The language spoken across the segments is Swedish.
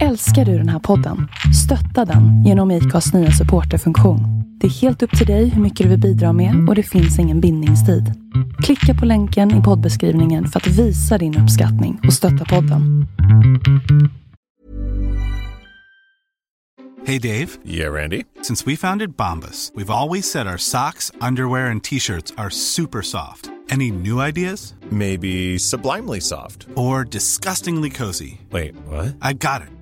Älskar du den här podden? Stötta den genom IKAs nya supporterfunktion. Det är helt upp till dig hur mycket du vill bidra med och det finns ingen bindningstid. Klicka på länken i poddbeskrivningen för att visa din uppskattning och stötta podden. Hey Dave. Yeah, Randy. Since we founded Bombus, we've always said our socks, underwear, and t-shirts are super soft. Any new ideas? Maybe sublimely soft. Or disgustingly cozy? Wait, what? I got it.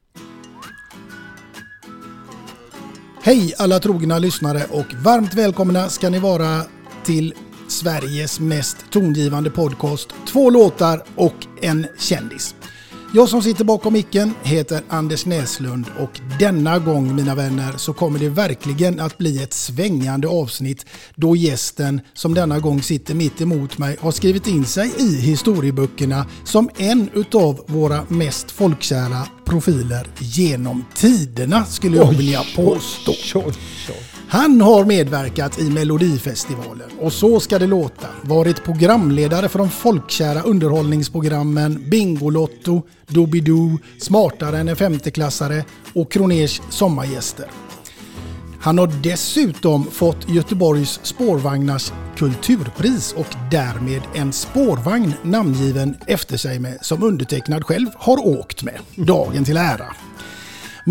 Hej alla trogna lyssnare och varmt välkomna ska ni vara till Sveriges mest tongivande podcast. Två låtar och en kändis. Jag som sitter bakom micken heter Anders Näslund och denna gång mina vänner så kommer det verkligen att bli ett svängande avsnitt då gästen som denna gång sitter mitt emot mig har skrivit in sig i historieböckerna som en utav våra mest folkkära profiler genom tiderna skulle jag vilja påstå. Han har medverkat i Melodifestivalen och Så ska det låta, varit programledare för de folkkära underhållningsprogrammen Bingolotto, Doobidoo, Smartare än en femteklassare och Kroners sommargäster. Han har dessutom fått Göteborgs spårvagnars kulturpris och därmed en spårvagn namngiven efter sig med som undertecknad själv har åkt med. Dagen till ära.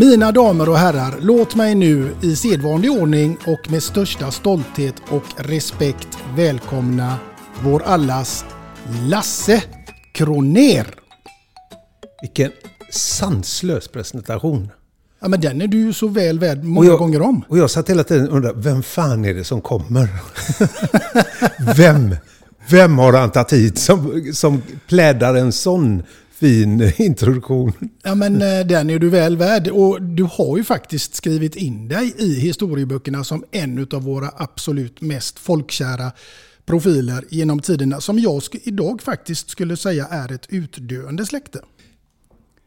Mina damer och herrar, låt mig nu i sedvanlig ordning och med största stolthet och respekt välkomna vår allas Lasse Kroner. Vilken sanslös presentation. Ja, men den är du ju så väl värd många jag- gånger om. Och jag satt hela tiden och undrade, vem fan är det som kommer? vem? Vem har han tagit hit som, som plädar en sån fin introduktion? Ja, men eh, den är du väl värd. Och du har ju faktiskt skrivit in dig i historieböckerna som en av våra absolut mest folkkära profiler genom tiderna. Som jag idag faktiskt skulle säga är ett utdöende släkte.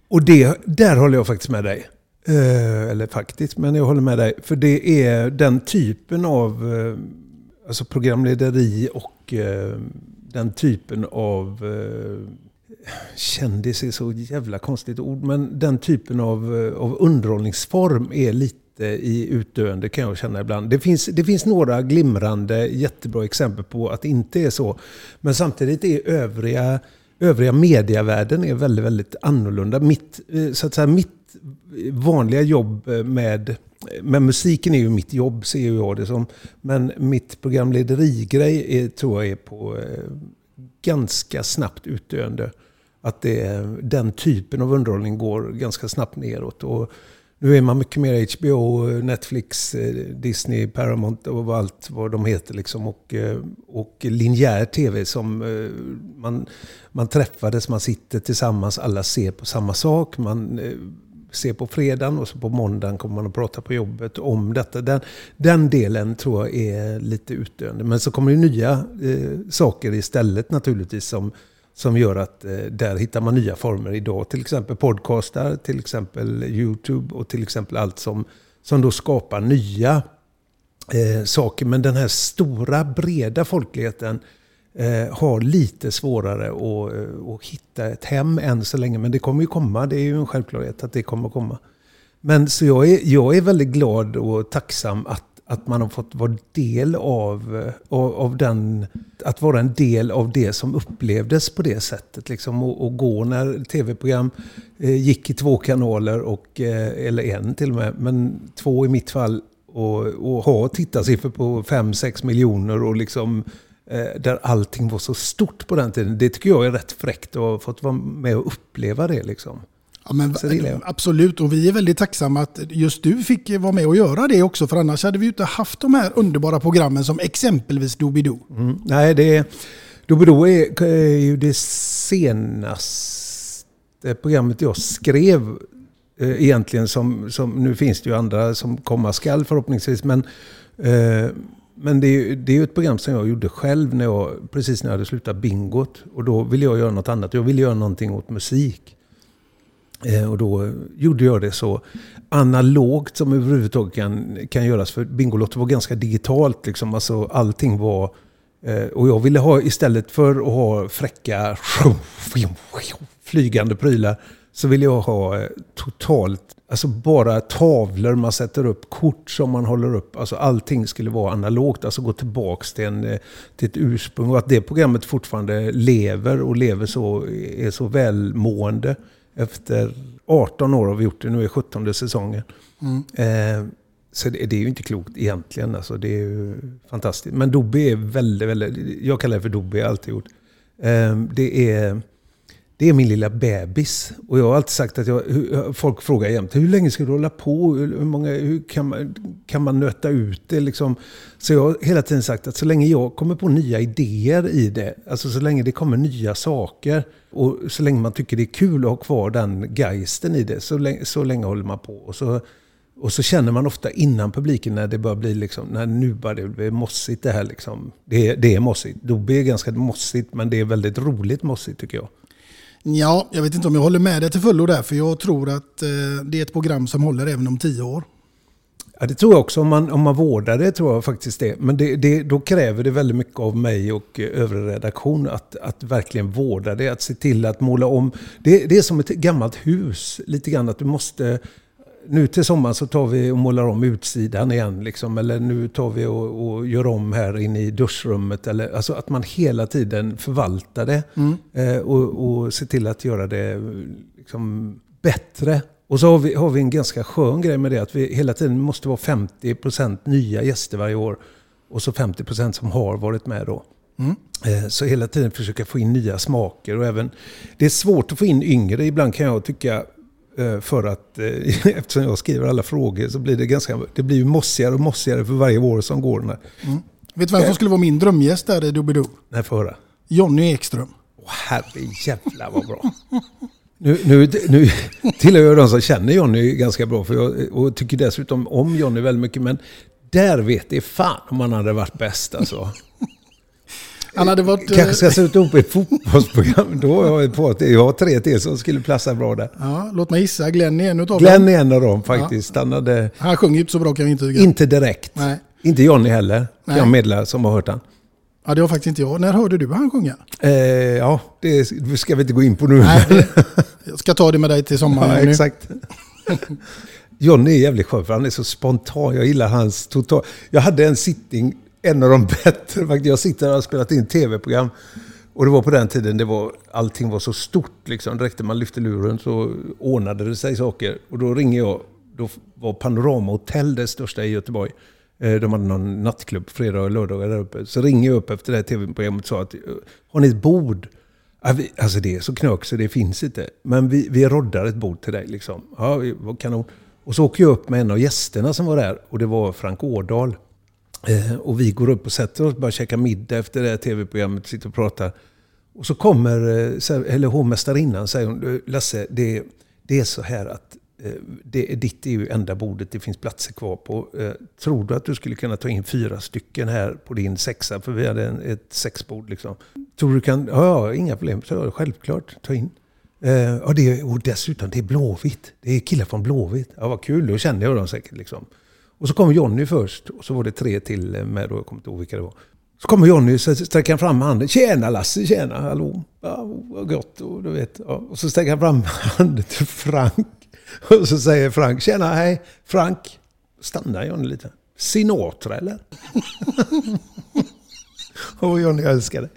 Och det, där håller jag faktiskt med dig. Eh, eller faktiskt, men jag håller med dig. För det är den typen av eh, alltså programlederi och eh, den typen av kändis är så jävla konstigt ord, men den typen av, eh, av underhållningsform är lite i utdöende kan jag känna ibland. Det finns, det finns några glimrande, jättebra exempel på att det inte är så. Men samtidigt är övriga, övriga mediavärlden är väldigt, väldigt annorlunda. Mitt, eh, så att säga, mitt vanliga jobb med, men musiken är ju mitt jobb, ser jag det som. Men mitt programlederigrej är, tror jag är på eh, ganska snabbt utdöende. Att det, den typen av underhållning går ganska snabbt neråt. Och nu är man mycket mer HBO, Netflix, eh, Disney, Paramount och allt vad de heter. Liksom. Och, eh, och linjär tv som eh, man, man träffades, man sitter tillsammans, alla ser på samma sak. Man ser på fredagen och så på måndagen kommer man att prata på jobbet om detta. Den, den delen tror jag är lite utdöende. Men så kommer det nya eh, saker istället naturligtvis som som gör att eh, där hittar man nya former idag. Till exempel podcastar, till exempel YouTube och till exempel allt som, som då skapar nya eh, saker. Men den här stora, breda folkligheten eh, har lite svårare att, eh, att hitta ett hem än så länge. Men det kommer ju komma, det är ju en självklarhet att det kommer komma. Men så jag är, jag är väldigt glad och tacksam att att man har fått vara del av, eh, av, av, den, att vara en del av det som upplevdes på det sättet. Liksom, och, och gå när tv-program eh, gick i två kanaler, och, eh, eller en till och med, men två i mitt fall. Och, och ha tittarsiffror på 5-6 miljoner och liksom eh, där allting var så stort på den tiden. Det tycker jag är rätt fräckt att ha fått vara med och uppleva det. Liksom. Ja, men, absolut, och vi är väldigt tacksamma att just du fick vara med och göra det också. För annars hade vi inte haft de här underbara programmen som exempelvis Doobidoo. Mm. Nej, det, Doobidoo är, är ju det senaste programmet jag skrev eh, egentligen. Som, som, nu finns det ju andra som komma skall förhoppningsvis. Men, eh, men det är, det är ju ett program som jag gjorde själv när jag, precis när jag hade slutat bingot. Och då ville jag göra något annat. Jag ville göra någonting åt musik. Eh, och då gjorde jag det så analogt som överhuvudtaget kan, kan göras. För Bingolotto var ganska digitalt. Liksom. Alltså, allting var... Eh, och jag ville ha, istället för att ha fräcka flygande prylar, så ville jag ha eh, totalt, alltså bara tavlor man sätter upp, kort som man håller upp. Alltså allting skulle vara analogt, alltså gå tillbaks till, en, eh, till ett ursprung. Och att det programmet fortfarande lever och lever så, är så välmående efter 18 år har vi gjort det, nu är 17 säsongen. Mm. Eh, så det, det, är ju inte klokt egentligen. Alltså, det är ju fantastiskt. Men Dobby är väldigt, väldigt... Jag kallar det för Dobby, alltid gjort. Eh, det, är, det är min lilla bebis. Och jag har alltid sagt att jag, folk frågar jämt, hur länge ska du hålla på? Hur, många, hur kan, man, kan man nöta ut det? Liksom? Så jag har hela tiden sagt att så länge jag kommer på nya idéer i det, alltså så länge det kommer nya saker, och så länge man tycker det är kul att ha kvar den geisten i det, så länge, så länge håller man på. Och så, och så känner man ofta innan publiken när det börjar bli liksom, när nu börjar det bli mossigt det här liksom. Det, det är mossigt. Dobby är ganska mossigt, men det är väldigt roligt mossigt tycker jag. Ja, jag vet inte om jag håller med dig till fullo där, för jag tror att eh, det är ett program som håller även om tio år. Ja, det tror jag också. Om man, om man vårdar det tror jag faktiskt det. Men det, det, då kräver det väldigt mycket av mig och eh, övrig redaktion att, att verkligen vårda det. Att se till att måla om. Det, det är som ett gammalt hus. Lite grann att du måste... Nu till sommaren så tar vi och målar om utsidan igen. Liksom. Eller nu tar vi och, och gör om här inne i duschrummet. Eller, alltså att man hela tiden förvaltar det. Mm. Eh, och, och ser till att göra det liksom, bättre och så har vi, har vi en ganska skön grej med det, att vi hela tiden måste vara 50% nya gäster varje år. Och så 50% som har varit med då. Mm. Eh, så hela tiden försöka få in nya smaker. Och även, det är svårt att få in yngre ibland kan jag tycka. Eh, för att eh, eftersom jag skriver alla frågor så blir det ganska, det blir ju mossigare och mossigare för varje år som går. Mm. Vet du vem som skulle vara min drömgäst där i Doobidoo? Nej, få höra. Jonny Ekström. Åh, herre jävla vad bra. Nu, nu, nu tillhör jag de som känner Jonny ganska bra för jag, och tycker dessutom om Jonny väldigt mycket. Men där vet det fan om han hade varit bäst alltså. Han hade varit... Kanske ska sätta ihop ett fotbollsprogram. Då har jag på att jag har tre till som skulle platsa bra där. Ja, låt mig gissa. Glenn är en utav dem. Glenn är en av dem faktiskt. Ja. Han, hade... han sjunger inte så bra kan jag intyga. Inte direkt. Nej. Inte Jonny heller. Nej. Jag meddelar som har hört han. Ja, det var faktiskt inte jag. När hörde du han sjunga? Eh, ja, det ska vi inte gå in på nu. Nej, jag ska ta det med dig till sommaren. Ja, exakt. Johnny är jävligt skön för han är så spontan. Jag gillar hans total... Jag hade en sittning, en av de bättre. Jag sitter och har spelat in tv-program. Och det var på den tiden det var, allting var så stort. Liksom. Direkt när man lyfte luren så ordnade det sig saker. Och då ringer jag. Då var Panorama Hotel det största i Göteborg. Eh, de hade någon nattklubb fredag och lördagar där uppe. Så ringer jag upp efter det här tv-programmet och sa att eh, har ni ett bord? Alltså det är så knök så det finns inte. Men vi, vi roddar ett bord till dig liksom. Ja, vad kanon. Och så åker jag upp med en av gästerna som var där och det var Frank Årdal. Eh, och vi går upp och sätter oss, bara käkar middag efter det här tv-programmet, sitter och pratar. Och så kommer, eh, eller hovmästarinnan säger hon, Lasse, det, det är så här att eh, det, ditt är ju enda bordet det finns platser kvar på. Eh, tror du att du skulle kunna ta in fyra stycken här på din sexa? För vi hade en, ett sexbord liksom. Tror du kan, ja, inga problem. Så jag, självklart, ta in. ja, det, och dessutom, det är Blåvitt. Det är killar från Blåvitt. Ja, vad kul, då känner jag dem säkert liksom. Och så kom Jonny först och så var det tre till med då, jag kommer inte ihåg vilka det var. Så kommer Jonny så sträcker han fram handen. Tjena Lasse, tjena, hallå. Ja, vad gott. Och, du vet, ja. och så sträcker han fram handen till Frank. Och så säger Frank, tjena, hej. Frank. Stannar Jonny lite. Sinatra eller? och Jonny älskar det.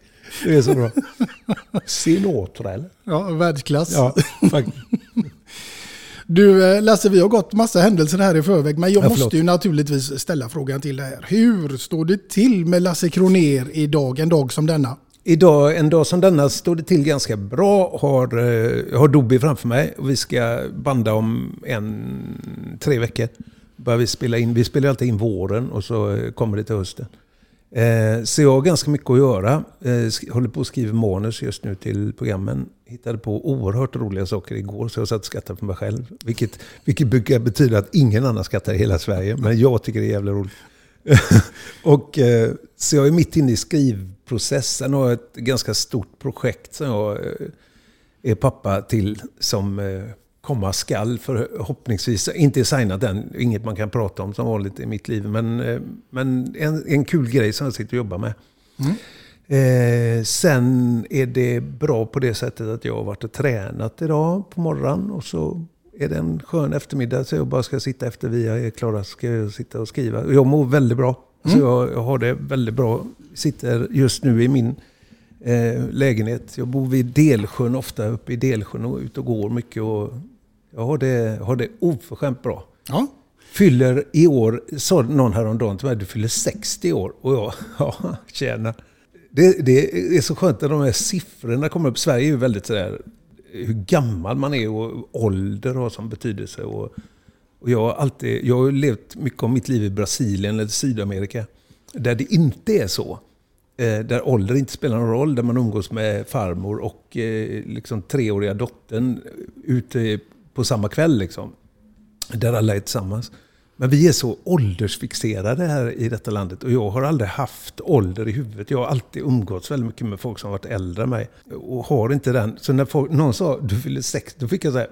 Det är så bra. Sinatra eller? Ja, världsklass. Ja, faktiskt. Du eh, Lasse, vi har gått massa händelser här i förväg, men jag ja, måste ju naturligtvis ställa frågan till dig. Hur står det till med Lasse Kroner idag, en dag som denna? Idag, en dag som denna, står det till ganska bra. Har, eh, har Dobby framför mig och vi ska banda om en, tre veckor. Börjar vi spela in. Vi spelar alltid in våren och så eh, kommer det till hösten. Eh, så jag har ganska mycket att göra. Eh, håller på att skriva manus just nu till programmen. Hittade på oerhört roliga saker igår så jag satt och skrattade för mig själv. Vilket, vilket brukar betyda att ingen annan skrattar i hela Sverige. Men jag tycker det är jävla roligt. och, eh, så jag är mitt inne i skrivprocessen och har ett ganska stort projekt som jag eh, är pappa till. Som eh, komma skall förhoppningsvis. Inte signat än, inget man kan prata om som vanligt i mitt liv. Men, men en, en kul grej som jag sitter och jobbar med. Mm. Eh, sen är det bra på det sättet att jag har varit och tränat idag på morgonen. Och så är det en skön eftermiddag så jag bara ska sitta efter vi är klara ska jag sitta och skriva. Och jag mår väldigt bra. Mm. Så jag, jag, har det väldigt bra. Sitter just nu i min eh, lägenhet. Jag bor vid Delsjön ofta, uppe i Delsjön och ute och går mycket. Och jag har det, har det oförskämt bra. Ja. Fyller i år, sa någon häromdagen till mig, du fyller 60 år. Och jag, ja, tjäna. Det, det är så skönt när de här siffrorna kommer upp. Sverige är ju väldigt sådär, hur gammal man är och ålder har som betydelse. Och, och jag, har alltid, jag har levt mycket av mitt liv i Brasilien eller Sydamerika. Där det inte är så. Eh, där ålder inte spelar någon roll. Där man umgås med farmor och eh, liksom treåriga dottern ute på samma kväll. Liksom, där alla är tillsammans. Men vi är så åldersfixerade här i detta landet och jag har aldrig haft ålder i huvudet. Jag har alltid umgåtts väldigt mycket med folk som varit äldre än mig. Och har inte den. Så när folk, någon sa du fyller 60, då fick jag säga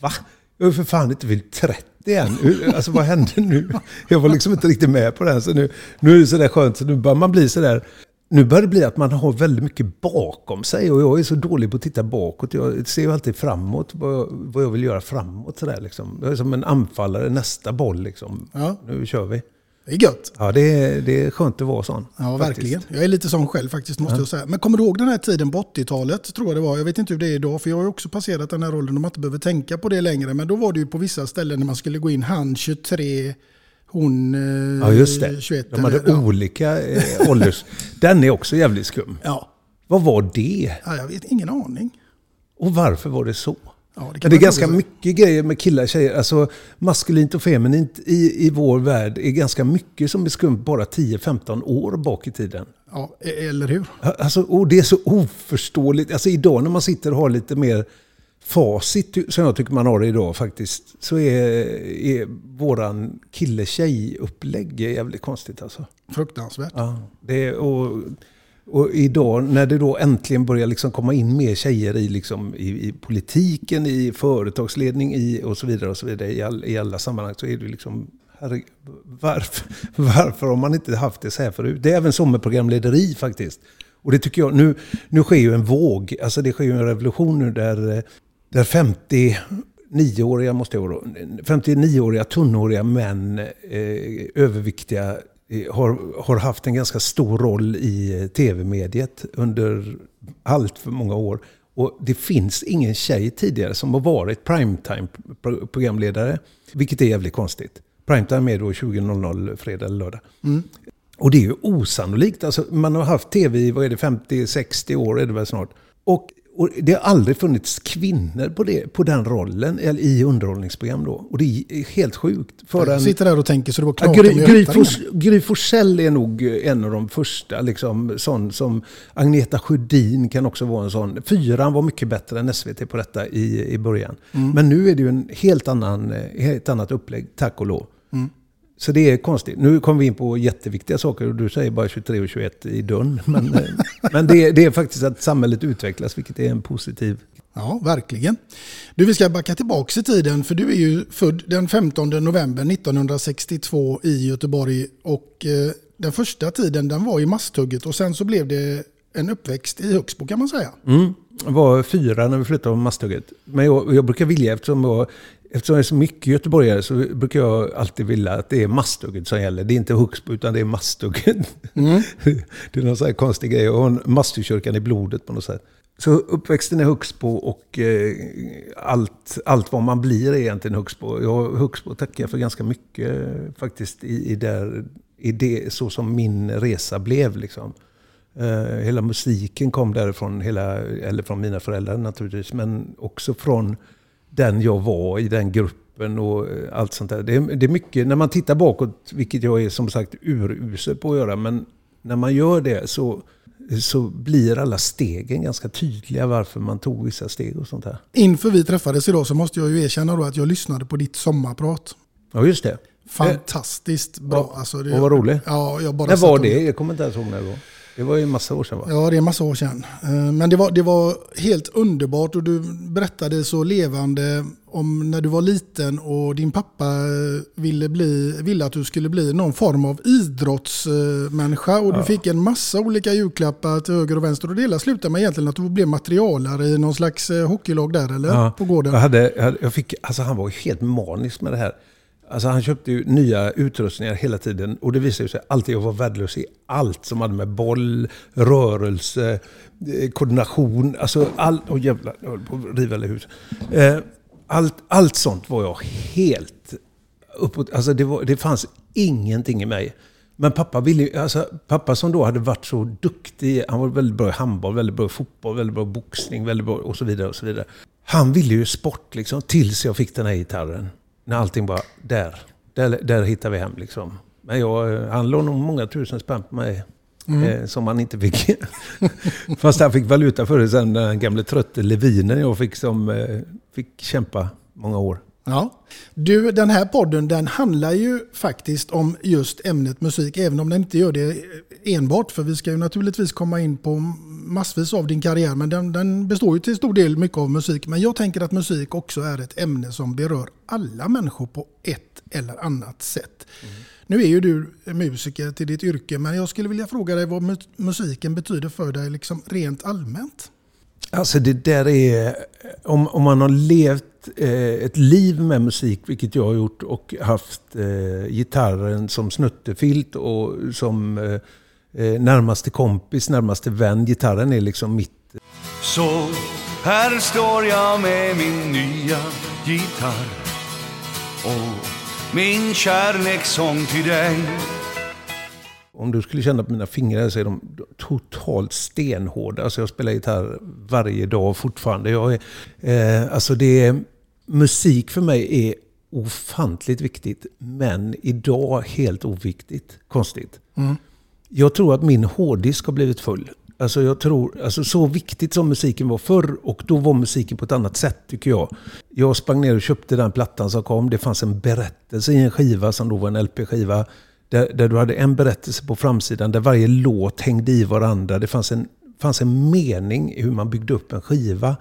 va? Jag har för fan inte fyllt 30 än. Alltså vad hände nu? Jag var liksom inte riktigt med på det. Så nu, nu är det sådär skönt, så nu börjar man bli sådär nu börjar det bli att man har väldigt mycket bakom sig och jag är så dålig på att titta bakåt. Jag ser ju alltid framåt, vad jag vill göra framåt. Sådär, liksom. Jag är som en anfallare, nästa boll liksom. Ja. Nu kör vi. Det är gött. Ja, det är, det är skönt att vara sån. Ja, faktiskt. verkligen. Jag är lite sån själv faktiskt, måste ja. jag säga. Men kommer du ihåg den här tiden på 80-talet, tror jag det var. Jag vet inte hur det är idag, för jag har också passerat den här rollen och man inte behöver tänka på det längre. Men då var det ju på vissa ställen när man skulle gå in, han 23, hon eh, ja, just det. 21. De hade eller, olika eh, ålders... Den är också jävligt skum. Ja. Vad var det? Ja, jag vet ingen aning. Och varför var det så? Ja, det, det är ganska mycket grejer med killar och tjejer. Alltså maskulint och feminint i, i vår värld är ganska mycket som är skumt bara 10-15 år bak i tiden. Ja, e- eller hur? Alltså, och det är så oförståeligt. Alltså idag när man sitter och har lite mer facit som jag tycker man har idag faktiskt, så är, är våran kille-tjej-upplägg jävligt konstigt alltså. Fruktansvärt. Ja, det, och, och idag när det då äntligen börjar liksom komma in mer tjejer i, liksom, i, i politiken, i företagsledning i, och så vidare, och så vidare i, all, i alla sammanhang så är det liksom herre, varför, varför har man inte haft det så här förut? Det är även så med programlederi faktiskt. Och det tycker jag, nu, nu sker ju en våg, alltså det sker ju en revolution nu där där 59-åriga, måste jag då, 59-åriga tunnhåriga män, eh, överviktiga, eh, har, har haft en ganska stor roll i tv-mediet under allt för många år. Och det finns ingen tjej tidigare som har varit primetime-programledare, vilket är jävligt konstigt. Primetime är då 20.00 fredag eller lördag. Mm. Och det är ju osannolikt. Alltså, man har haft tv i, vad är det, 50-60 år är det väl snart. Och Och det har aldrig funnits kvinnor på, det, på den rollen eller i underhållningsprogram då. Och det är helt sjukt. För en, sitter där och tänker så det var Ja, knakigt Gry, Gry, Forssell är nog en av de första. Liksom, sån som Agneta Sjödin kan också vara en sån. Fyran var mycket bättre än SVT på detta i, i början. Mm. Men nu är det ju en helt, annan, eh, helt annat upplägg, tack och lov. Mm. Så det är konstigt. Nu kommer vi in på jätteviktiga saker och du säger bara 23 och 21 i dörren. Men, men det, det är faktiskt att samhället utvecklas, vilket är en positiv... Ja, verkligen. Du, vi ska backa tillbaka i tiden för du är ju född den 15 november 1962 i Göteborg och eh, den första tiden den var i Masthugget och sen så blev det en uppväxt i Högsbo kan man säga. Mm. Jag var fyra när vi flyttade från Masthugget. Men jag, jag brukar vilja, eftersom jag, eftersom jag är så mycket göteborgare, så brukar jag alltid vilja att det är Masthugget som gäller. Det är inte Högsbo, utan det är Masthugget. det är någon sån här konstig grej. Jag har en Masthugkyrkan i blodet på något sätt. Så uppväxten är Högsbo och eh, allt, allt vad man blir är egentligen Högsbo. Jag Högsbo tackar jag för ganska mycket faktiskt i, i, där, i det, så som min resa blev. Liksom. Eh, hela musiken kom därifrån, hela, eller från mina föräldrar naturligtvis, men också från den jag var i den gruppen och eh, allt sånt där. Det är, det är mycket, när man tittar bakåt, vilket jag är som sagt urusel på att göra, men när man gör det så, så blir alla stegen ganska tydliga varför man tog vissa steg och sånt här. Inför vi träffades idag så måste jag ju erkänna då att jag lyssnade på ditt sommarprat. Ja, just det. Fantastiskt bra. Ja, Alltså det, och vad roligt. Ja, jag bara När var det? Jag kommer inte ens ihåg när det var. Det var ju en massa år sedan va? Ja, det är en massa år sedan. Eh, Men det var, det var helt underbart och du berättade så levande om när du var liten och din pappa eh, ville, bli, ville att du skulle bli någon form av idrottsmänniska och du Ja. fick en massa olika julklappar till höger och vänster och det hela slutade med egentligen att du blev materialare i någon slags eh, hockeylag där eller? Ja, På gården. Jag hade, jag, hade, jag fick, alltså han var ju helt manisk med det här. Alltså han köpte ju nya utrustningar hela tiden och det visade sig alltid att jag var värdelös i allt som hade med boll, rörelse, eh, koordination, alltså allt. Åh jävlar, jag höll på att riva hela huset. Eh, allt, allt sånt var jag helt uppåt. Alltså det, var, det fanns ingenting i mig. Men pappa ville ju- alltså pappa som då hade varit så duktig, han var väldigt bra i handboll, väldigt bra i fotboll, väldigt bra i boxning, väldigt bra och så vidare och så vidare. Han ville ju sport liksom, tills jag fick den här gitarren. När allting bara, där, där, där hittar vi hem liksom. Men jag, han låg nog många tusen spänn på mig. Mm. Eh, som han inte fick. Fast han fick valuta för det sen, den gamle trötte Levinen jag fick som eh, fick kämpa många år. Ja. Du, den här podden den handlar ju faktiskt om just ämnet musik, även om den inte gör det enbart. För vi ska ju naturligtvis komma in på massvis av din karriär, men den, den består ju till stor del mycket av musik. Men jag tänker att musik också är ett ämne som berör alla människor på ett eller annat sätt. Nu är ju du musiker till ditt yrke, men jag skulle vilja fråga dig vad mu- musiken betyder för dig liksom rent allmänt. Alltså det där är... Om, om man har levt eh, ett liv med musik, vilket jag har gjort, och haft eh, gitarren som snuttefilt och som eh, eh, närmaste kompis, närmaste vän. Gitarren är liksom mitt... Så här står jag med min nya gitarr och min kärlekssång till dig om du skulle känna på mina fingrar så är de totalt stenhårda. Alltså jag spelar gitarr varje dag fortfarande. Jag är, eh, alltså det är, musik för mig är ofantligt viktigt, men idag helt oviktigt. Konstigt. Mm. Jag tror att min hårddisk har blivit full. Alltså jag tror, alltså så viktigt som musiken var förr och då var musiken på ett annat sätt tycker jag. Jag sprang ner och köpte den plattan som kom. Det fanns en berättelse i en skiva som då var en LP-skiva. Där, där du hade en berättelse på framsidan där varje låt hängde i varandra. Det fanns en, fanns en mening i hur man byggde upp en skiva.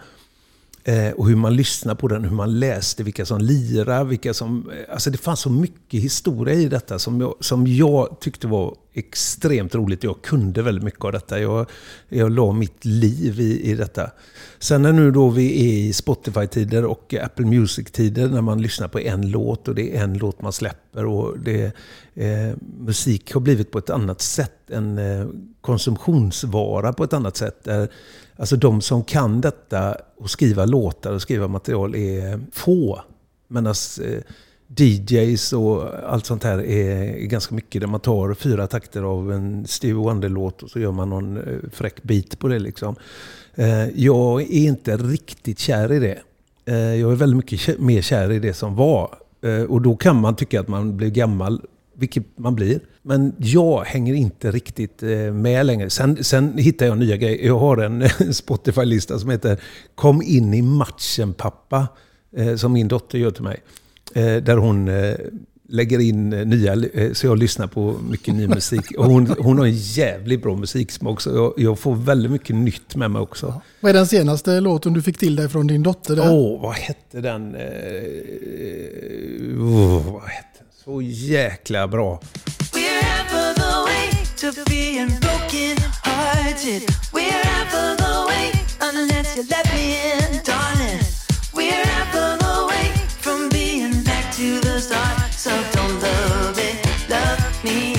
Eh, och hur man lyssnade på den, hur man läste, vilka som lirade, vilka som... eh, Alltså det fanns så mycket historia i detta som jag, som jag tyckte var extremt roligt. Jag kunde väldigt mycket av detta. Jag, jag la mitt liv i, i detta. Sen när nu då vi är i Spotify-tider och Apple Music-tider när man lyssnar på en låt och det är en låt man släpper och det, eh, musik har blivit på ett annat sätt en eh, konsumtionsvara på ett annat sätt. Där, alltså de som kan detta och skriva låtar och skriva material är få. Medan eh, DJs och allt sånt här är, ganska mycket där man tar fyra takter av en Stevie Wonder-låt och så gör man någon eh, fräck bit på det liksom. Eh, jag är inte riktigt kär i det. Eh, jag är väldigt mycket mer kär i det som var. Och då kan man tycka att man blir gammal, vilket man blir. Men jag hänger inte riktigt eh, med längre. Sen, sen hittar jag nya grejer. Jag har en Spotify-lista som heter Kom in i matchen pappa. eh, Som min dotter gör till mig. Eh, Där hon lägger in nya, så jag lyssnar på mycket ny musik. Och hon, hon har en jävligt bra musiksmak, så jag, jag får väldigt mycket nytt med mig också. Vad är den senaste låten du fick till dig från din dotter? Åh, vad hette den? Oh, vad hette den? Så jäkla bra. To being broken hearted. Wherever the way, unless you let me in, darling. Wherever the way from being back to the start. So don't love it, love me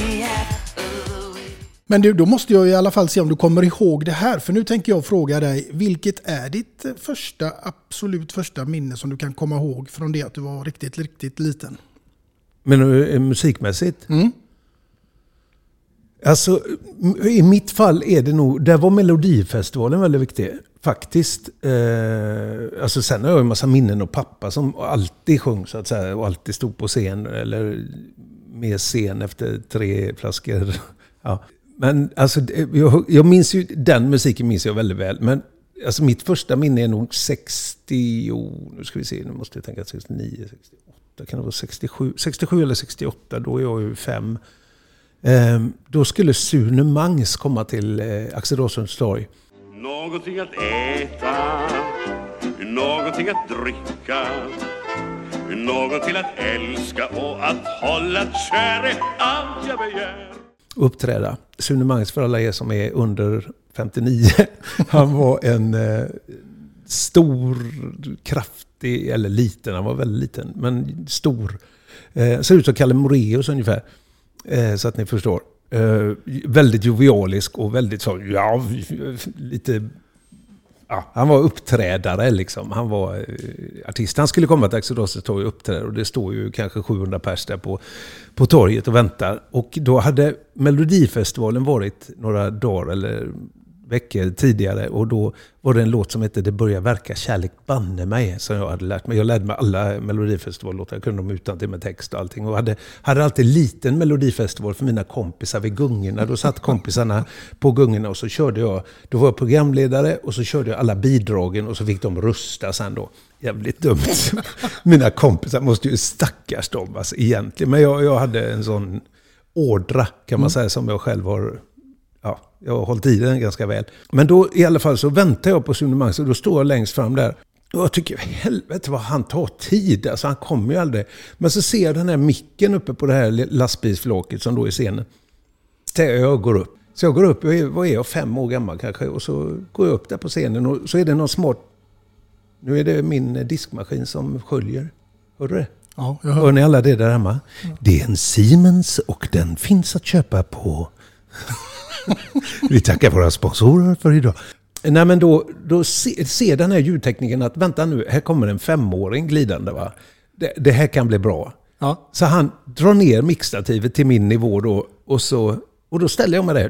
the way. Men du, då måste jag i alla fall se om du kommer ihåg det här. För nu tänker jag fråga dig, vilket är ditt eh, första, absolut första minne som du kan komma ihåg från det att du var riktigt, riktigt liten? Men eh, musikmässigt? Mm. Alltså, i mitt fall är det nog, där var Melodifestivalen väldigt viktig. Faktiskt. Eh, alltså sen har jag en massa minnen av pappa som alltid sjöng så att säga. Och alltid stod på scen. Eller med scen efter tre flaskor. Ja. Men alltså, jag, jag minns ju, den musiken minns jag väldigt väl. Men alltså mitt första minne är nog 60, oh, nu ska vi se, nu måste jag tänka 69, 68, kan det vara 67? 67 eller 68, då är jag ju fem. Ehm, då skulle Sune Mangs komma till eh, Axel Roslunds torg. Någonting att äta, någonting att dricka Någon till att älska och att hålla kär är allt jag begär uppträda. Sune Mangs, för alla er som är under 59, han var en eh, stor, kraftig, eller liten, han var väldigt liten, men stor. Eh, ser ut som Kalle Moraeus ungefär, eh, så att ni förstår. Eh, väldigt jovialisk och väldigt så, ja, lite Ja, han var uppträdare liksom. Han var eh, artist. Han skulle komma till Axel Rosses torg och uppträda och det står ju kanske 700 pers där på, på torget och väntar. Och då hade Melodifestivalen varit några dagar eller veckor tidigare och då var det en låt som hette Det börjar verka kärlek banne mig som jag hade lärt mig. Jag lärde mig alla Melodifestivallåtar, jag kunde dem utan till med text och allting. Och hade, hade alltid liten Melodifestival för mina kompisar vid gungorna. Då satt kompisarna på gungorna och så körde jag, då var jag programledare och så körde jag alla bidragen och så fick de rösta sen då. Jävligt dumt. Mina kompisar måste ju stackars dem alltså, egentligen. Men jag, jag hade en sån ådra kan man Mm. säga som jag själv har ja, jag har hållit i den ganska väl. Men då i alla fall så väntar jag på Sune Mangs och då står jag längst fram där. Och jag tycker, helvete vad han tar tid. Alltså han kommer ju aldrig. Men så ser jag den här micken uppe på det här lastbilsflåket som då är scenen. Så jag går upp. Så jag går upp, jag är, vad är jag, fem år gammal kanske. Och så går jag upp där på scenen och så är det någon smart... Nu är det min diskmaskin som sköljer. Hör du det? Ja, jag Hör hör. ni alla det där hemma? Det är en Siemens och den finns att köpa på... Vi tackar våra sponsorer för idag. Nej men då, då se- ser den här ljudteknikern att vänta nu, här kommer en femåring glidande va. Det, det här kan bli bra. Ja. Så han drar ner mixstativet till min nivå då och så... Och då ställer jag mig där.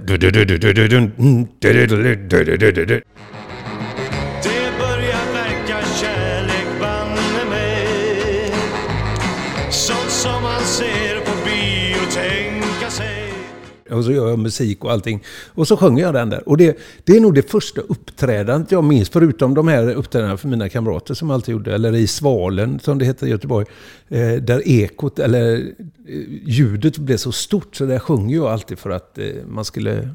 Och så gör jag musik och allting. Och så sjunger jag den där. Och det, det är nog det första uppträdandet jag minns, förutom de här uppträdandena för mina kamrater som alltid gjorde, eller i Svalen som det heter i Göteborg, eh, där ekot, eller eh, ljudet blev så stort så där sjunger jag alltid för att eh, man skulle...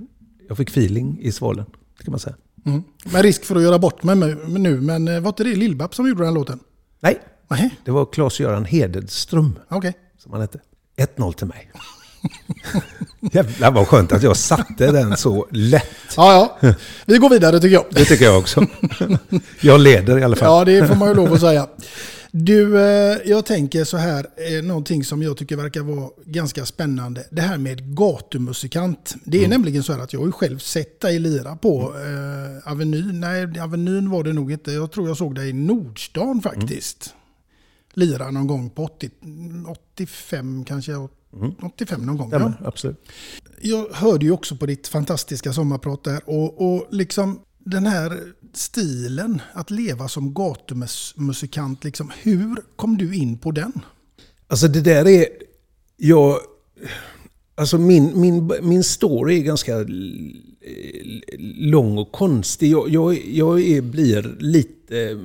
Jag fick feeling i Svalen, kan man säga. Mm. Med risk för att göra bort mig nu, men eh, var inte det Lill-Babs som gjorde den låten? Nej, Nej, det var Claes-Göran Hedström okej. som han hette. 1-0 till mig. Jävlar vad skönt att jag satte den så lätt. Ja, ja. Vi går vidare tycker jag. Det tycker jag också. Jag leder i alla fall. Ja, det får man ju lov att säga. Du, eh, jag tänker så här, eh, någonting som jag tycker verkar vara ganska spännande. Det här med gatumusikant. Det är nämligen så här att jag har ju själv sett dig lira på eh, Avenyn. Nej, Avenyn var det nog inte. Jag tror jag såg dig i Nordstan faktiskt. lira någon gång på 80, 85 kanske. 85 någon gång. Ja. Stämmer, absolut. Jag hörde ju också på ditt fantastiska sommarprat där. Och, och liksom den här stilen att leva som gatumusikant. Liksom, hur kom du in på den? Alltså det där är... Jag, alltså min, min, min story är ganska lång och konstig. Jag, jag, jag är, blir lite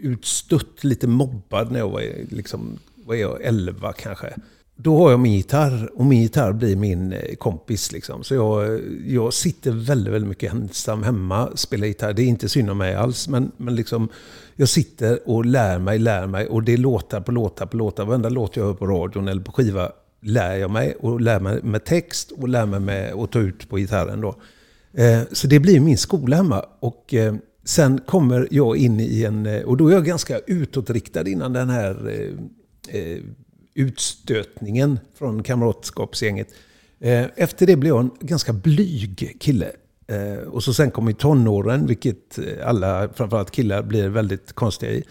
utstött, lite mobbad när jag var liksom, vad är jag, 11 kanske. Då har jag min gitarr och min gitarr blir min eh, kompis. Liksom. Så jag, jag sitter väldigt, väldigt mycket ensam hemma och spelar gitarr. Det är inte synd om mig alls, men, men liksom, jag sitter och lär mig, lär mig och det är låtar på låtar på låtar. Varenda låt jag hör på radion eller på skiva lär jag mig och lär mig med text och lär mig med att ta ut på gitarren. Då. Eh, så det blir min skola hemma. Och eh, sen kommer jag in i en... Eh, och då är jag ganska utåtriktad innan den här eh, eh, utstötningen från kamratskapsgänget. Eh, efter det blev jag en ganska blyg kille. Eh, och så sen kom i tonåren, vilket eh, alla, framförallt killar, blir väldigt konstiga i.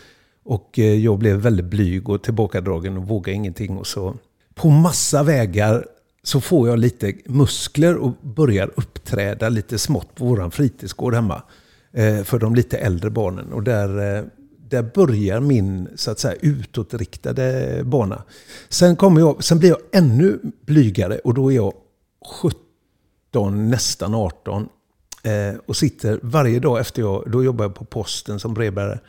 Och jag blev väldigt blyg och tillbakadragen och vågade ingenting. Och så på massa vägar så får jag lite muskler och börjar uppträda lite smått på vår fritidsgård hemma. För de lite äldre barnen. Och där, där börjar min så att säga, utåtriktade bana. Sen, kommer jag, sen blir jag ännu blygare och då är jag 17, nästan 18. Eh, och sitter varje dag efter jag, då jobbar jag på posten som brevbärare.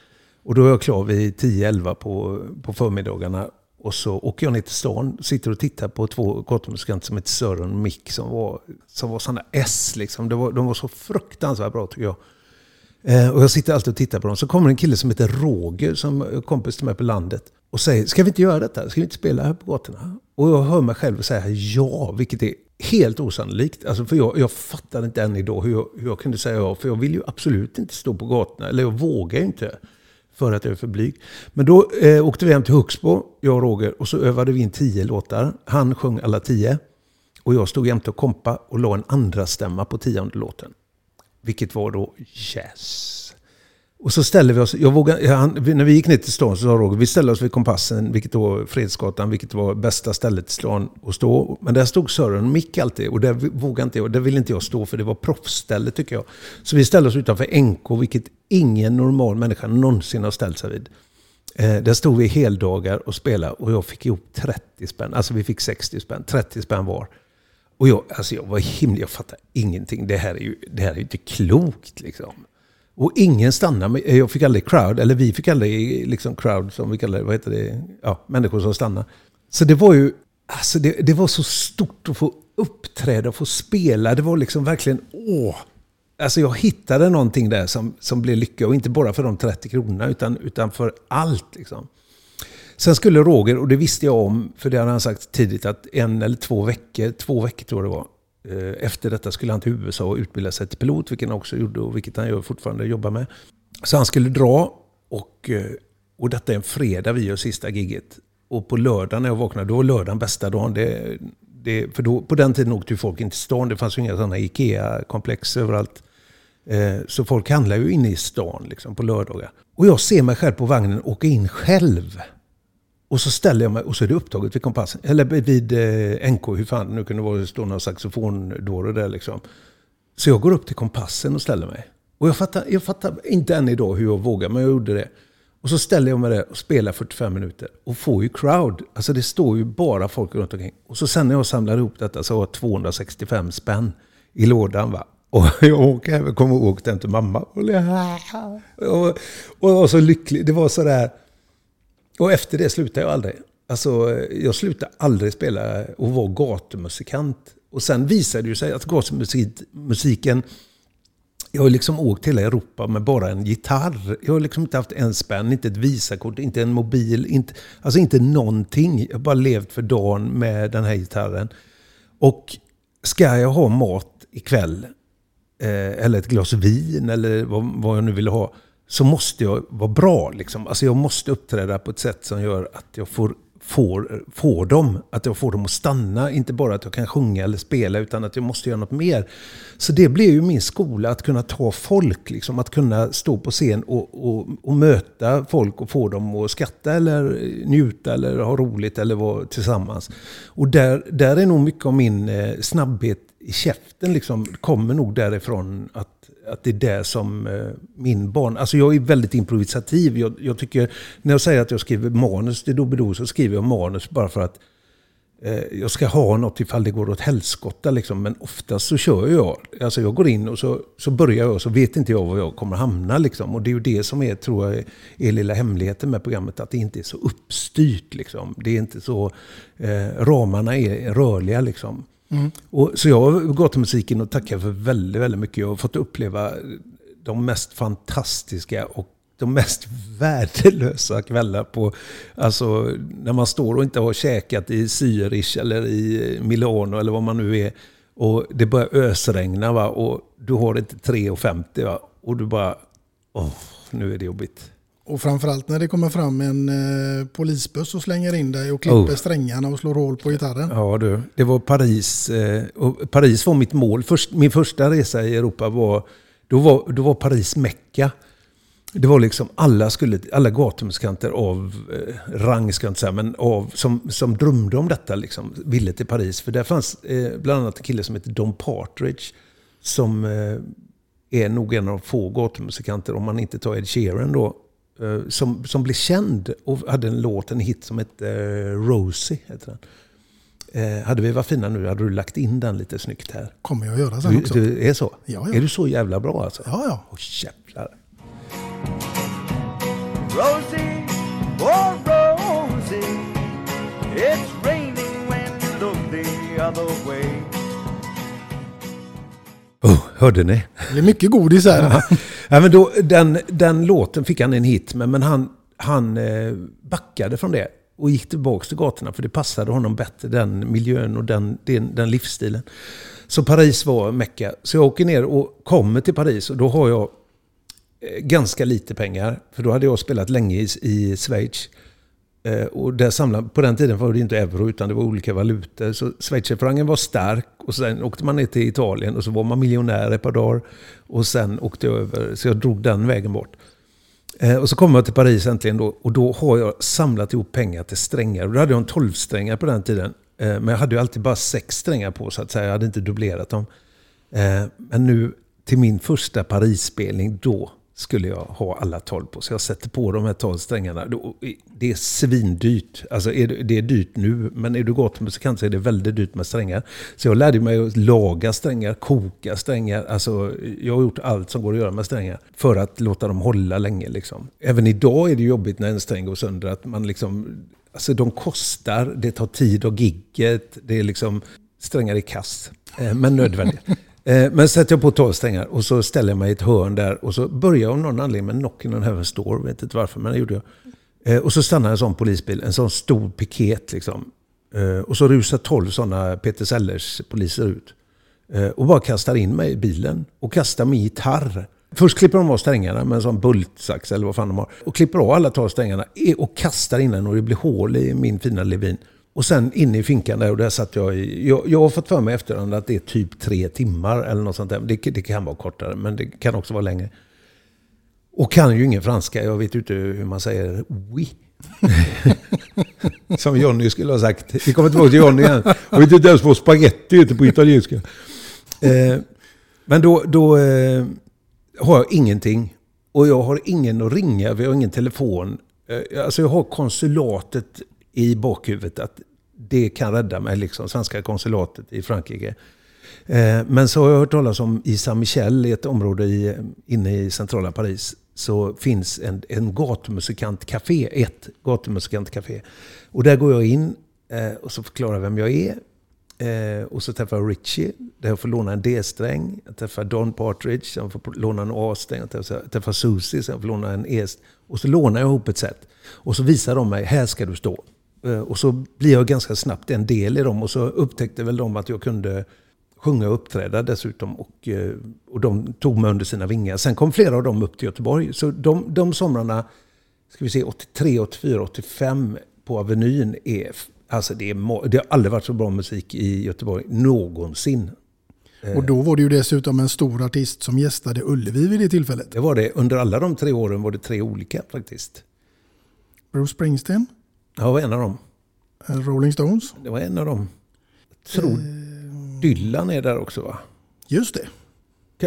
Och då är jag klar vid 10-11 på, på förmiddagarna. Och så åker jag ner till stan, sitter och tittar på två gatumusikanter som heter Sören och Mick som var, som var sådana S. Liksom. Det var, de var så fruktansvärt bra tycker jag. Eh, och jag sitter alltid och tittar på dem. Så kommer en kille som heter Roger, som är kompis till mig på landet. Och säger, ska vi inte göra detta? Ska vi inte spela här på gatorna? Och jag hör mig själv säga ja, vilket är helt osannolikt. Alltså för jag, jag fattar inte än idag hur jag, hur jag kunde säga ja. För jag vill ju absolut inte stå på gatorna. Eller jag vågar ju inte. För att jag är för blyg. Men då eh, åkte vi hem till Huxbo, jag och Roger. Och så övade vi in tio låtar. Han sjöng alla tio. Och jag stod jämte och kompa och la en andra stämma på tionde låten. Vilket var då jazz. Och så ställde vi oss, jag vågade, han, när vi gick ner till stan så sa Roger, vi ställer oss vid kompassen, vilket var Fredsgatan, vilket var bästa stället i stan att stå. Men där stod Sören och Mick alltid, och där vågade inte jag, där ville inte jag stå för det var proffsställe tycker jag. Så vi ställde oss utanför NK, vilket ingen normal människa någonsin har ställt sig vid. Eh, där stod vi heldagar och spelade och jag fick ihop 30 spänn, alltså vi fick 60 spänn, 30 spänn var. Och jag, alltså jag var himla, jag fattade ingenting. Det här är ju, det här är ju inte klokt liksom. Och ingen stannade. mig. Jag fick aldrig crowd, eller vi fick aldrig liksom crowd som vi kallar det. Vad heter det? Ja, människor som stannar. Så det var ju, alltså det, det var så stort att få uppträda och få spela. Det var liksom verkligen, åh. Alltså jag hittade någonting där som, som blev lycka. Och inte bara för de 30 kronorna, utan, utan för allt liksom. Sen skulle Roger, och det visste jag om, för det hade han sagt tidigt, att en eller två veckor, två veckor tror jag det var, eh, efter detta skulle han till USA och utbilda sig till pilot, vilket han också gjorde och vilket han gör fortfarande jobbar med. Så han skulle dra och, eh, och detta är en fredag vi gör sista gigget. Och på lördagen när jag vaknade, då var lördagen bästa dagen. Det, det, för då, på den tiden åkte ju folk in till stan, det fanns ju inga sådana IKEA-komplex överallt. Eh, Så folk handlar ju inne i stan liksom, på lördagar. Och jag ser mig själv på vagnen åka in själv. Och så ställer jag mig och så är det upptaget vid kompassen. Eller vid eh, NK, hur fan det nu kunde vara, det står någon saxofondåre där liksom. Så jag går upp till kompassen och ställer mig. Och jag fattar, jag fattar inte än idag hur jag vågar, men jag gjorde det. Och så ställer jag mig där och spelar 45 minuter. Och får ju crowd. Alltså det står ju bara folk runt omkring. Och så sen när jag samlar ihop detta så har jag 265 spänn i lådan. Va? Och jag åker kommer ihåg den till mamma. Och, och jag var så lycklig. Det var sådär... Och efter det slutade jag aldrig. Alltså, jag slutade aldrig spela och vara gatumusikant. Och sen visade det sig att gatumusiken... Jag har liksom åkt hela Europa med bara en gitarr. Jag har liksom inte haft en spänn, inte ett visakort, inte en mobil, inte, alltså inte någonting. Jag har bara levt för dagen med den här gitarren. Och ska jag ha mat ikväll, eh, eller ett glas vin, eller vad, vad jag nu vill ha, så måste jag vara bra. Liksom. Alltså jag måste uppträda på ett sätt som gör att jag får, får, får dem. Att jag får dem att stanna. Inte bara att jag kan sjunga eller spela utan att jag måste göra något mer. Så det blev ju min skola, att kunna ta folk. Liksom, att kunna stå på scen och, och, och möta folk och få dem att skratta eller njuta eller ha roligt eller vara tillsammans. Och där, där är nog mycket av min eh, snabbhet i käften liksom, kommer nog därifrån att att det är det som eh, min barn... Alltså jag är väldigt improvisativ. Jag, jag, tycker, när jag säger att jag skriver manus till Doobidoo så skriver jag manus bara för att eh, jag ska ha något ifall det går åt helskotta. Liksom. Men oftast så kör jag. Alltså jag går in och så, så börjar jag och så vet inte jag var jag kommer hamna. Liksom. Och det är ju det som är, tror jag, är lilla hemligheten med programmet. Att det inte är så uppstyrt. Liksom. Det är inte så... Eh, ramarna är rörliga liksom. Mm. Och, så jag har gått till musiken och tackar för väldigt, väldigt mycket. Jag har fått uppleva de mest fantastiska och de mest värdelösa kvällar på, alltså när man står och inte har käkat i Zürich eller i Milano eller vad man nu är. Och det börjar ösregna va? och du har inte 3,50 va? och du bara, åh, nu är det jobbigt. Och framförallt när det kommer fram en eh, polisbuss och slänger in dig och klipper Oh. strängarna och slår hål på gitarren. Ja du, det var Paris. Eh, och Paris var mitt mål. Först, min första resa i Europa var, då var, då var Paris Mecka. Det var liksom alla, skulle, alla gatumusikanter av eh, rang, ska jag inte säga, men av, som, som drömde om detta liksom, ville till Paris. För där fanns eh, bland annat en kille som heter Don Partridge. Som eh, är nog en av få gatumusikanter, om man inte tar Ed Sheeran då, som, som blev känd och hade en låt, en hit som hette eh, Rosie. Heter den. Eh, hade vi varit fina nu hade du lagt in den lite snyggt här. Kommer jag göra sen Du, också. du är så? Ja, ja. Är du så jävla bra alltså? Ja, ja. Åh jävlar. Rosie, oh Rosie, it's raining when you look the other way. Oh, hörde ni? Det är mycket godis här. ja, men då, den, den låten fick han en hit med, men han, han eh, backade från det och gick tillbaka till gatorna för det passade honom bättre, den miljön och den, den, den livsstilen. Så Paris var Mecka. Så jag åker ner och kommer till Paris och då har jag eh, ganska lite pengar. För då hade jag spelat länge i, i Schweiz. Eh, och där samlade, på den tiden var det inte euro utan det var olika valutor. Så schweizerfrancen var stark och sen åkte man ner till Italien och så var man miljonär ett par dagar. Och sen åkte jag över, så jag drog den vägen bort. Eh, och så kommer jag till Paris äntligen då och då har jag samlat ihop pengar till strängar. Och då hade jag en 12-strängar på den tiden. Eh, men jag hade ju alltid bara sex strängar på så att säga. Jag hade inte dubblerat dem. Men nu till min första Paris-spelning, då skulle jag ha alla 12 på. Så jag sätter på de här 12 strängarna. Det är svindyrt. Alltså är det, det är dyrt nu, men är du gatumusikant så är det väldigt dyrt med strängar. Så jag lärde mig att laga strängar, koka strängar. Alltså, jag har gjort allt som går att göra med strängar för att låta dem hålla länge. Liksom. Även idag är det jobbigt när en sträng går sönder. Att man liksom, alltså de kostar, det tar tid och gigget. Det är liksom strängar i kass, eh, men nödvändigt. Eh, Men sätter jag på 12 strängar och så ställer jag mig i ett hörn där och så börjar jag av någon anledning med Knockin' on Heaven's Door. Vet inte varför, men det gjorde jag. Eh, Och så stannar en sån polisbil, en sån stor piket liksom. Eh, Och så rusar 12 sådana Peter Sellers poliser ut. Eh, Och bara kastar in mig i bilen och kastar min gitarr. Först klipper de av strängarna med en sån bultsax eller vad fan de har. Och klipper av alla 12 strängarna eh, och kastar in den och det blir hål i min fina Levin. Och sen inne i finkan där och där satt jag i. Jag, jag har fått för mig efterhand att det är typ tre timmar eller något sånt där. Det, det kan vara kortare men det kan också vara längre. Och kan ju ingen franska. Jag vet ju inte hur man säger oui. Som Jonny skulle ha sagt. Vi kommer tillbaka till Jonny igen. Jag vet inte ens vad spaghetti heter på italienska. Eh, men då, då eh, har jag ingenting. Och jag har ingen att ringa, vi har ingen telefon. Eh, alltså jag har konsulatet i bakhuvudet att det kan rädda mig, liksom, svenska konsulatet i Frankrike. Eh, men så har jag hört talas om i Saint-Michel, i ett område i, inne i centrala Paris, så finns en, en gatumusikantcafé, ett gatumusikantcafé. Och där går jag in eh, och så förklarar vem jag är. Eh, och så träffar jag Richie, där jag får låna en D-sträng. Jag träffar Don Partridge, jag får låna en A-sträng. Jag träffar, jag träffar Susie, så jag får låna en E-sträng. Och så lånar jag ihop ett set. Och så visar de mig, här ska du stå. Eh, och så blir jag ganska snabbt en del i dem. Och så upptäckte väl de att jag kunde sjunga och uppträda dessutom. Och, eh, och de tog mig under sina vingar. Sen kom flera av dem upp till Göteborg. Så de, de somrarna, ska vi se, 83, 84, 85 på Avenyn är... Alltså det, är, det har aldrig varit så bra musik i Göteborg någonsin. Och då var det ju dessutom en stor artist som gästade Ullevi vid det tillfället. Det var det. Under alla de tre åren var det tre olika faktiskt. Bruce Springsteen, Ja, det var en av dem. eh, Rolling Stones. Det var en av dem. Jag tror Dylan är där också va? Just det.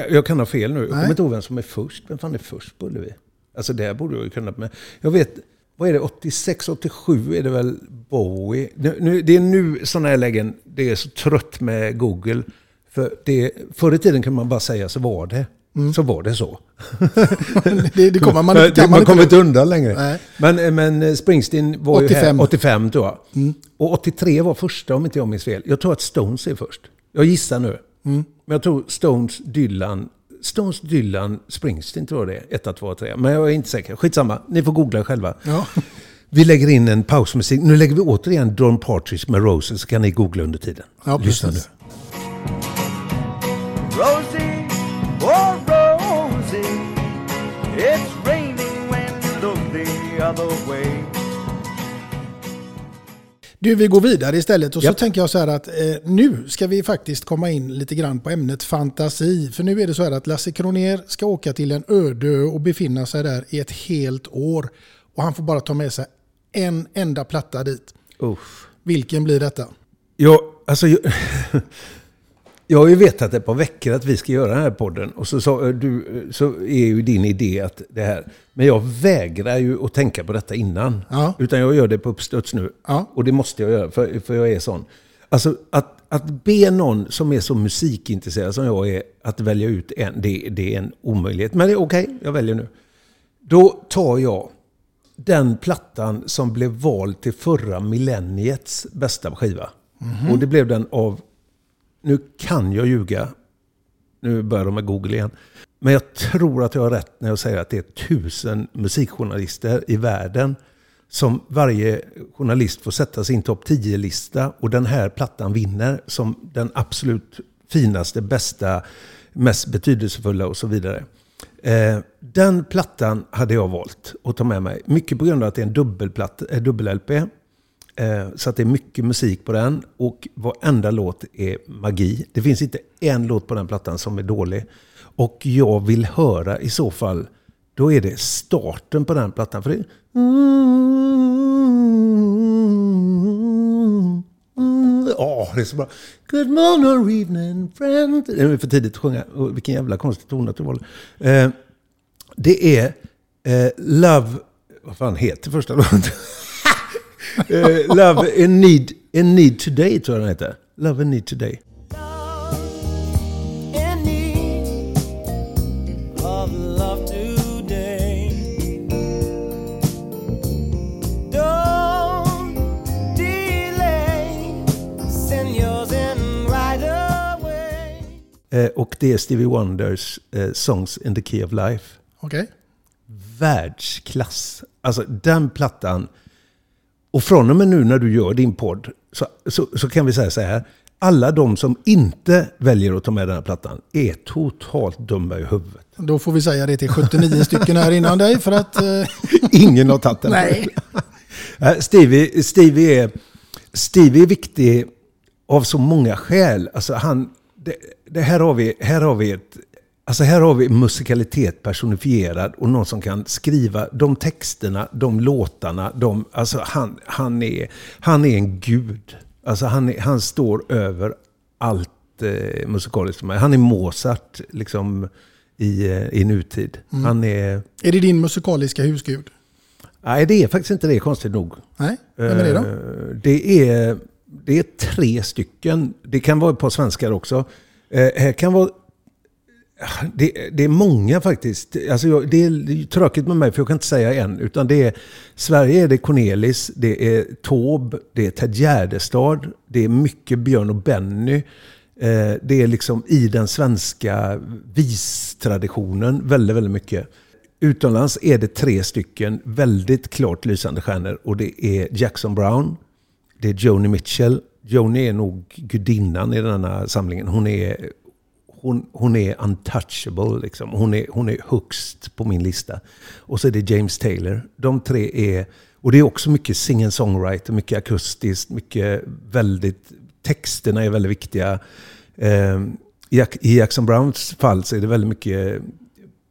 Jag kan ha fel nu. Jag kommer inte ihåg vem som är först. Vem fan är först på Ullevi? Alltså det här borde jag ju kunna. Men jag vet, vad är det? 86, 87 är det väl Bowie. Nu, nu, det är nu sådana här lägen, det är så trött med Google. För det, förr i tiden kunde man bara säga så var det. Så var det så. det, det kommer man, kan man inte kommer inte undan längre. Nej. Men, men Springsteen var 85. ju här 85 tror jag. Och 83 var första om inte jag minns fel. Jag tror att Stones är först. Jag gissar nu. Men jag tror Stones, Dylan, Stones, Dylan, Springsteen tror jag det är. 1, 2, 3. Men jag är inte säker. Skitsamma, ni får googla själva. Ja. Vi lägger in en pausmusik. Nu lägger vi återigen Don Partridge med Roses så kan ni googla under tiden. Ja, Lyssna nu. Other way. Du, vi går vidare istället och så Japp. tänker jag så här att eh, nu ska vi faktiskt komma in lite grann på ämnet fantasi. För nu är det så här att Lasse Kroner ska åka till en öde och befinna sig där i ett helt år. Och han får bara ta med sig en enda platta dit. Uff. Vilken blir detta? Ja, alltså... Jag, jag har ju vetat ett par veckor att vi ska göra den här podden. Och så, sa du, så är ju din idé att det här... Men jag vägrar ju att tänka på detta innan. Ja. Utan jag gör det på uppstuds nu. Ja. Och det måste jag göra, för, för jag är sån. Alltså att, att be någon som är så musikintresserad som jag är att välja ut en, det, det är en omöjlighet. Men det är okej, jag väljer nu. Då tar jag den plattan som blev vald till förra millenniets bästa skiva. Och det blev den av, nu kan jag ljuga, nu börjar de med Google igen. Men jag tror att jag har rätt när jag säger att det är tusen musikjournalister i världen som varje journalist får sätta sin topp 10-lista och den här plattan vinner som den absolut finaste, bästa, mest betydelsefulla och så vidare. Eh, den plattan hade jag valt att ta med mig. Mycket på grund av att det är en eh, dubbel-LP. Dubbel Eh, så att det är mycket musik på den och varenda låt är magi. Det finns inte en låt på den plattan som är dålig. Och jag vill höra i så fall, då är det starten på den plattan. För det Ja, det är så bra. Good morning, evening, friend. Det är för tidigt att sjunga. Vilken jävla konstig tonart det var. Eh, det är eh, Love... Vad fan heter första låten? Eh, love and need, and need Today tror jag den heter. Love and Need Today. Eh, och det är Stevie Wonders eh, Songs in the Key of Life. Okej? Världsklass. Alltså den plattan. Och från och med nu när du gör din podd så, så, så kan vi säga så här. Alla de som inte väljer att ta med den här plattan är totalt dumma i huvudet. Då får vi säga det till 79 stycken här innan dig för att... Eh, Ingen har tagit den. Nej. Eh, Stevie, Stevie, är, Stevie är viktig av så många skäl. Alltså han, det, det här, har vi, här har vi ett... Alltså här har vi musikalitet personifierad och någon som kan skriva de texterna, de låtarna. De, alltså han, han, är, han är en gud. Alltså han, är, han står över allt eh, musikaliskt. Han är Mozart liksom, i, eh, i nutid. Han är... är det din musikaliska husgud? Nej, det är faktiskt inte det, konstigt nog. Nej, vem är det då? Eh, Det är, det är tre stycken. Det kan vara ett par svenskar också. Eh, här kan vara... Det, det är många faktiskt. Alltså jag, det är tråkigt med mig för jag kan inte säga en. Utan det är, Sverige är det Cornelis, det är Taube, det är Ted Gärdestad, det är mycket Björn och Benny. Eh, det är liksom i den svenska vistraditionen väldigt, väldigt mycket. Utomlands är det tre stycken väldigt klart lysande stjärnor. Och det är Jackson Brown, det är Joni Mitchell. Joni är nog gudinnan i denna samlingen. Hon är, hon, hon är untouchable. Liksom. Hon, är, hon är högst på min lista. Och så är det James Taylor. De tre är... Och det är också mycket sing-and-songwriter, mycket akustiskt, mycket väldigt... Texterna är väldigt viktiga. Eh, i, Jack- I Jackson Browns fall så är det väldigt mycket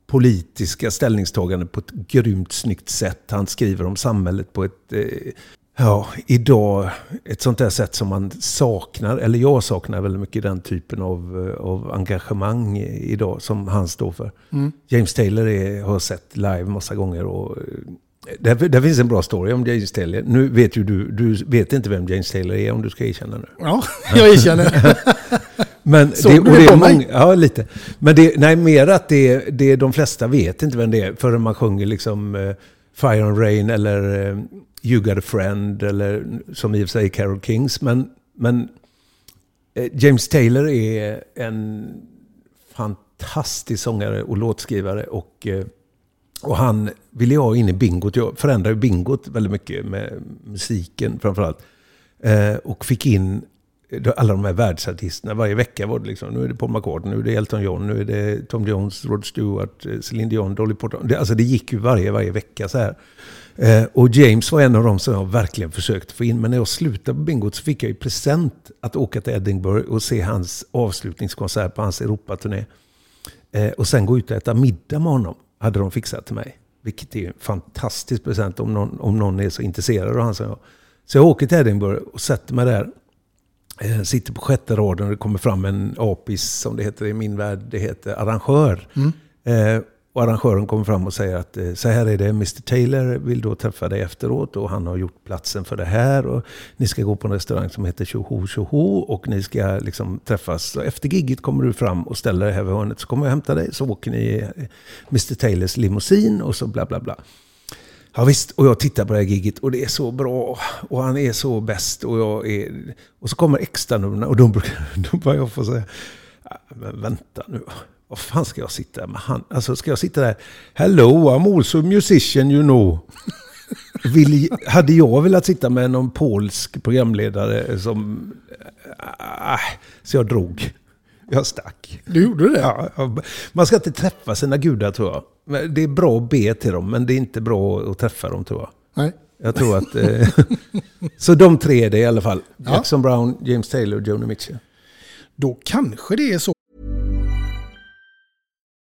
politiska ställningstaganden på ett grymt snyggt sätt. Han skriver om samhället på ett, eh, ja, idag, ett sånt där sätt som man saknar, eller jag saknar väldigt mycket den typen av, eh, av engagemang idag som han står för. Mm. James Taylor är, har jag sett live massa gånger och eh, där, där finns en bra story om James Taylor. Nu vet ju du, du vet inte vem James Taylor är om du ska erkänna nu. Ja, jag erkänner. Men Såg det, och det är många, ja, lite. Men det, nej, mer att det, det, de flesta vet inte vem det är förrän man sjunger liksom eh, Fire and Rain eller You Got a Friend eller som i och för sig är Carole Kings. Men, men eh, James Taylor är en fantastisk sångare och låtskrivare. Och, eh, och han ville jag ha in i bingot. Jag förändrade ju bingot väldigt mycket med musiken framförallt. Eh, och fick in eh, alla de här världsartisterna. Varje vecka var det liksom, nu är det Paul McCartney, nu är det Elton John, nu är det Tom Jones, Rod Stewart, eh, Celine Dion, Dolly Parton. Det, alltså det gick ju varje, varje vecka så här. Eh, och James var en av dem som jag verkligen försökte få in. Men när jag slutade på bingot så fick jag i present att åka till Edinburgh och se hans avslutningskonsert på hans Europaturné. Eh, och sen gå ut och äta middag med honom, hade de fixat till mig. Vilket är en fantastisk present om någon, om någon är så intresserad av han som jag. Så jag åker till Edinburgh och sätter mig där. Eh, sitter på sjätte raden och det kommer fram en apis, som det heter i min värld, det heter arrangör. Mm. Eh, och arrangören kommer fram och säger att eh, så här är det, Mr Taylor vill då träffa dig efteråt och han har gjort platsen för det här. Och ni ska gå på en restaurang som heter Tjoho Tjoho och ni ska liksom träffas. Så efter gigget kommer du fram och ställer dig här vid hörnet så kommer jag hämta dig. Så åker ni eh, i Mr Taylors limousin och så bla bla bla. Ja visst, och jag tittar på det här gigget och det är så bra. Och han är så bäst. Och, jag är, och så kommer extranumren och då, brukar- börjar jag få säga, men vänta nu. Vad fan ska jag sitta där med han? Alltså ska jag sitta där, hello I'm also a musician you know. Vill, hade jag velat sitta med någon polsk programledare som... Äh, så jag drog. Jag stack. Du gjorde det? Ja, ja. man ska inte träffa sina gudar tror jag. Det är bra att be till dem, men det är inte bra att träffa dem tror jag. Nej. Jag tror att... Eh, så de tre är det i alla fall. Ja. Jackson Brown, James Taylor och Joni Mitchell. Då kanske det är så.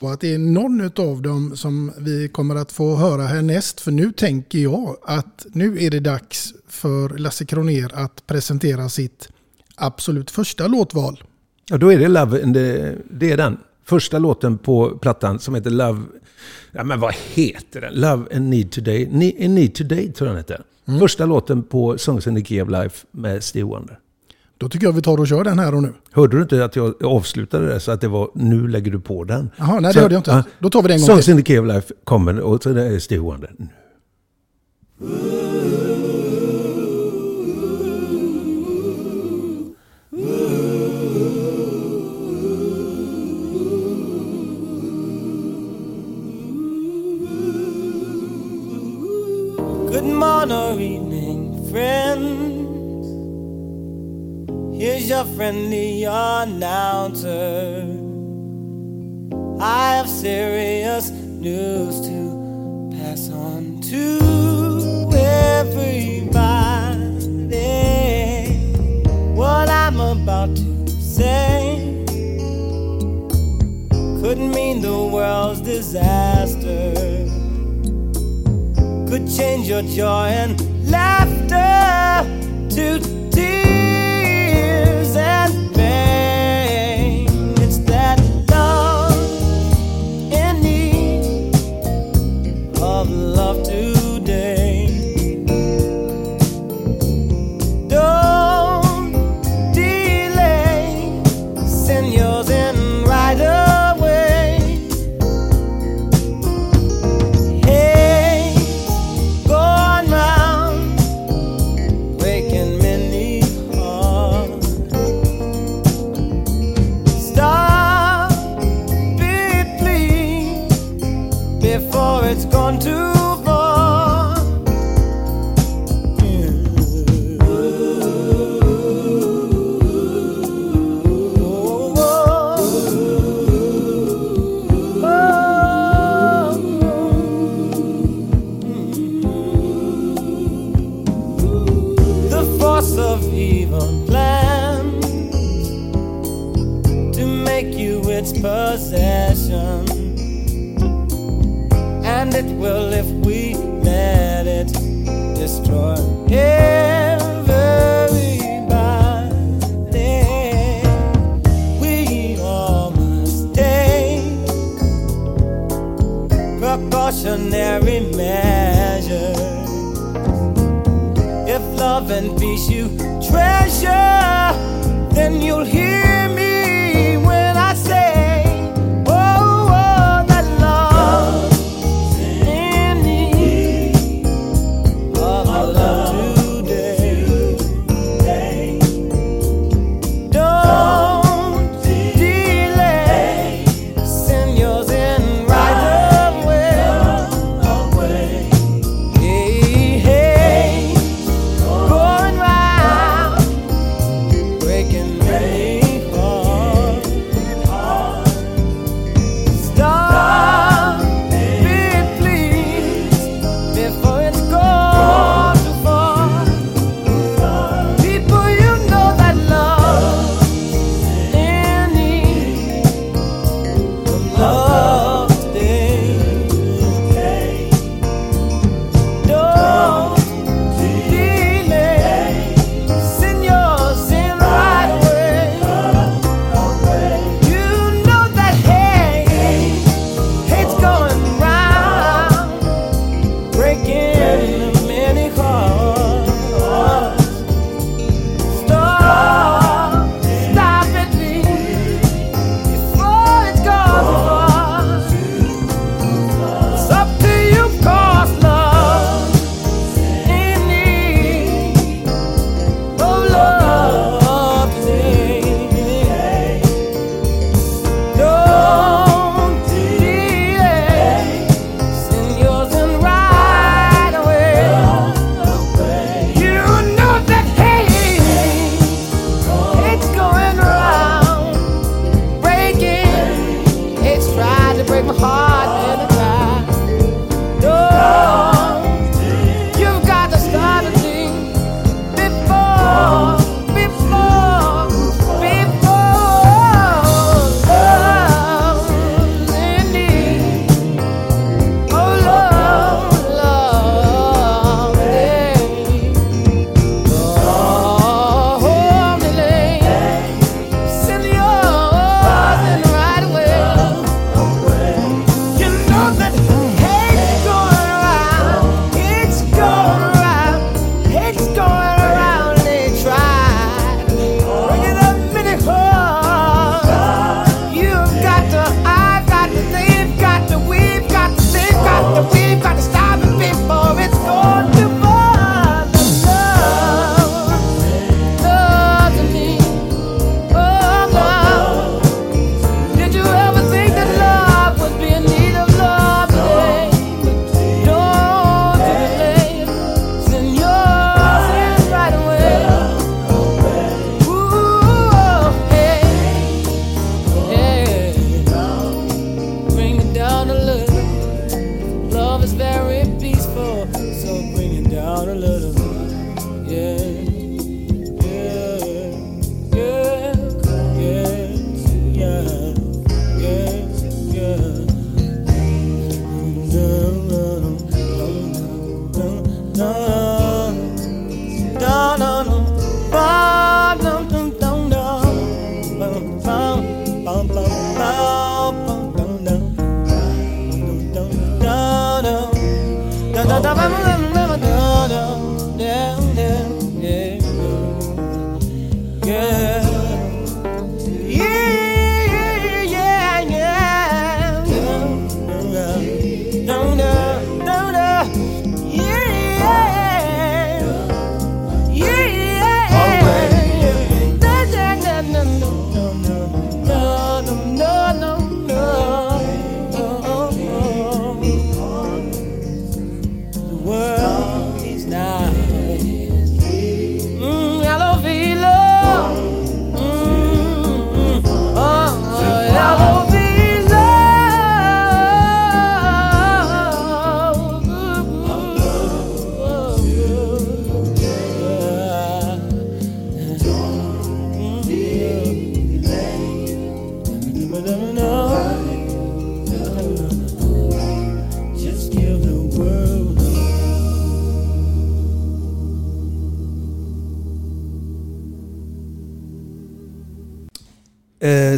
Och att det är någon av dem som vi kommer att få höra härnäst. För nu tänker jag att nu är det dags för Lasse Kroner att presentera sitt absolut första låtval. Ja, då är det Love, the, det är den. Första låten på plattan som heter Love... Ja, men vad heter den? Love and Need Today. Ne, need Today tror jag den heter. Mm. Första låten på Songs in the Key of Life med Steve Wonder. Då tycker jag vi tar och kör den här och nu. Hörde du inte att jag avslutade det så att det var nu lägger du på den? Jaha, nej det Så- hörde jag inte. ja. Då tar vi det en gång till. in the of Life kommer och så det är Steve Wonder. Good morning or evening, friends. Here's your friendly announcer. I have serious news to pass on to everybody. What I'm about to say could mean the world's disaster could change your joy and laughter to tears and hold here.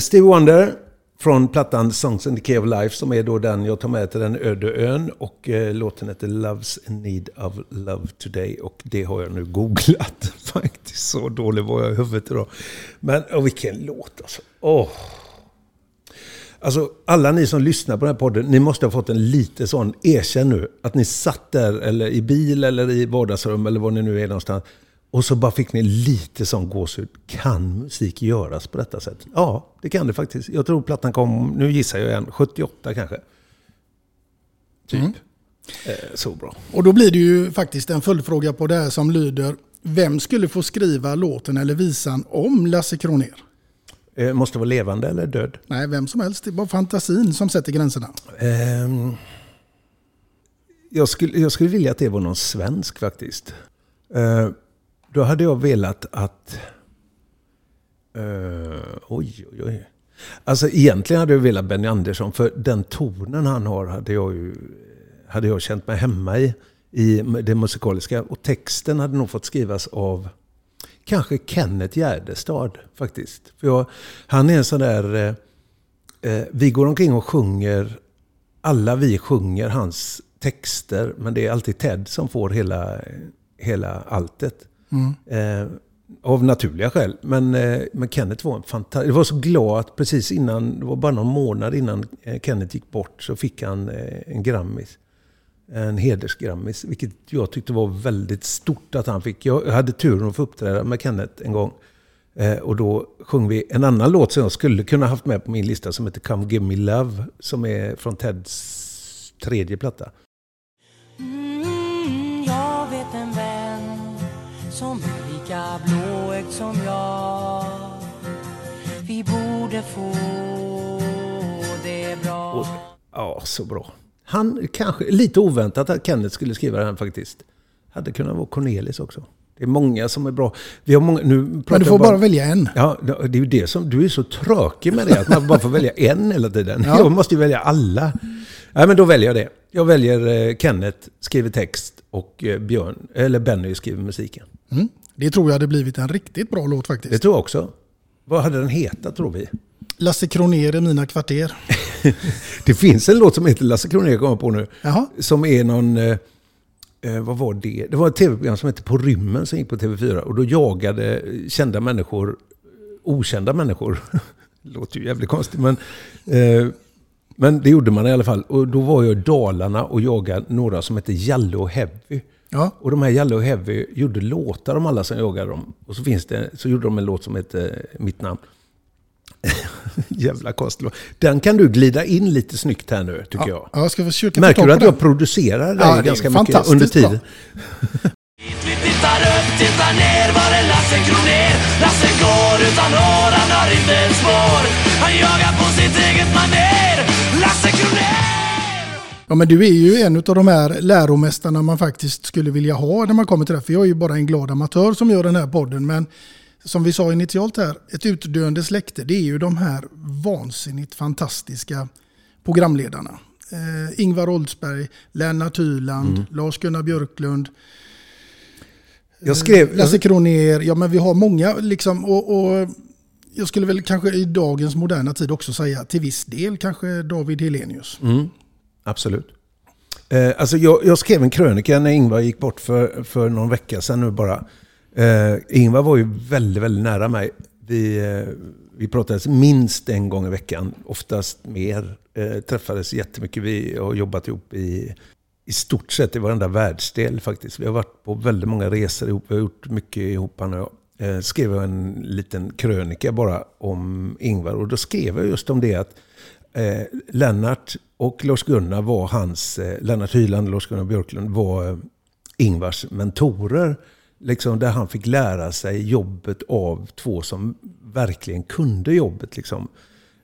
Stevie Wonder från plattan Songs in the Key of Life som är då den jag tar med till den öde ön. Och eh, låten heter Love's in Need of Love Today. Och det har jag nu googlat. Faktiskt så dålig var jag i huvudet idag. Men och vilken låt alltså. Oh. Alltså alla ni som lyssnar på den här podden, ni måste ha fått en lite sån, erkänn nu, att ni satt där eller i bil eller i vardagsrum eller var ni nu är någonstans. Och så bara fick ni lite sån gåshud. Kan musik göras på detta sätt? Ja, det kan det faktiskt. Jag tror plattan kom, nu gissar jag igen, 78 kanske. Typ. Mm. Eh, så bra. Och då blir det ju faktiskt en följdfråga på det här som lyder Vem skulle få skriva låten eller visan om Lasse Kronér? Eh, måste vara levande eller död? Nej, vem som helst. Det är bara fantasin som sätter gränserna. Ehm, jag, skulle, jag skulle vilja att det var någon svensk faktiskt. Eh, då hade jag velat att... Uh, oj, oj, oj. Alltså egentligen hade jag velat Benny Andersson, för den tonen han har hade jag ju hade jag känt mig hemma i, i det musikaliska. Och texten hade nog fått skrivas av kanske Kenneth Gärdestad faktiskt. För jag, han är en sån där... Eh, eh vi går omkring och sjunger, alla vi sjunger hans texter, men det är alltid Ted som får hela, hela alltet. Mm. Eh, av naturliga skäl. Men, eh, men Kenneth var en fantastisk... Jag var så glad att precis innan, det var bara någon månad innan eh, Kenneth gick bort, så fick han eh, en Grammis. En hedersgrammis, vilket jag tyckte var väldigt stort att han fick. Jag hade turen att få uppträda med Kenneth en gång. Eh, och då sjöng vi en annan låt som jag skulle kunna haft med på min lista som heter Come Give Me Love, som är från Teds tredje platta. Mm, jag. Vi borde få det bra. Och, ja, så bra. Han, kanske, lite oväntat att Kenneth skulle skriva den faktiskt. Hade kunnat vara Cornelis också. Det är många som är bra. Vi har många, nu Men du får jag bara välja en. Ja, det är ju det som... Du är så tråkig med det, att man bara får välja en hela tiden. Ja. Jag måste ju välja alla. Nej, men då väljer jag det. Jag väljer eh, Kenneth, skriver text och eh, Björn, eller Benny skriver musiken. Mm. Det tror jag hade blivit en riktigt bra låt faktiskt. Det tror jag också. Vad hade den hetat tror vi? Lasse Kronér i mina kvarter. Det finns en låt som heter Lasse Kronér, kommer på nu. Jaha. Som är någon... Eh, vad var det? Det var ett tv-program som hette På rymmen som gick på TV4. Och då jagade kända människor okända människor. Låter ju jävligt konstigt, men... Eh, men det gjorde man i alla fall. Och då var jag i Dalarna och jagade några som hette Jalle och Heavy. Ja. Och de här Jalle och Heavy gjorde låtar om alla som jagade dem. Och så, finns det, så gjorde de en låt som heter Mitt namn. Jävla konstig låt. Den kan du glida in lite snyggt här nu, tycker jag. Ja, jag ska försöka Märker du att den. jag producerar dig Ja, det är ganska mycket under tiden? Vi tittar upp, tittar ner, var är Lasse Kronér? Lasse går utan hår, han har inte ett spår. Han jagar på sitt eget manér. Lasse Kronér! Ja, men du är ju en av de här läromästarna man faktiskt skulle vilja ha när man kommer till det. För jag är ju bara en glad amatör som gör den här podden. Men som vi sa initialt här, ett utdöende släkte, det är ju de här vansinnigt fantastiska programledarna. Eh, Ingvar Oldsberg, Lennart Hyland, Mm. Lars-Gunnar Björklund, Jag skrev... Lasse Kronér. Ja, men vi har många liksom. Och, och jag skulle väl kanske i dagens moderna tid också säga till viss del kanske David Helenius. Mm, absolut. Eh, alltså jag, jag skrev en krönika när Ingvar gick bort för, för någon vecka sedan nu bara. Eh, Ingvar var ju väldigt, väldigt nära mig. Vi, eh, vi pratades minst en gång i veckan, oftast mer. Eh, träffades jättemycket. Vi har jobbat ihop i, i stort sett i varenda världsdel faktiskt. Vi har varit på väldigt många resor ihop. Vi har gjort mycket ihop han och jag. Eh, skrev jag en liten krönika bara om Ingvar. Och då skrev jag just om det att eh, Lennart och Lars-Gunnar var hans, eh, Lennart Hyland och Lars-Gunnar Björklund var eh, Ingvars mentorer. Liksom där han fick lära sig jobbet av två som verkligen kunde jobbet. Liksom.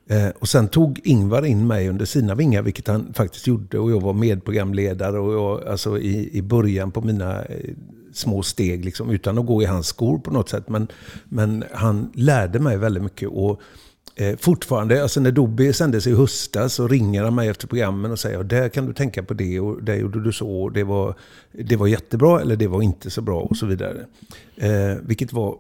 Eh, och sen tog Ingvar in mig under sina vingar, vilket han faktiskt gjorde. Och jag var medprogramledare och jag, alltså i, i början på mina eh, små steg, liksom, utan att gå i hans skor på något sätt. Men, men han lärde mig väldigt mycket. Och eh, fortfarande, alltså när Dobby sändes i höstas så ringer han mig efter programmen och säger där kan du tänka på det och där gjorde du så. Och det, var, det var jättebra eller det var inte så bra och så vidare. Eh, vilket var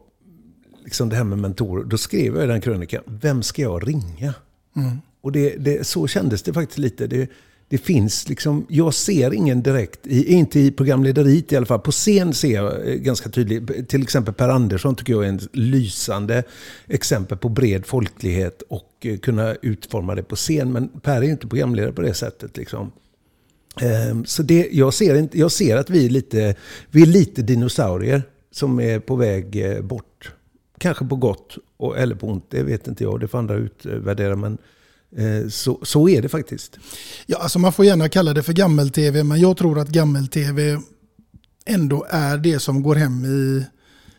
liksom det här med mentorer, då skrev jag i den krönikan, vem ska jag ringa? Mm. Och det, det, så kändes det faktiskt lite. Det, det finns liksom, jag ser ingen direkt, i, inte i programlederiet i alla fall. På scen ser jag eh, ganska tydligt, till exempel Per Andersson tycker jag är en lysande exempel på bred folklighet och eh, kunna utforma det på scen. Men Per är ju inte programledare på det sättet. Liksom. Ehm, så det, jag, ser inte, jag ser att vi är, lite, vi är lite dinosaurier som är på väg eh, bort. Kanske på gott och, eller på ont, det vet inte jag. Det får andra utvärdera. Men eh, Eh, så, så är det faktiskt. Ja, alltså man får gärna kalla det för gammel-tv, men jag tror att gammel-tv ändå är det som går hem i,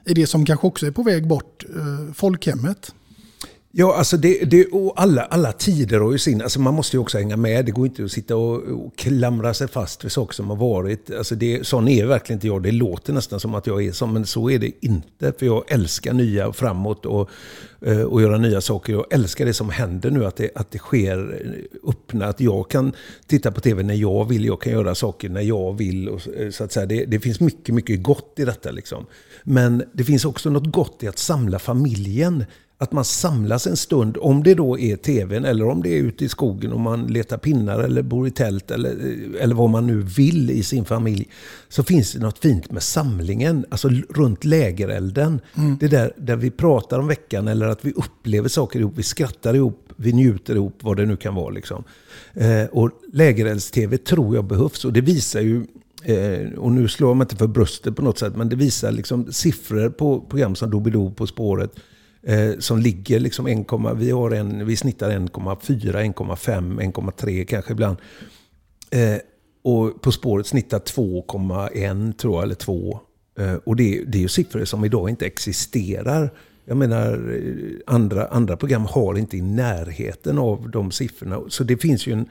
i det som kanske också är på väg bort, eh, folkhemmet. Ja, alltså det, det, och alla, alla tider har ju sin... Alltså man måste ju också hänga med. Det går inte att sitta och, och klamra sig fast vid saker som har varit. Alltså det, sån är verkligen inte jag. Det låter nästan som att jag är sån, men så är det inte. För jag älskar nya och framåt och, eh, och göra nya saker. Jag älskar det som händer nu, att det, att det sker eh, öppna. Att jag kan titta på tv när jag vill. Jag kan göra saker när jag vill. Och, eh, så att säga. Det, det finns mycket, mycket gott i detta. Liksom. Men det finns också något gott i att samla familjen. Att man samlas en stund, om det då är tvn eller om det är ute i skogen och man letar pinnar eller bor i tält eller, eller vad man nu vill i sin familj. Så finns det något fint med samlingen, alltså runt lägerelden. Mm. Det där, där vi pratar om veckan eller att vi upplever saker ihop, vi skrattar ihop, vi njuter ihop, vad det nu kan vara. Liksom. Eh, och lägerelds-tv tror jag behövs och det visar ju Eh, och nu slår jag mig inte för bröstet på något sätt, men det visar liksom siffror på program som Doobidoo På spåret. Eh, som ligger liksom 1, vi, har en, vi snittar 1,4, 1,5, 1,3 kanske ibland. Eh, och På spåret snittar 2,1 tror jag, eller 2. Eh, och det, det är ju siffror som idag inte existerar. Jag menar, eh, andra, andra program har inte i närheten av de siffrorna. Så det finns ju en,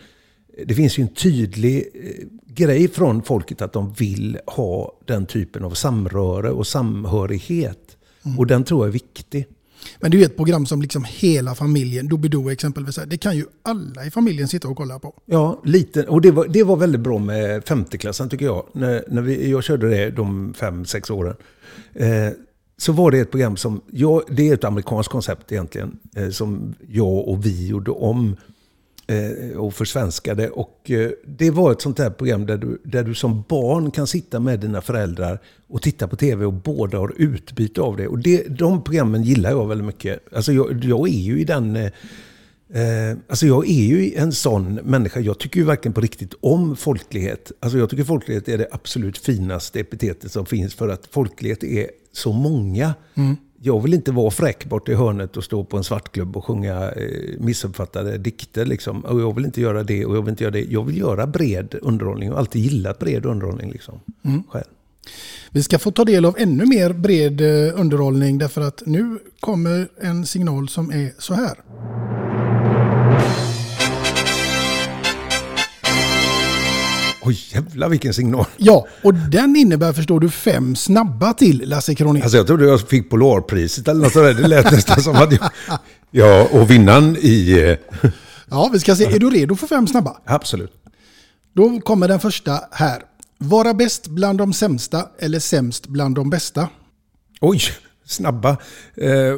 det finns ju en tydlig eh, grej från folket att de vill ha den typen av samröre och samhörighet. Och den tror jag är viktig. Men det är ju ett program som liksom hela familjen, Doobidoo exempelvis, det kan ju alla i familjen sitta och kolla på. Ja, lite. Och det var, det var väldigt bra med femteklassen tycker jag. När, när vi, jag körde det de fem, sex åren. Eh, så var det ett program som, ja, det är ett amerikanskt koncept egentligen, eh, som jag och vi gjorde om eh, Eh, och försvenskade. Och eh, det var ett sånt här program där du, där du som barn kan sitta med dina föräldrar och titta på tv och båda har utbyte av det. Och det, de programmen gillar jag väldigt mycket. Alltså jag, jag är ju i den... Eh, Eh, alltså jag är ju en sån människa. Jag tycker ju verkligen på riktigt om folklighet. Alltså jag tycker folklighet är det absolut finaste epitetet som finns. För att folklighet är så många. Mm. Jag vill inte vara fräck bort i hörnet och stå på en svartklubb och sjunga eh, missuppfattade dikter. Liksom. Och jag vill inte göra det och jag vill inte göra det. Jag vill göra bred underhållning och alltid gillat bred underhållning. Liksom, Mm. själv. Vi ska få ta del av ännu mer bred eh, underhållning därför att nu kommer en signal som är så här. Oj jävlar vilken signal. Ja, och den innebär förstår du fem snabba till Lasse Kronér. Alltså jag trodde jag fick Polarpriset eller något sådär. Det lät nästan som att jag... Ja, och vinnaren i... eh, Ja, vi ska se. Är du redo för fem snabba? Absolut. Då kommer den första här. Vara bäst bland de sämsta eller sämst bland de bästa? Oj, snabba. Eh,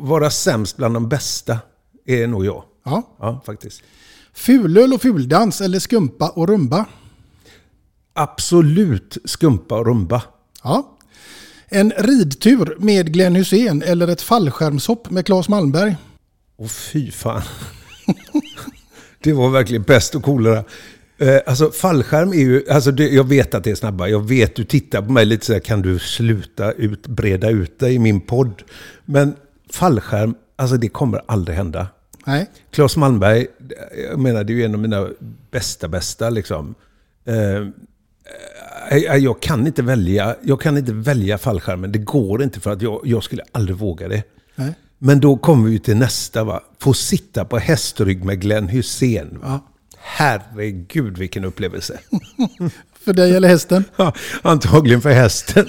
vara sämst bland de bästa är nog jag. Ja. Ja, faktiskt. Fulöl och fuldans eller skumpa och rumba? Absolut skumpa och rumba. Ja. En ridtur med Glenn Hussein eller ett fallskärmshopp med Claes Malmberg? Och fy fan. det var verkligen bäst och coolare. Eh, alltså fallskärm är ju, alltså det, jag vet att det är snabba. Jag vet, du tittar på mig lite så här, kan du sluta ut, breda ut dig i min podd? Men fallskärm, alltså det kommer aldrig hända. Nej. Claes Malmberg, jag menar det är ju en av mina bästa bästa liksom. Eh, eh, jag kan inte välja, jag kan inte välja fallskärmen. Det går inte för att jag, jag skulle aldrig våga det. Nej. Men då kommer vi till nästa va. Få sitta på hästrygg med Glenn Hussein. Va? Herregud vilken upplevelse. För dig eller hästen? Ja, antagligen för hästen.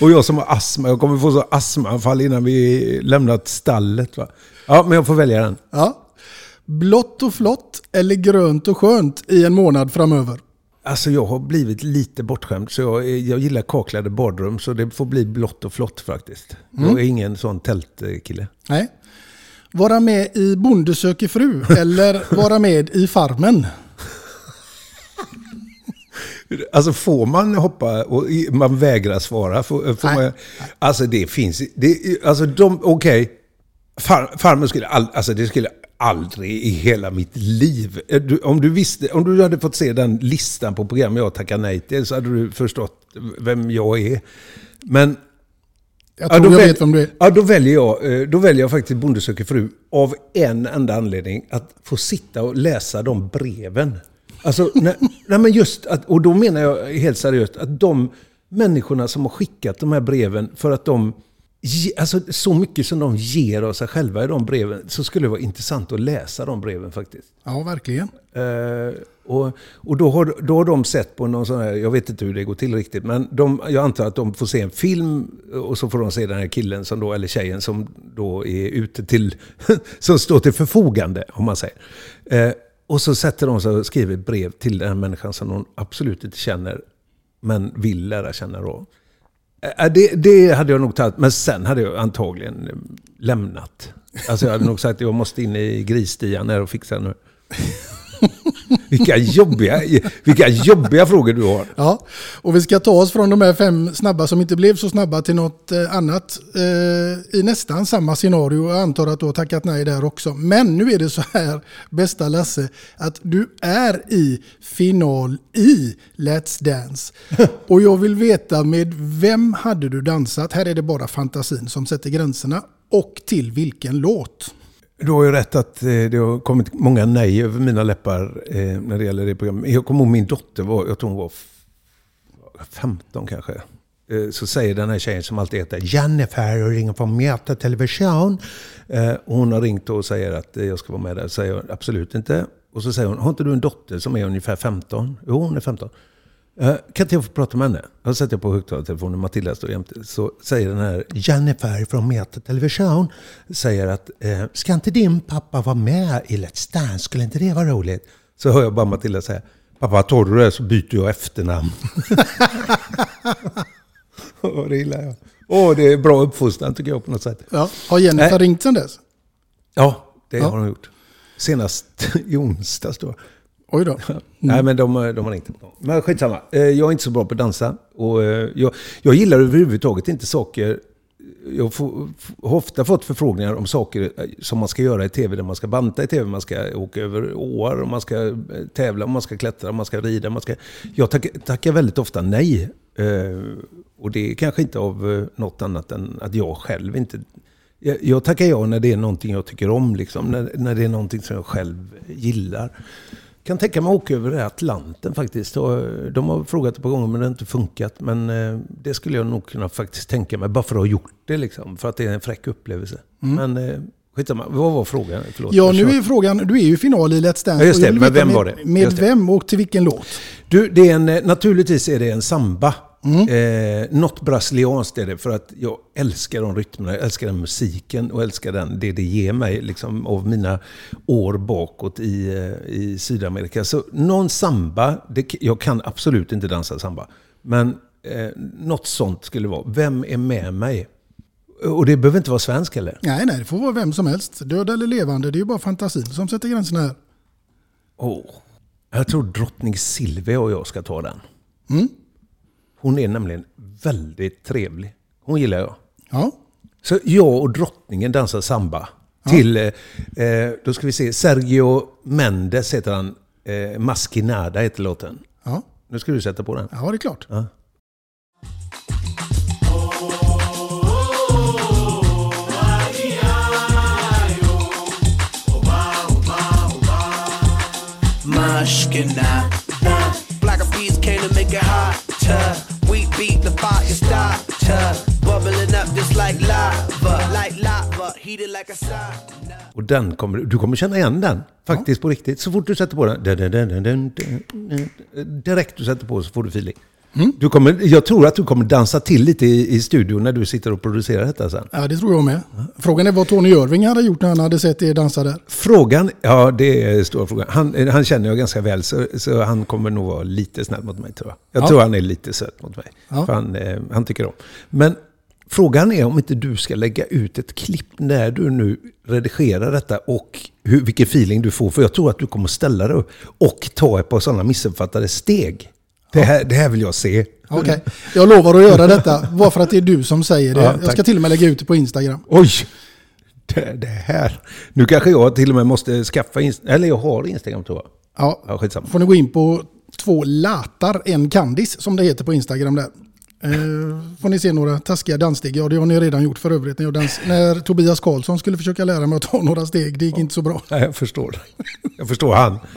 Och jag som har astma, jag kommer få så astmaanfall innan vi lämnat stallet. Va? Ja, men jag får välja den. Ja. Blått och flott eller grönt och skönt i en månad framöver? Alltså jag har blivit lite bortskämd. Så jag, jag gillar kaklade badrum. Så det får bli blått och flott faktiskt. Mm. Jag är ingen sån tältkille. Nej. Vara med i Bonde söker fru eller vara med i Farmen? Alltså får man hoppa och man vägrar svara? Får, får man, alltså det finns... Det, alltså de, okej. Far, farmen skulle, all, alltså det skulle aldrig i hela mitt liv... Eh, Du, om, du visste, om du hade fått se den listan på program jag tackar nej till så hade du förstått vem jag är. Men... Jag tror då jag vet vem du är. Ja, då väljer jag, eh, då väljer jag faktiskt Bonde söker fru av en enda anledning. Att få sitta och läsa de breven. Alltså, nej, nej men just att, och då menar jag helt seriöst att de människorna som har skickat de här breven för att de, alltså så mycket som de ger av sig själva i de breven, så skulle det vara intressant att läsa de breven faktiskt. Ja, verkligen. Eh, och och då, har, då har de sett på någon sån här, jag vet inte hur det går till riktigt, men de, jag antar att de får se en film och så får de se den här killen, som då, eller tjejen som då är ute till, som står till förfogande, om man säger. Eh, och så sätter de sig och skriver ett brev till den här människan som de absolut inte känner, men vill lära känna då. Eh, eh, det, det hade jag nog tagit, men sen hade jag antagligen lämnat. Alltså jag hade nog sagt att jag måste in i grisstian här och fixa nu. Vilka jobbiga, vilka jobbiga frågor du har. Ja, och vi ska ta oss från de här fem snabba som inte blev så snabba till något eh, annat eh, i nästan samma scenario. Jag antar att du har tackat nej där också. Men nu är det så här, bästa Lasse, att du är i final i Let's Dance. Och jag vill veta med vem hade du dansat? Här är det bara fantasin som sätter gränserna. Och till vilken låt? Du har ju rätt att eh, det har kommit många nej över mina läppar eh, när det gäller det programmet. Jag kommer ihåg min dotter, var, jag tror hon var 15 kanske. Eh, så säger den här tjejen som alltid heter Jennifer och ringer från Meta Television. Hon har ringt och säger att jag ska vara med där. Säger jag absolut inte. Och så säger hon, har inte du en dotter som är ungefär 15? Jo, hon är 15. Eh, Kan inte jag få prata med henne? Jag sätter på högtalartelefonen, Matilda står jämte. Så säger den här Jennifer från Meta Television, säger att eh, ska inte din pappa vara med i Let's Dance? Skulle inte det vara roligt? Så hör jag bara Matilda säga, pappa tar du det så byter jag efternamn. Åh, det gillar jag. Åh, det är bra uppfostran tycker jag på något sätt. Ja, har Jennifer Nej. ringt sen dess? Ja, det Ja. har hon gjort. Senast i onsdags då. Oj då. Nej, men de, de har inte. Men skitsamma. Eh, Jag är inte så bra på att dansa. Och eh, jag, jag gillar överhuvudtaget inte saker... Jag får, har ofta fått förfrågningar om saker eh, som man ska göra i tv. Där man ska banta i tv, man ska åka över åar, och man ska tävla, och man ska klättra, och man ska rida. Man ska, jag tack, tackar väldigt ofta nej. Och det är kanske inte av något annat än att jag själv inte... Jag, jag tackar ja när det är någonting jag tycker om, liksom, när, när det är någonting som jag själv gillar kan tänka mig att åka över Atlanten faktiskt. Eh, De har frågat ett par gånger men det har inte funkat. Men eh, det skulle jag nog kunna faktiskt tänka mig. Bara för att ha gjort det liksom. För att det är en fräck upplevelse. Mm. Men eh, skitsamma. Vad var frågan? Förlåt, Ja, nu är frågan, du är ju final i Let's Dance. Ja, just det. Men vem med, var det? Med vem och till vilken låt? Du, det är en, naturligtvis är det en samba. Mm. Eh, något brasilianskt är det. För att jag älskar de rytmerna, jag älskar den musiken och älskar den, det det ger mig liksom, av mina år bakåt i, eh, i Sydamerika. Så någon samba, det, jag kan absolut inte dansa samba. Men eh, något sånt skulle det vara. Vem är med mig? Och det behöver inte vara svensk heller. Nej, nej, det får vara vem som helst. Död eller levande, det är ju bara fantasin som sätter gränserna här. Oh. Jag tror drottning Silvia och jag ska ta den. Mm. Hon är nämligen väldigt trevlig. Hon gillar jag. Ja. Så jag och drottningen dansar samba. Till, eh, eh, då ska vi se, Sergio Mendes heter han. Eh, Maskinada heter låten. Ja. Nu ska du sätta på den. Ja, det är klart. Ja. Mushkina. Black bees came to make it We beat the fire starter. Bubbling up just like lava. Like lava, heated like a sauna. Och den kommer, du kommer känna igen den. Faktiskt på riktigt. Så fort du sätter på den. Direkt du sätter på så får du feeling. Du kommer, jag tror att du kommer dansa till lite i, i studion när du sitter och producerar detta sen. Ja, det tror jag med. Frågan är vad Tony Irving hade gjort när han hade sett er dansa där. Frågan, ja det är stora frågan. Han, han känner jag ganska väl så, så han kommer nog vara lite snäll mot mig tror jag. Jag Ja. tror han är lite söt mot mig. Ja. För han, eh, han tycker om. Men frågan är om inte du ska lägga ut ett klipp när du nu redigerar detta och hur, vilken feeling du får. För jag tror att du kommer ställa dig och ta ett par sådana missuppfattade steg. Det här, det här vill jag se. Okej, jag lovar att göra detta. Bara för att det är du som säger det. Ja, jag ska till och med lägga ut det på Instagram. Oj! Det, det här. Nu kanske jag till och med måste skaffa Instagram. Eller jag har Instagram tror jag. Ja, Ja, skitsamma. får ni gå in på två latar, en kandis som det heter på Instagram där. Eh, får ni se några taskiga danssteg. Ja, det har ni redan gjort för övrigt. När, dans- när Tobias Karlsson skulle försöka lära mig att ta några steg. Det gick inte så bra. Nej, jag förstår. Jag förstår han.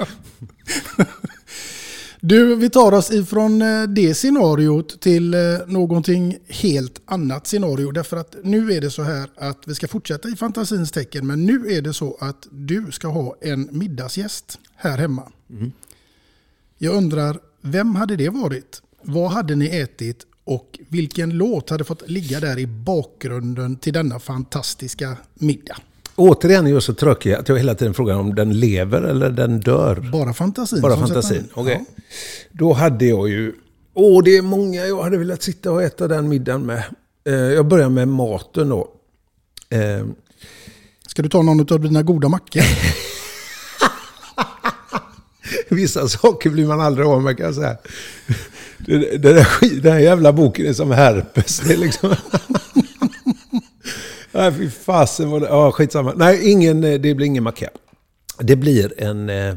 Du, vi tar oss ifrån eh, det scenariot till eh, någonting helt annat scenario. Därför att nu är det så här att vi ska fortsätta i fantasins tecken. Men nu är det så att du ska ha en middagsgäst här hemma. Jag undrar, vem hade det varit? Vad hade ni ätit? Och vilken låt hade fått ligga där i bakgrunden till denna fantastiska middag? Återigen är jag så tråkig att jag hela tiden frågar om den lever eller den dör. Bara fantasin. Bara fantasin, okej. Då hade jag ju... Åh, det är många jag hade velat sitta och äta den middagen med. Eh, jag börjar med maten då. Eh, Ska du ta någon av dina goda mackor? Vissa saker blir man aldrig av med kan jag säga. Det, det där, skit- den här jävla boken är som herpes. Det är liksom... Nej, fy fasen vad det... Ja, skitsamma. Nej, ingen, eh, det blir ingen macka. Det blir en... eh,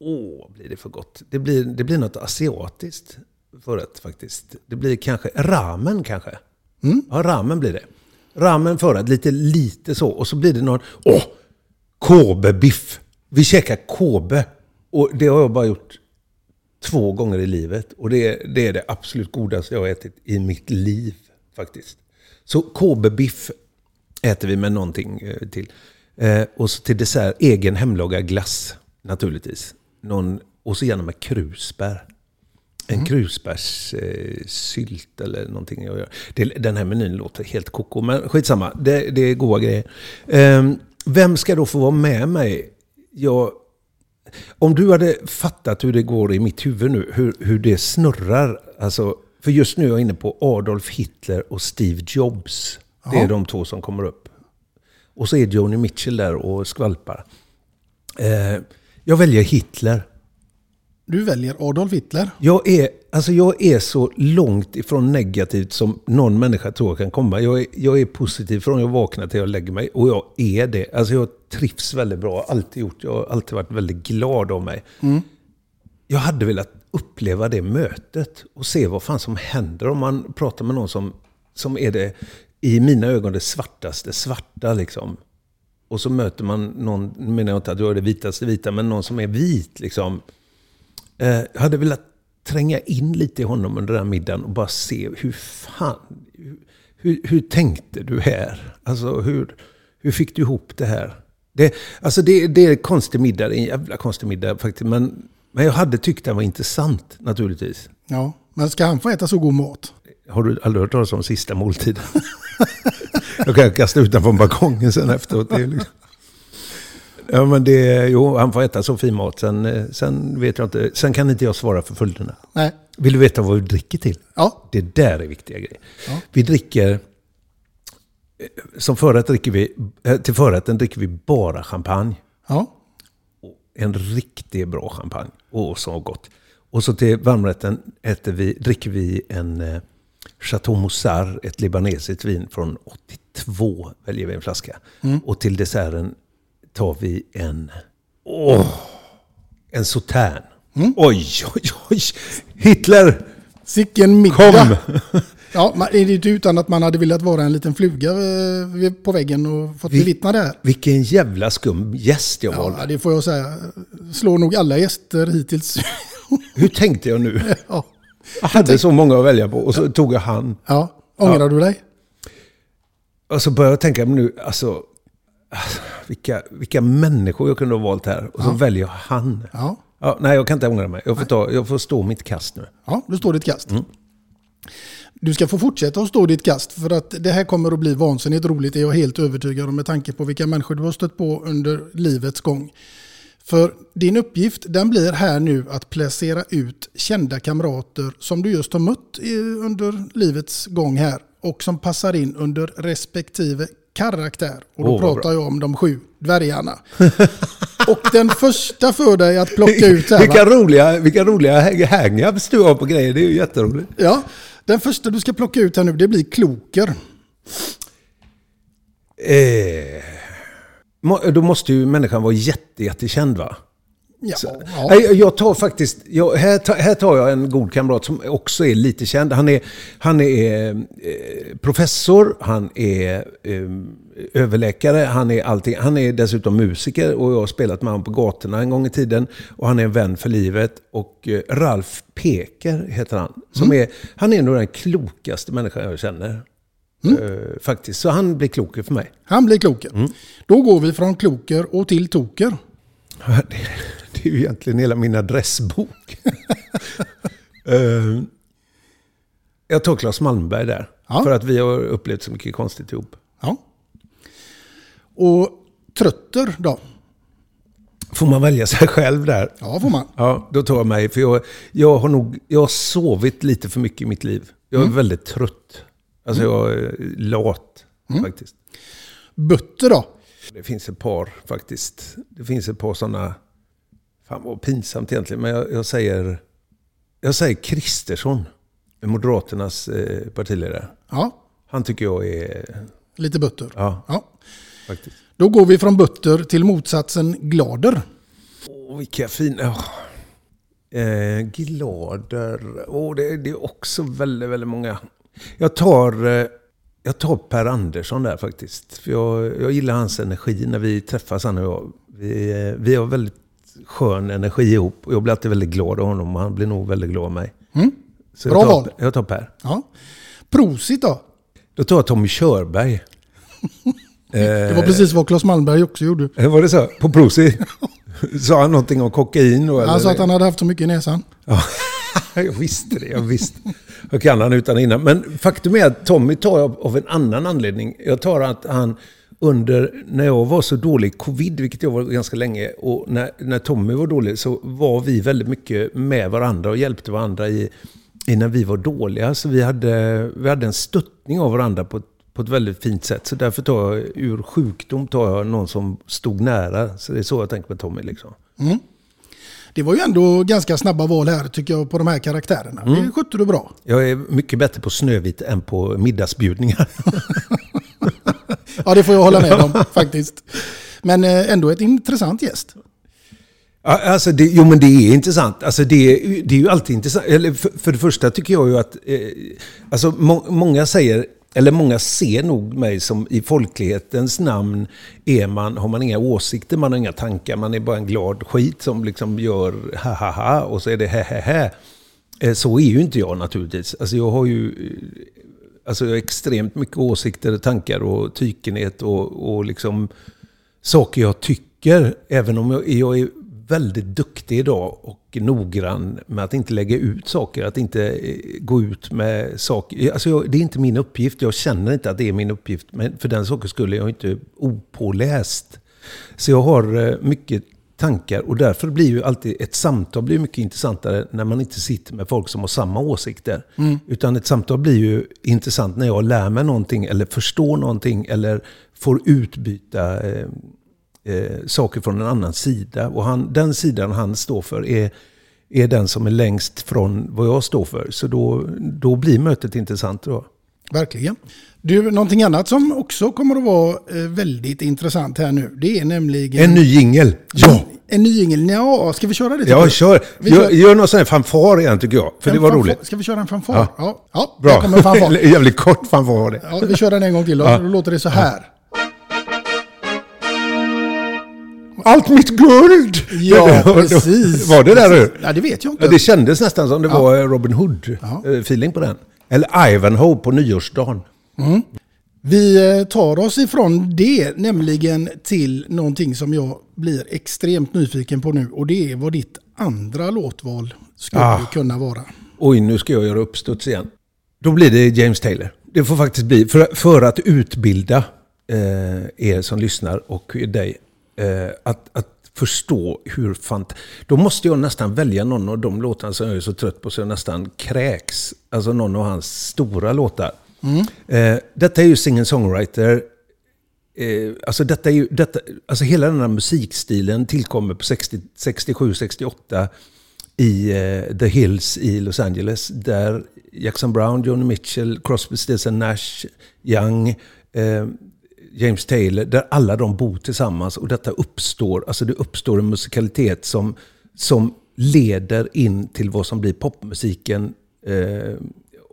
Åh, blir det för gott? Det blir, det blir något asiatiskt förrätt faktiskt. Det blir kanske ramen kanske. Ja, ramen blir det. Ramen förrätt, lite, lite så. Och så blir det någon... Åh! Kobe-biff. Vi käkar Kobe. Och det har jag bara gjort två gånger i livet. Och det det, är det absolut godaste jag har ätit i mitt liv faktiskt. Så Kobe-biff äter vi med någonting eh, till. Eh, och så till dessert egen hemlagad glass naturligtvis. Någon, och så gärna med krusbär. En krusbärssylt eh, eller någonting jag gör. Det, den här menyn låter helt koko, men skitsamma. Det, det är goda grejer. Eh, vem ska då få vara med mig? Jag, om du hade fattat hur det går i mitt huvud nu, hur, hur det snurrar. Alltså, för just nu är jag inne på Adolf Hitler och Steve Jobs. Det är de två som kommer upp. Och så är Joni Mitchell där och skvalpar. Eh, jag väljer Hitler. Du väljer Adolf Hitler. Jag är, alltså jag är så långt ifrån negativt som någon människa tror jag kan komma. Jag är, jag är positiv från jag vaknar till jag lägger mig. Och jag är det. Alltså jag trivs väldigt bra. Alltid gjort. Jag har alltid varit väldigt glad av mig. Mm. Jag hade velat uppleva det mötet och se vad fan som händer om man pratar med någon som, som är det, i mina ögon, det svartaste svarta liksom. Och så möter man någon, nu menar jag inte att jag är det vitaste vita, men någon som är vit liksom. Eh, jag hade velat tränga in lite i honom under den här middagen och bara se hur fan, hur, hur tänkte du här? Alltså hur, hur fick du ihop det här? Det, alltså det, det är en konstig middag, en jävla konstig middag faktiskt. Men, men jag hade tyckt den var intressant naturligtvis. Ja, men ska han få äta så god mat? Har du aldrig hört talas om sista måltiden? jag kan kasta ut den från balkongen sen efteråt. Liksom... Ja, men det, jo, han får äta så fin mat. Sen, eh, sen vet jag inte. Sen kan inte jag svara för följderna. Nej. Vill du veta vad vi dricker till? Ja. Det där är viktiga grejer. Ja. Vi dricker... eh, Som förrätt dricker vi... eh, Till förrätten dricker vi bara champagne. Ja. En riktigt bra champagne. Åh, så gott. Och så till varmrätten äter vi, dricker vi en eh, Chateau Moussard, ett libanesiskt vin från 82, väljer vi en flaska. Mm. Och till desserten tar vi en... Åh! En sautern. Oj, oj, oj! Hitler! Sicken middag! Kom! Ja, man, är det inte utan att man hade velat vara en liten fluga eh, på väggen och fått Vi- bevittna det här. Vilken jävla skum gäst jag valde. Ja, det får jag säga. Slår nog alla gäster hittills. Hur tänkte jag nu? ja. Jag hade så många att välja på och så tog jag han. ja. Ångrar du dig? Och så började jag tänka, nu, alltså, vilka, vilka människor jag kunde ha valt här. Och så Ja. väljer jag han. Ja. Ja, nej, jag kan inte ångra mig. Jag får, ta, jag får stå mitt kast nu. Ja, du står ditt kast. Mm. Du ska få fortsätta att stå ditt kast för att det här kommer att bli vansinnigt roligt är jag helt övertygad om med tanke på vilka människor du har stött på under livets gång. För din uppgift den blir här nu att placera ut kända kamrater som du just har mött under livets gång här och som passar in under respektive karaktär. Och då vad pratar jag om de sju dvärgarna. och den första för dig att plocka ut här. va? vilka, roliga, vilka roliga hang-ups du har på grejer. Det är ju jätteroligt. Ja, den första du ska plocka ut här nu det blir Kloker. Eh, då måste ju människan vara jätte, jättekänd va? Ja, ja. Nej, jag tar faktiskt, jag, här, tar, här tar jag en god kamrat som också är lite känd. Han är, han är eh, professor, han är eh, överläkare, han är allting. Han är dessutom musiker och jag har spelat med honom på gatorna en gång i tiden. Och han är en vän för livet. Och eh, Ralf Peker heter han. Som är, han är nog den klokaste människan jag känner. Eh, faktiskt. Så han blir klok för mig. Han blir Kloker. Mm. Då går vi från Kloker och till Toker. Det, det är ju egentligen hela min adressbok. Eh, jag tar Claes Malmberg där. För att vi har upplevt så mycket konstigt ihop. Och Trötter då? Får man välja sig själv där? Ja, får man. Ja, då tar jag mig. För jag, jag har nog jag har sovit lite för mycket i mitt liv. Jag är Mm. väldigt trött. Alltså jag är lat faktiskt. Butter då? Det finns ett par faktiskt. Det finns ett par sådana... Fan vad pinsamt egentligen. Men jag, jag säger... Jag säger Kristersson. Moderaternas eh, partiledare. Ja. Han tycker jag är... Lite butter. Ja, Ja. Faktiskt. Då går vi från Butter till motsatsen Glader. Åh, vilka fina... Eh, glader. Åh, det, det är också väldigt, väldigt många. Jag tar, eh, jag tar Per Andersson där faktiskt. För jag, jag gillar hans energi när vi träffas han och jag. Vi, eh, vi har väldigt skön energi ihop. Och jag blir alltid väldigt glad av honom och han blir nog väldigt glad av mig. Mm. Så Bra jag tar, val. Jag tar Per. Ja. Prosit då? Då tar jag Tommy Körberg. Det var precis vad Claes Malmberg också gjorde. Eh, Var det så? På Prosi? Sa han någonting om kokain då? Han sa att han hade haft så mycket i näsan. Ja, jag visste det. Jag visste. Jag kan han utan innan. Men faktum är att Tommy tar jag av en annan anledning. Jag tar att han under, när jag var så dålig i covid, vilket jag var ganska länge, och när, när Tommy var dålig så var vi väldigt mycket med varandra och hjälpte varandra i, i när vi var dåliga. Så vi hade, vi hade en stöttning av varandra på ett, på ett väldigt fint sätt. Så därför tar jag, ur sjukdom tar jag någon som stod nära. Så det är så jag tänker på Tommy liksom. Mm. Det var ju ändå ganska snabba val här tycker jag på de här karaktärerna. Mm. Det skötte du bra. Jag är mycket bättre på Snövit än på middagsbjudningar. Ja, det får jag hålla med om faktiskt. Men eh, ändå ett intressant gäst. Alltså det, jo men det är intressant. Alltså det, är- det är ju alltid intressant. Eller för, för det första tycker jag ju att... Eh, alltså må, många säger, eller många ser nog mig som i folklighetens namn är man, har man inga åsikter, man har inga tankar, man är bara en glad skit som liksom gör ha ha ha och så är det he he he. Eh, så är ju inte jag naturligtvis. Alltså jag har ju... Eh, alltså jag har extremt mycket åsikter, tankar och tykenhet och, och liksom saker jag tycker. Även om jag, jag är väldigt duktig idag och noggrann med att inte lägga ut saker. Att inte eh, gå ut med saker. Alltså jag, det är inte min uppgift. Jag känner inte att det är min uppgift. Men för den saken skulle jag inte opåläst. Så jag har eh, mycket tankar och därför blir ju alltid ett samtal blir mycket intressantare när man inte sitter med folk som har samma åsikter. Mm. Utan ett samtal blir ju intressant när jag lär mig någonting eller förstår någonting eller får utbyta eh, eh, saker från en annan sida. Och han, den sidan han står för är, är den som är längst från vad jag står för. Så då, då blir mötet intressant. Då. Verkligen. Du, någonting annat som också kommer att vara eh, väldigt intressant här nu. Det är nämligen... En ny jingel! Ja! En ny jingel. Ja, ska vi köra det? Ja, kör! Vi Gör, gör någon sån här fanfar igen tycker jag. För en det var fanfar- roligt. Ska vi köra en fanfar? Ja. Ja, ja Bra. kommer fanfar. Jävligt kort fanfar var det. Ja, vi kör den en gång till då. Ja. Då låter det så här. Allt mitt guld! Ja, precis. Var det där nu? Ja, det vet jag inte. Ja, det kändes nästan som det var Robin Hood-feeling på den. Eller Ivanhoe på nyårsdagen. Mm. Vi eh, tar oss ifrån det, nämligen till någonting som jag blir extremt nyfiken på nu. Och det är vad ditt andra låtval skulle Ah. kunna vara? Oj, nu ska jag göra uppstuds igen. Då blir det James Taylor. Det får faktiskt bli, för, för att utbilda eh, er som lyssnar och dig, eh, att, att förstå hur fant... Då måste jag nästan välja någon av de låtarna som jag är så trött på så jag nästan kräks. Alltså någon av hans stora låtar. Mm. Eh, detta är ju singer-songwriter. Eh, alltså, detta är ju, detta, alltså hela den här musikstilen tillkommer på 60 67-68 i eh, The Hills i Los Angeles. Där Jackson Brown, Joni Mitchell, Crosby, Stills Nash, Young, eh, James Taylor, där alla de bor tillsammans och detta uppstår, alltså det uppstår en musikalitet som, som leder in till vad som blir popmusiken eh,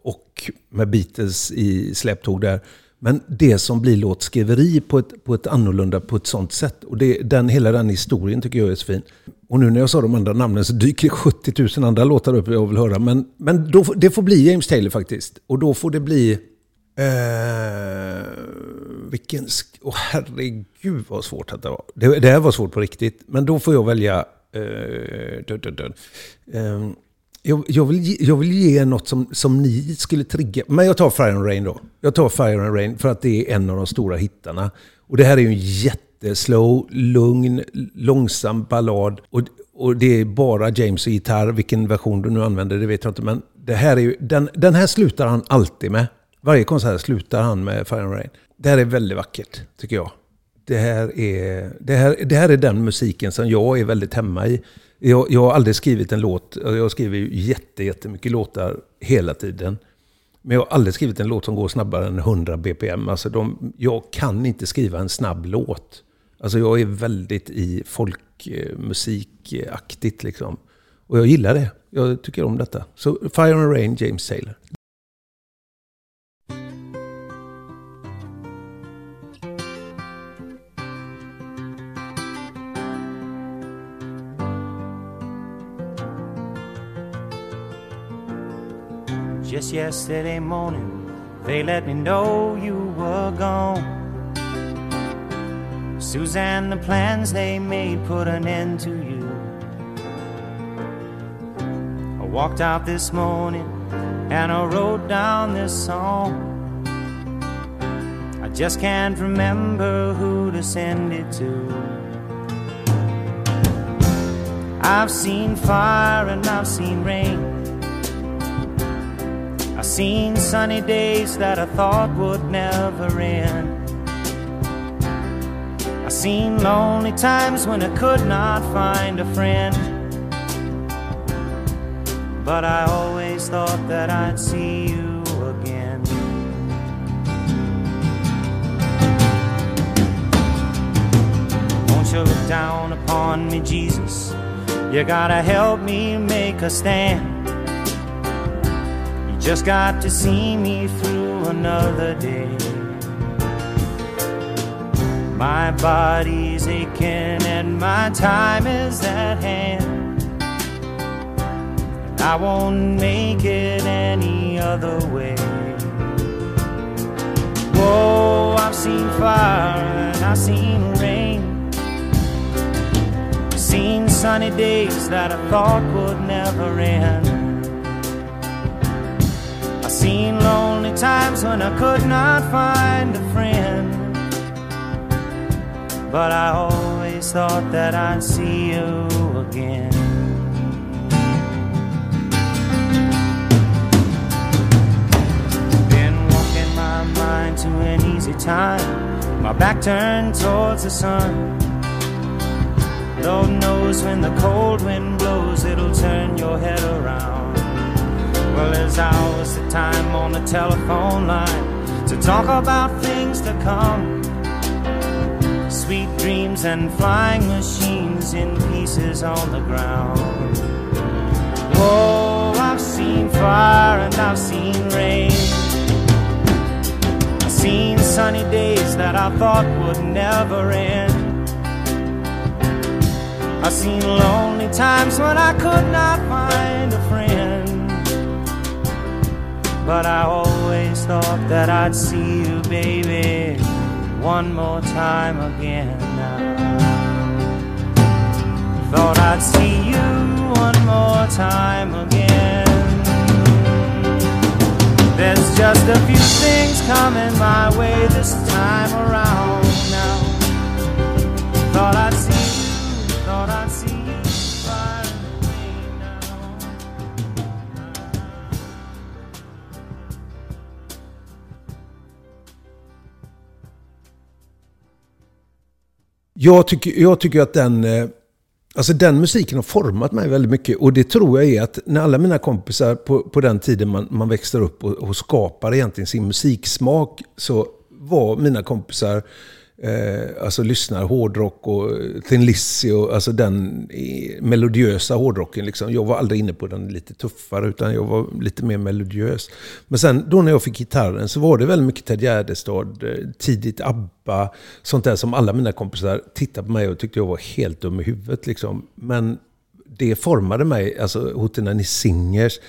och med Beatles i släptåg där. Men det som blir låtskriveri på ett, på ett annorlunda, på ett sånt sätt. Och det, den, hela den historien tycker jag är så fin. Och nu när jag sa de andra namnen så dyker 70 000 andra låtar upp jag vill höra. Men, men då, det får bli James Taylor faktiskt. Och då får det bli... Eh, vilken... sk- Åh herregud vad svårt att det var. Det, det här var svårt på riktigt. Men då får jag välja... Eh, dun, dun, dun. Eh, jag, jag, vill ge, jag vill ge något som, som ni skulle trigga. Men jag tar Fire and Rain då. Jag tar Fire and Rain för att det är en av de stora hittarna. Och det här är ju en jätteslow, lugn, långsam ballad. Och, och det är bara James och gitarr. Vilken version du nu använder, det vet jag inte. Men det här är ju, den, den här slutar han alltid med. Varje konsert slutar han med Fire and Rain. Det här är väldigt vackert, tycker jag. Det här, är, det, här, det här är den musiken som jag är väldigt hemma i. Jag, jag har aldrig skrivit en låt, jag skriver ju jätte, jättemycket låtar hela tiden. Men jag har aldrig skrivit en låt som går snabbare än 100 bpm. Alltså de, jag kan inte skriva en snabb låt. Alltså jag är väldigt i folkmusikaktigt liksom. Och jag gillar det. Jag tycker om detta. Så Fire and Rain, James Taylor. Just yesterday morning, they let me know you were gone. Suzanne, the plans they made put an end to you. I walked out this morning and I wrote down this song. I just can't remember who to send it to. I've seen fire and I've seen rain. I've seen sunny days that I thought would never end. I've seen lonely times when I could not find a friend. But I always thought that I'd see you again. Won't you look down upon me, Jesus? You gotta help me make a stand. Just got to see me through another day. My body's aching and my time is at hand. And I won't make it any other way. Whoa, I've seen fire and I've seen rain. Seen sunny days that I thought would never end. Seen lonely times when I could not find a friend. But I always thought that I'd see you again. Been walking my mind to an easy time. My back turned towards the sun. Lord knows when the cold wind blows, it'll turn your head around. Well, there's hours of time on the telephone line to talk about things to come. Sweet dreams and flying machines in pieces on the ground. Whoa, I've seen fire and I've seen rain. I've seen sunny days that I thought would never end. I've seen lonely times when I could not find a friend. But I always thought that I'd see you, baby, one more time again. Thought I'd see you one more time again. There's just a few things coming my way this time around now. Thought I'd see Jag tycker, jag tycker att den, eh, alltså den musiken har format mig väldigt mycket. Och det tror jag är att när alla mina kompisar på, på den tiden man, man växer upp och, och skapar egentligen sin musiksmak så var mina kompisar eh, alltså lyssnar hårdrock och eh, Thin Lizzy och alltså den melodiösa hårdrocken. Liksom. Jag var aldrig inne på den lite tuffare utan jag var lite mer melodiös. Men sen då när jag fick gitarren så var det väldigt mycket Ted Gärdestad, eh, tidigt ABBA, sånt där som alla mina kompisar tittade på mig och tyckte jag var helt dum i huvudet. Liksom. Men det formade mig, alltså Hootenanny Singers.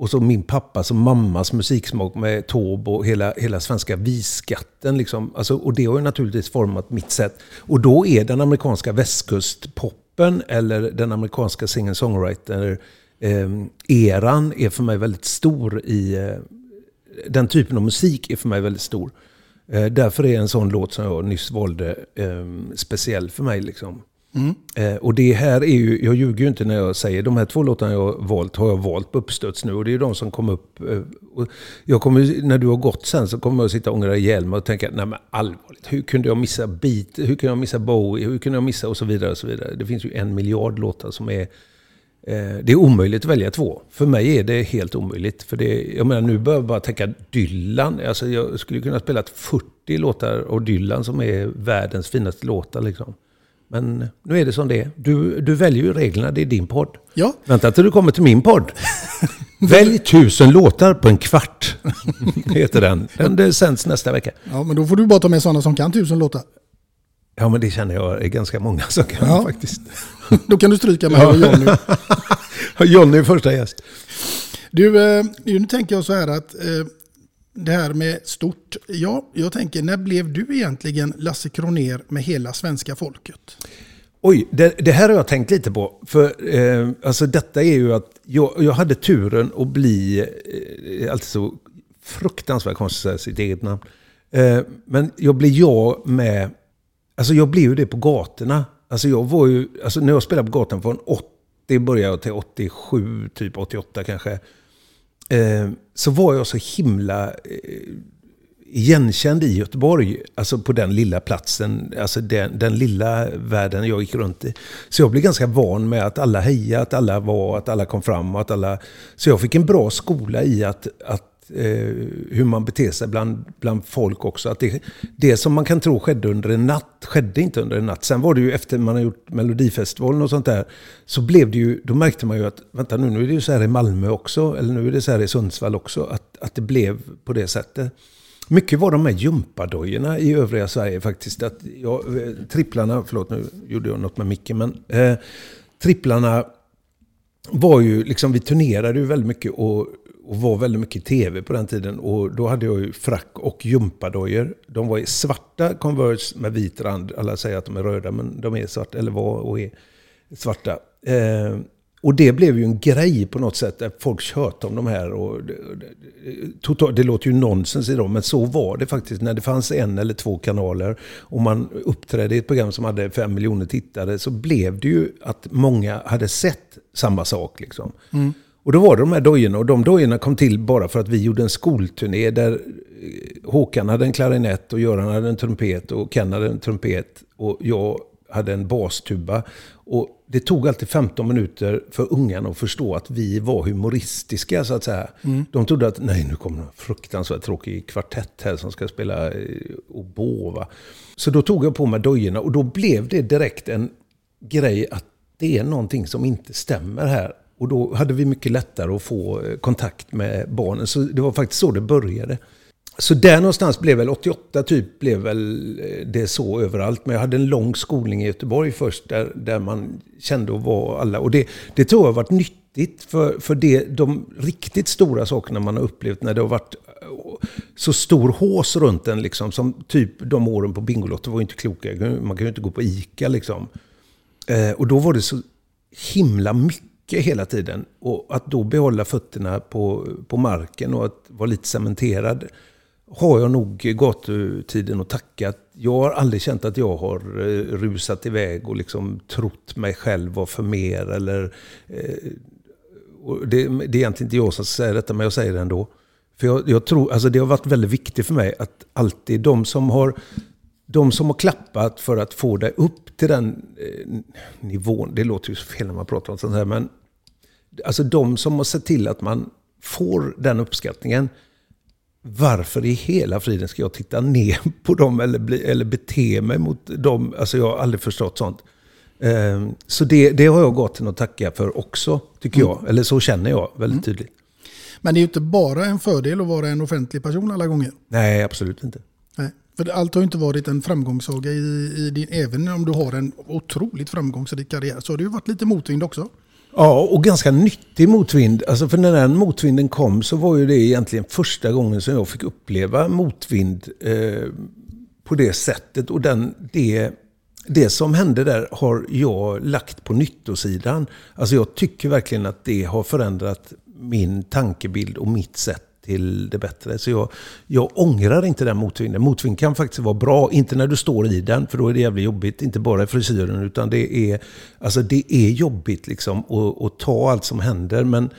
Och så min pappas och mammas musiksmak med Taube och hela, hela svenska visskatten. Liksom. Alltså, och det har ju naturligtvis format mitt sätt. Och då är den amerikanska västkustpoppen eller den amerikanska singer-songwriter-eran ehm, är för mig väldigt stor i... Eh, den typen av musik är för mig väldigt stor. Eh, därför är en sån låt som jag nyss valde eh, speciell för mig. Liksom. Mm. Eh, och det här är ju, jag ljuger ju inte när jag säger de här två låtarna jag har valt har jag valt på uppstöds nu. Och det är ju de som kom upp. Eh, jag kommer, när du har gått sen så kommer jag att sitta och ångra ihjäl mig och tänka, nej men allvarligt, hur kunde jag missa Beat, hur kunde jag missa Bowie, hur kunde jag missa och så vidare. och så vidare. Det finns ju en miljard låtar som är eh, det är omöjligt att välja två. För mig är det helt omöjligt. För det, jag menar, nu börjar jag bara tänka Dylan. Alltså, jag skulle kunna spela 40 låtar av Dylan som är världens finaste låtar. Liksom. Men nu är det som det är. Du, du väljer ju reglerna, det är din podd. Ja. Vänta till du kommer till min podd. Välj tusen låtar på en kvart, heter den. Den det sänds nästa vecka. Ja, men då får du bara ta med sådana som kan tusen låtar. Ja, men det känner jag är ganska många som kan Ja. faktiskt. Då kan du stryka mig och Jonny. Jonny är första gäst. Du, eh, nu tänker jag så här att eh, det här med stort. Ja, jag tänker, när blev du egentligen Lasse Kroner med hela svenska folket? Oj, det, det här har jag tänkt lite på. För eh, alltså detta är ju att jag, jag hade turen att bli, eh, alltid så fruktansvärt konstigt att säga sitt eget namn. Eh, men jag blev jag med, alltså jag blev ju det på gatorna. Alltså jag var ju, alltså när jag spelade på gatan från 80 började jag till 87, typ 88 kanske. Eh, så var jag så himla eh, igenkänd i Göteborg, alltså på den lilla platsen, alltså den, den lilla världen jag gick runt i. Så jag blev ganska van med att alla hejade, att alla var, att alla kom fram och att alla... Så jag fick en bra skola i att, att eh, hur man beter sig bland, bland folk också. Att det, det som man kan tro skedde under en natt, skedde inte under en natt. Sen var det ju efter man har gjort Melodifestivalen och sånt där, så blev det ju, då märkte man ju att, vänta nu, nu är det ju så här i Malmö också, eller nu är det så här i Sundsvall också, att, att det blev på det sättet. Mycket var de här gympadojorna i övriga Sverige faktiskt. Att jag, eh, tripplarna, förlåt nu gjorde jag något med micken, men eh, tripplarna var ju, liksom vi turnerade ju väldigt mycket och, och var väldigt mycket i tv på den tiden. Och då hade jag ju frack och gympadojor. De var i svarta Converse med vit rand. Alla säger att de är röda, men de är svarta, eller var och är svarta. Eh, och det blev ju en grej på något sätt. Där folk tjötade om de här. Och det, det, total, det låter ju nonsens idag, men så var det faktiskt. När det fanns en eller två kanaler och man uppträdde i ett program som hade fem miljoner tittare så blev det ju att många hade sett samma sak. Liksom. Mm. Och då var det de här dojorna. Och de dojorna kom till bara för att vi gjorde en skolturné där eh, Håkan hade en klarinett och Göran hade en trumpet och Ken hade en trumpet och jag hade en bastuba. Och det tog alltid 15 minuter för ungarna att förstå att vi var humoristiska så att säga. Mm. De trodde att nej nu kommer en fruktansvärt tråkig kvartett här som ska spela eh, oboe. Så då tog jag på mig dojorna och då blev det direkt en grej att det är någonting som inte stämmer här. Och då hade vi mycket lättare att få eh, kontakt med barnen. Så det var faktiskt så det började. Så där någonstans blev väl 88 typ blev väl eh, det så överallt. Men jag hade en lång skolning i Göteborg först där, där man kände att vara alla. Och det, det tror jag har varit nyttigt för, för det, de riktigt stora sakerna man har upplevt när det har varit eh, så stor hås runt en liksom. Som typ de åren på Bingolotto var ju inte kloka. Man kan ju inte gå på ICA liksom. Eh, och då var det så himla mycket hela tiden. Och att då behålla fötterna på, på marken och att vara lite cementerad har jag nog gatutiden att tacka. Jag har aldrig känt att jag har eh, rusat iväg och liksom trott mig själv vara för mer. Eller, eh, och det, det är egentligen inte jag som säger detta, men jag säger det ändå. För jag, jag tror, alltså det har varit väldigt viktigt för mig att alltid de som har de som har klappat för att få dig upp till den eh, nivån, det låter ju så fel när man pratar om sånt här, men alltså de som har sett till att man får den uppskattningen, varför i hela friden ska jag titta ner på dem eller, bli, eller bete mig mot dem? Alltså jag har aldrig förstått sånt. Eh, så det, det har jag gått att tacka för också, tycker jag. Eller så känner jag väldigt tydligt. Men det är ju inte bara en fördel att vara en offentlig person alla gånger. Nej, absolut inte. Nej. För allt har ju inte varit en framgångssaga i, i din, även om du har en otroligt framgångsrik karriär så har det ju varit lite motvind också. Ja, och ganska nyttig motvind. Alltså för när den motvinden kom så var ju det egentligen första gången som jag fick uppleva motvind eh, på det sättet. Och den, det, det som hände där har jag lagt på nyttosidan. Alltså jag tycker verkligen att det har förändrat min tankebild och mitt sätt till det bättre. Så jag, jag ångrar inte den motvinden. Motvind kan faktiskt vara bra, inte när du står i den, för då är det jävligt jobbigt. Inte bara i frisyren, utan det är, alltså det är jobbigt liksom att, att ta allt som händer. Men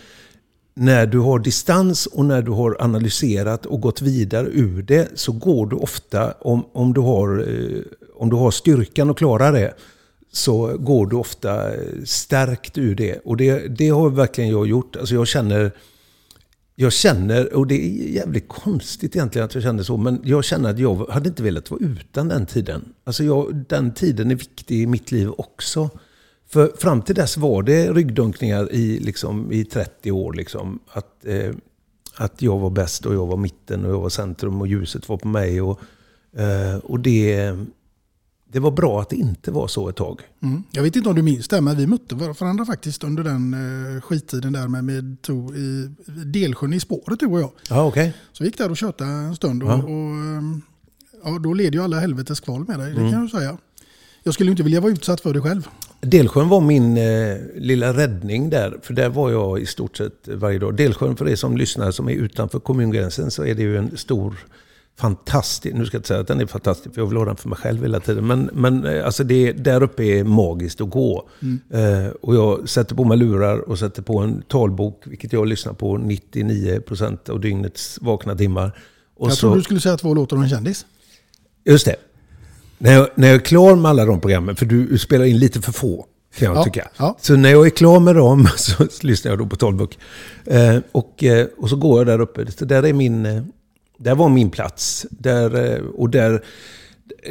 när du har distans och när du har analyserat och gått vidare ur det så går du ofta, om, om, du, har, eh, om du har styrkan att klara det, så går du ofta eh, stärkt ur det. Och det, det har verkligen jag gjort. Alltså jag känner jag känner, och det är jävligt konstigt egentligen att jag känner så, men jag känner att jag hade inte velat vara utan den tiden. Alltså jag, den tiden är viktig i mitt liv också. För fram till dess var det ryggdunkningar i, liksom, i 30 år. Liksom, att, eh, att jag var bäst och jag var mitten och jag var centrum och ljuset var på mig. Och, eh, och det, det var bra att det inte var så ett tag. Mm. Jag vet inte om du minns det, men vi mötte varandra faktiskt under den eh, skittiden där med, med to, i Delsjön i spåret du och jag. Ja, okay. Så vi gick där och tjötade en stund och, Ja. och ehm, ja, då led ju alla helvetes kval med dig, det Mm. kan jag säga. Jag skulle inte vilja vara utsatt för det själv. Delsjön var min eh, lilla räddning där, för där var jag i stort sett varje dag. Delsjön, för er som lyssnar som är utanför kommungränsen, så är det ju en stor fantastisk, nu ska jag inte säga att den är fantastisk, för jag vill ha den för mig själv hela tiden. Men, men eh, alltså det, där uppe är magiskt att gå. Mm. Eh, och jag sätter på mig lurar och sätter på en talbok, vilket jag lyssnar på 99% av dygnets vakna timmar. Och jag så, trodde du skulle säga två låtar och en kändis. Just det. När jag, när jag är klar med alla de programmen, för du spelar in lite för få, kan jag Ja, tycka. ja. Så när jag är klar med dem så lyssnar jag då på talbok. Eh, och, eh, och så går jag där uppe. Så där, är min, eh, där var min plats. Där, eh, och där,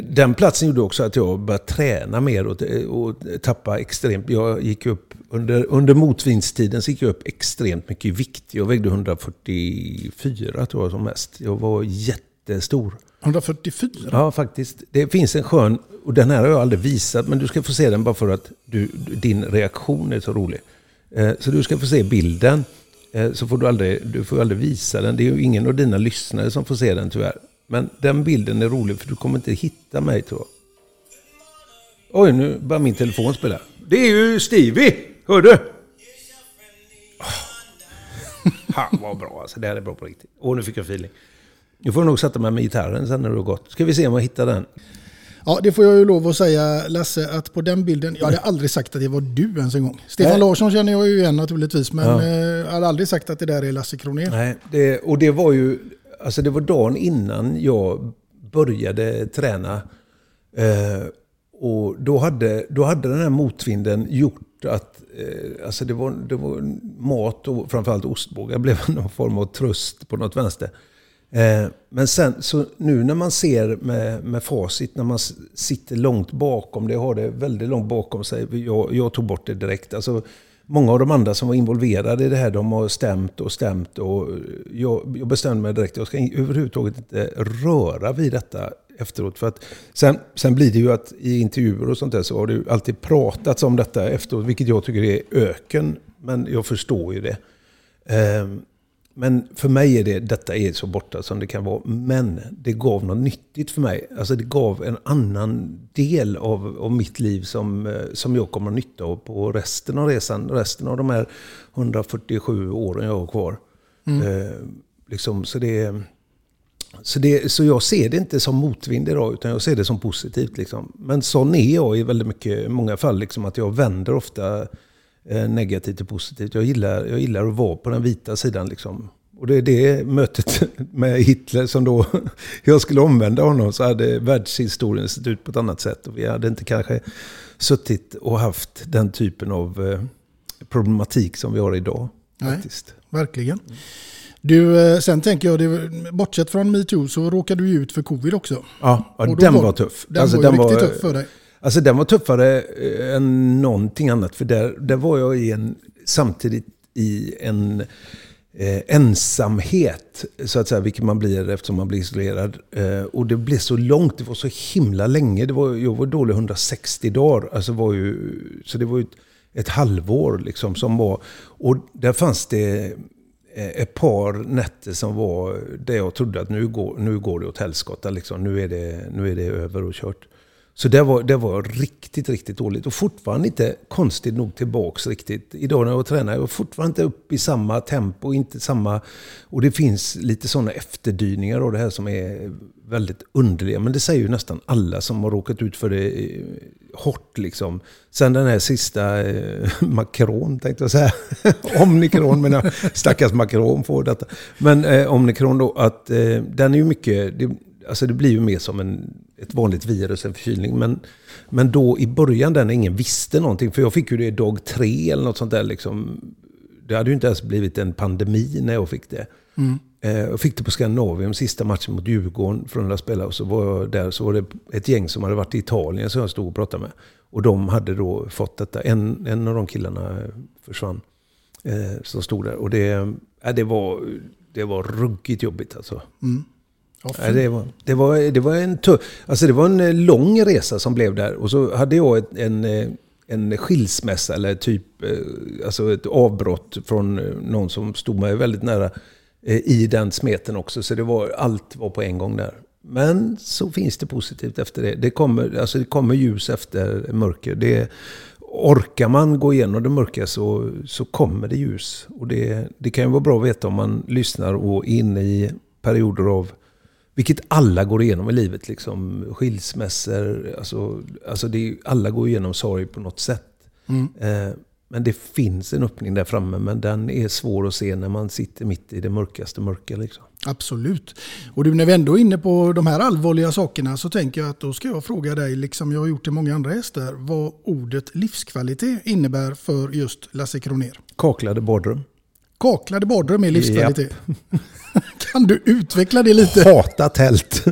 den platsen gjorde också att jag började träna mer och, och tappa extremt. Jag gick upp, under, under motvindstiden så gick jag upp extremt mycket i vikt. Jag vägde 144 tror jag som mest. Jag var jättestor. 144? Ja, faktiskt. Det finns en skön, och den här har jag aldrig visat, men du ska få se den bara för att du, din reaktion är så rolig. Eh, så du ska få se bilden, så får du aldrig, du får aldrig visa den. Det är ju ingen av dina lyssnare som får se den tyvärr. Men den bilden är rolig för du kommer inte hitta mig tror jag. Oj, nu börjar min telefon spela. Det är ju Stevie! Hör du? Han var bra alltså. Det här är bra på riktigt. Åh, nu fick jag feeling. Nu får du nog sätta mig med gitarren sen när du har gått. Ska vi se om jag hittar den. Ja, det får jag ju lov att säga Lasse, att på den bilden, jag hade aldrig sagt att det var du ens en gång. Stefan Nej. Larsson känner jag ju igen naturligtvis, men Ja. eh, jag hade aldrig sagt att det där är Lasse Kronér. Nej, det, och det var ju... Alltså det var dagen innan jag började träna. Eh, och då hade, då hade den här motvinden gjort att eh, alltså det, var, det var mat och framförallt ostbågar blev någon form av tröst på något vänster. Eh, men sen, så nu när man ser med, med facit, när man sitter långt bakom det, har det väldigt långt bakom sig. Jag, jag tog bort det direkt. Alltså, många av de andra som var involverade i det här, de har stämt och stämt. Och eh, jag, jag bestämde mig direkt, jag ska överhuvudtaget inte röra vid detta efteråt. För att sen, sen blir det ju att i intervjuer och sånt där så har det ju alltid pratats om detta efteråt, vilket jag tycker är öken. Men jag förstår ju det. Ehm, men för mig är det, detta är så borta som det kan vara. Men det gav något nyttigt för mig. Alltså det gav en annan del av, av mitt liv som, eh, som jag kommer att nytta av på resten av resan. Resten av de här 147 åren jag har kvar. Mm. Eh, liksom, så, det, så, det, så jag ser det inte som motvind idag, utan jag ser det som positivt. Liksom. Men sån är jag i väldigt mycket, många fall. Liksom, att jag vänder ofta negativt till positivt. Jag gillar, jag gillar att vara på den vita sidan. Liksom. Och det är det mötet med Hitler som då jag skulle omvända honom så hade världshistorien sett ut på ett annat sätt. Och vi hade inte kanske suttit och haft den typen av eh, problematik som vi har idag. Nej, Faktiskt. verkligen. Du, eh, sen tänker jag, det, bortsett från metoo så råkade du ut för covid också. Ja, ja den var- var, tuff. den var ju riktigt tuff för dig. Alltså den var tuffare eh, än någonting annat. För där, där var jag i en, samtidigt i en eh, ensamhet, så att säga, vilket man blir eftersom man blir isolerad. Eh, och det blev så långt, det var så himla länge. Det var, jag var dålig 160 dagar. Alltså var ju, så det var ju ett, ett halvår liksom som var... Och där fanns det eh, ett par nätter som var där jag trodde att nu går, nu går det åt helskotta. Liksom. Nu, är det, nu är det över och kört. Så det var, det var riktigt, riktigt dåligt. Och fortfarande inte konstigt nog tillbaks riktigt. Idag när jag tränar, jag är fortfarande inte upp i samma tempo, inte samma... Och det finns lite sådana efterdyningar av det här som är väldigt underliga. Men det säger ju nästan alla som har råkat ut för det eh, hårt liksom. Sen den här sista eh, Macron tänkte jag säga. Omnikron, men jag, stackars Macron får detta. Men eh, Omnikron då, att eh, den är ju mycket... Det, alltså det blir ju mer som en, ett vanligt virus, en förkylning. Men, men då i början där när ingen visste någonting, för jag fick ju det dag tre eller något sånt där liksom. Det hade ju inte ens blivit en pandemi när jag fick det. Mm. Eh, Jag fick det på Scandinavium, sista matchen mot Djurgården från att spela. Och så var jag där, så var det ett gäng som hade varit i Italien som jag stod och pratade med. Och de hade då fått detta. En, en av de killarna försvann. Eh, som stod där. Och det, ja, det, var, det var ruggigt jobbigt alltså. Mm. Ja, det, var, det, var, det, var en tuff, alltså det var en eh, lång resa som blev där. Och så hade jag en, eh, en skilsmässa eller typ eh, alltså ett avbrott från någon som stod mig väldigt nära i den smeten också. Så det var, allt var på en gång där. Men så finns det positivt efter det. Det kommer, alltså det kommer ljus efter mörker. Det, orkar man gå igenom det mörka så, så kommer det ljus. Och det, det kan ju vara bra att veta om man lyssnar och är inne i perioder av vilket alla går igenom i livet. Liksom. Skilsmässor, alltså, alltså det alla går igenom sorg på något sätt. Mm. Eh, men det finns en öppning där framme, men den är svår att se när man sitter mitt i det mörkaste mörka. Liksom. Absolut. Och du, när vi ändå är inne på de här allvarliga sakerna så tänker jag att då ska jag fråga dig, liksom jag har gjort till många andra gäster, vad ordet livskvalitet innebär för just Lasse Kroner. Kaklade badrum. Kaklade badrum är livskvalitet. kan du utveckla det lite? Hata tält.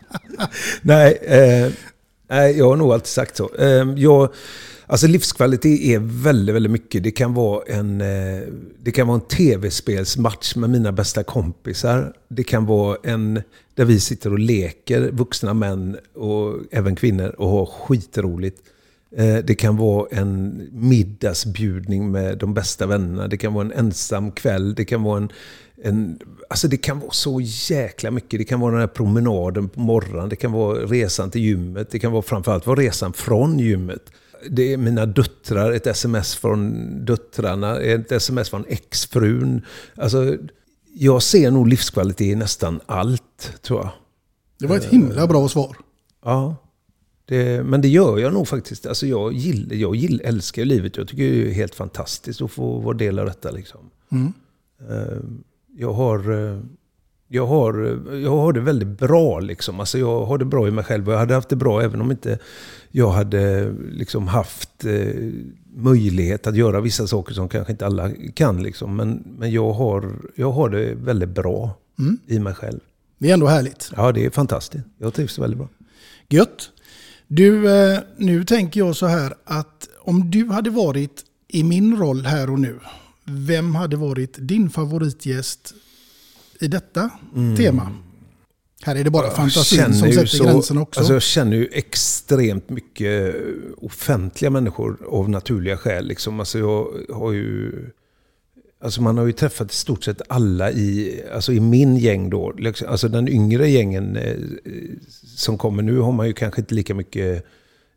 nej, eh, nej, jag har nog alltid sagt så. Eh, jag, alltså livskvalitet är väldigt, väldigt mycket. Det kan vara en, eh, det kan vara en tv-spelsmatch med mina bästa kompisar. Det kan vara en där vi sitter och leker, vuxna män och även kvinnor, och har skitroligt. Eh, Det kan vara en middagsbjudning med de bästa vännerna. Det kan vara en ensam kväll. Det kan vara en, en... Alltså det kan vara så jäkla mycket. Det kan vara den här promenaden på morgonen. Det kan vara resan till gymmet. Det kan vara framförallt vara resan från gymmet. Det är mina döttrar, ett sms från döttrarna, ett sms från exfrun. Alltså, jag ser nog livskvalitet i nästan allt, tror jag. Det var ett himla bra svar. Ja. Det, men det gör jag nog faktiskt. Alltså jag, gill, jag gill, älskar livet. Jag tycker det är helt fantastiskt att få vara del av detta. Liksom. Mm. Eh, Jag, har, eh, jag, har, jag har det väldigt bra. Liksom. Alltså jag har det bra i mig själv. Jag hade haft det bra även om inte jag hade liksom haft eh, möjlighet att göra vissa saker som kanske inte alla kan. Liksom. Men, men jag, har, jag har det väldigt bra Mm. i mig själv. Det är ändå härligt. Ja, det är fantastiskt. Jag trivs väldigt bra. Gött. Du, eh, nu tänker jag så här att om du hade varit i min roll här och nu, vem hade varit din favoritgäst i detta Mm. tema? Här är det bara fantasin som sätter så- gränsen också. Alltså jag känner ju extremt mycket offentliga människor av naturliga skäl. Liksom. Alltså jag har ju Alltså man har ju träffat i stort sett alla i, alltså i min gäng då. Liksom, alltså den yngre gängen eh, som kommer nu har man ju kanske inte lika mycket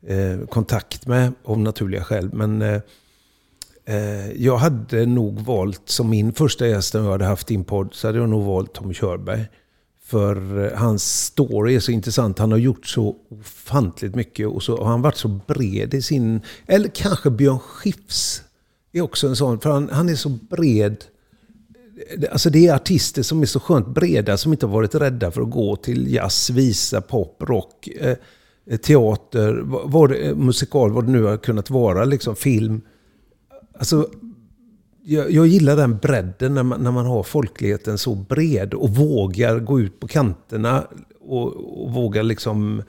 eh, kontakt med av naturliga skäl. Men eh, eh jag hade nog valt, som min första gäst när jag hade haft din podd, så hade jag nog valt Tommy Körberg. För eh, hans story är så intressant. Han har gjort så ofantligt mycket och så har han varit så bred i sin... Eller kanske Björn Skifs är också en sån. För han, han är så bred. Alltså det är artister som är så skönt breda som inte har varit rädda för att gå till jazz, visa, pop, rock, eh, teater, vad, vad, det- musikal, vad det nu har kunnat vara, liksom film. Alltså, jag, jag gillar den bredden när man, när man har folkligheten så bred och vågar gå ut på kanterna och, och vågar liksom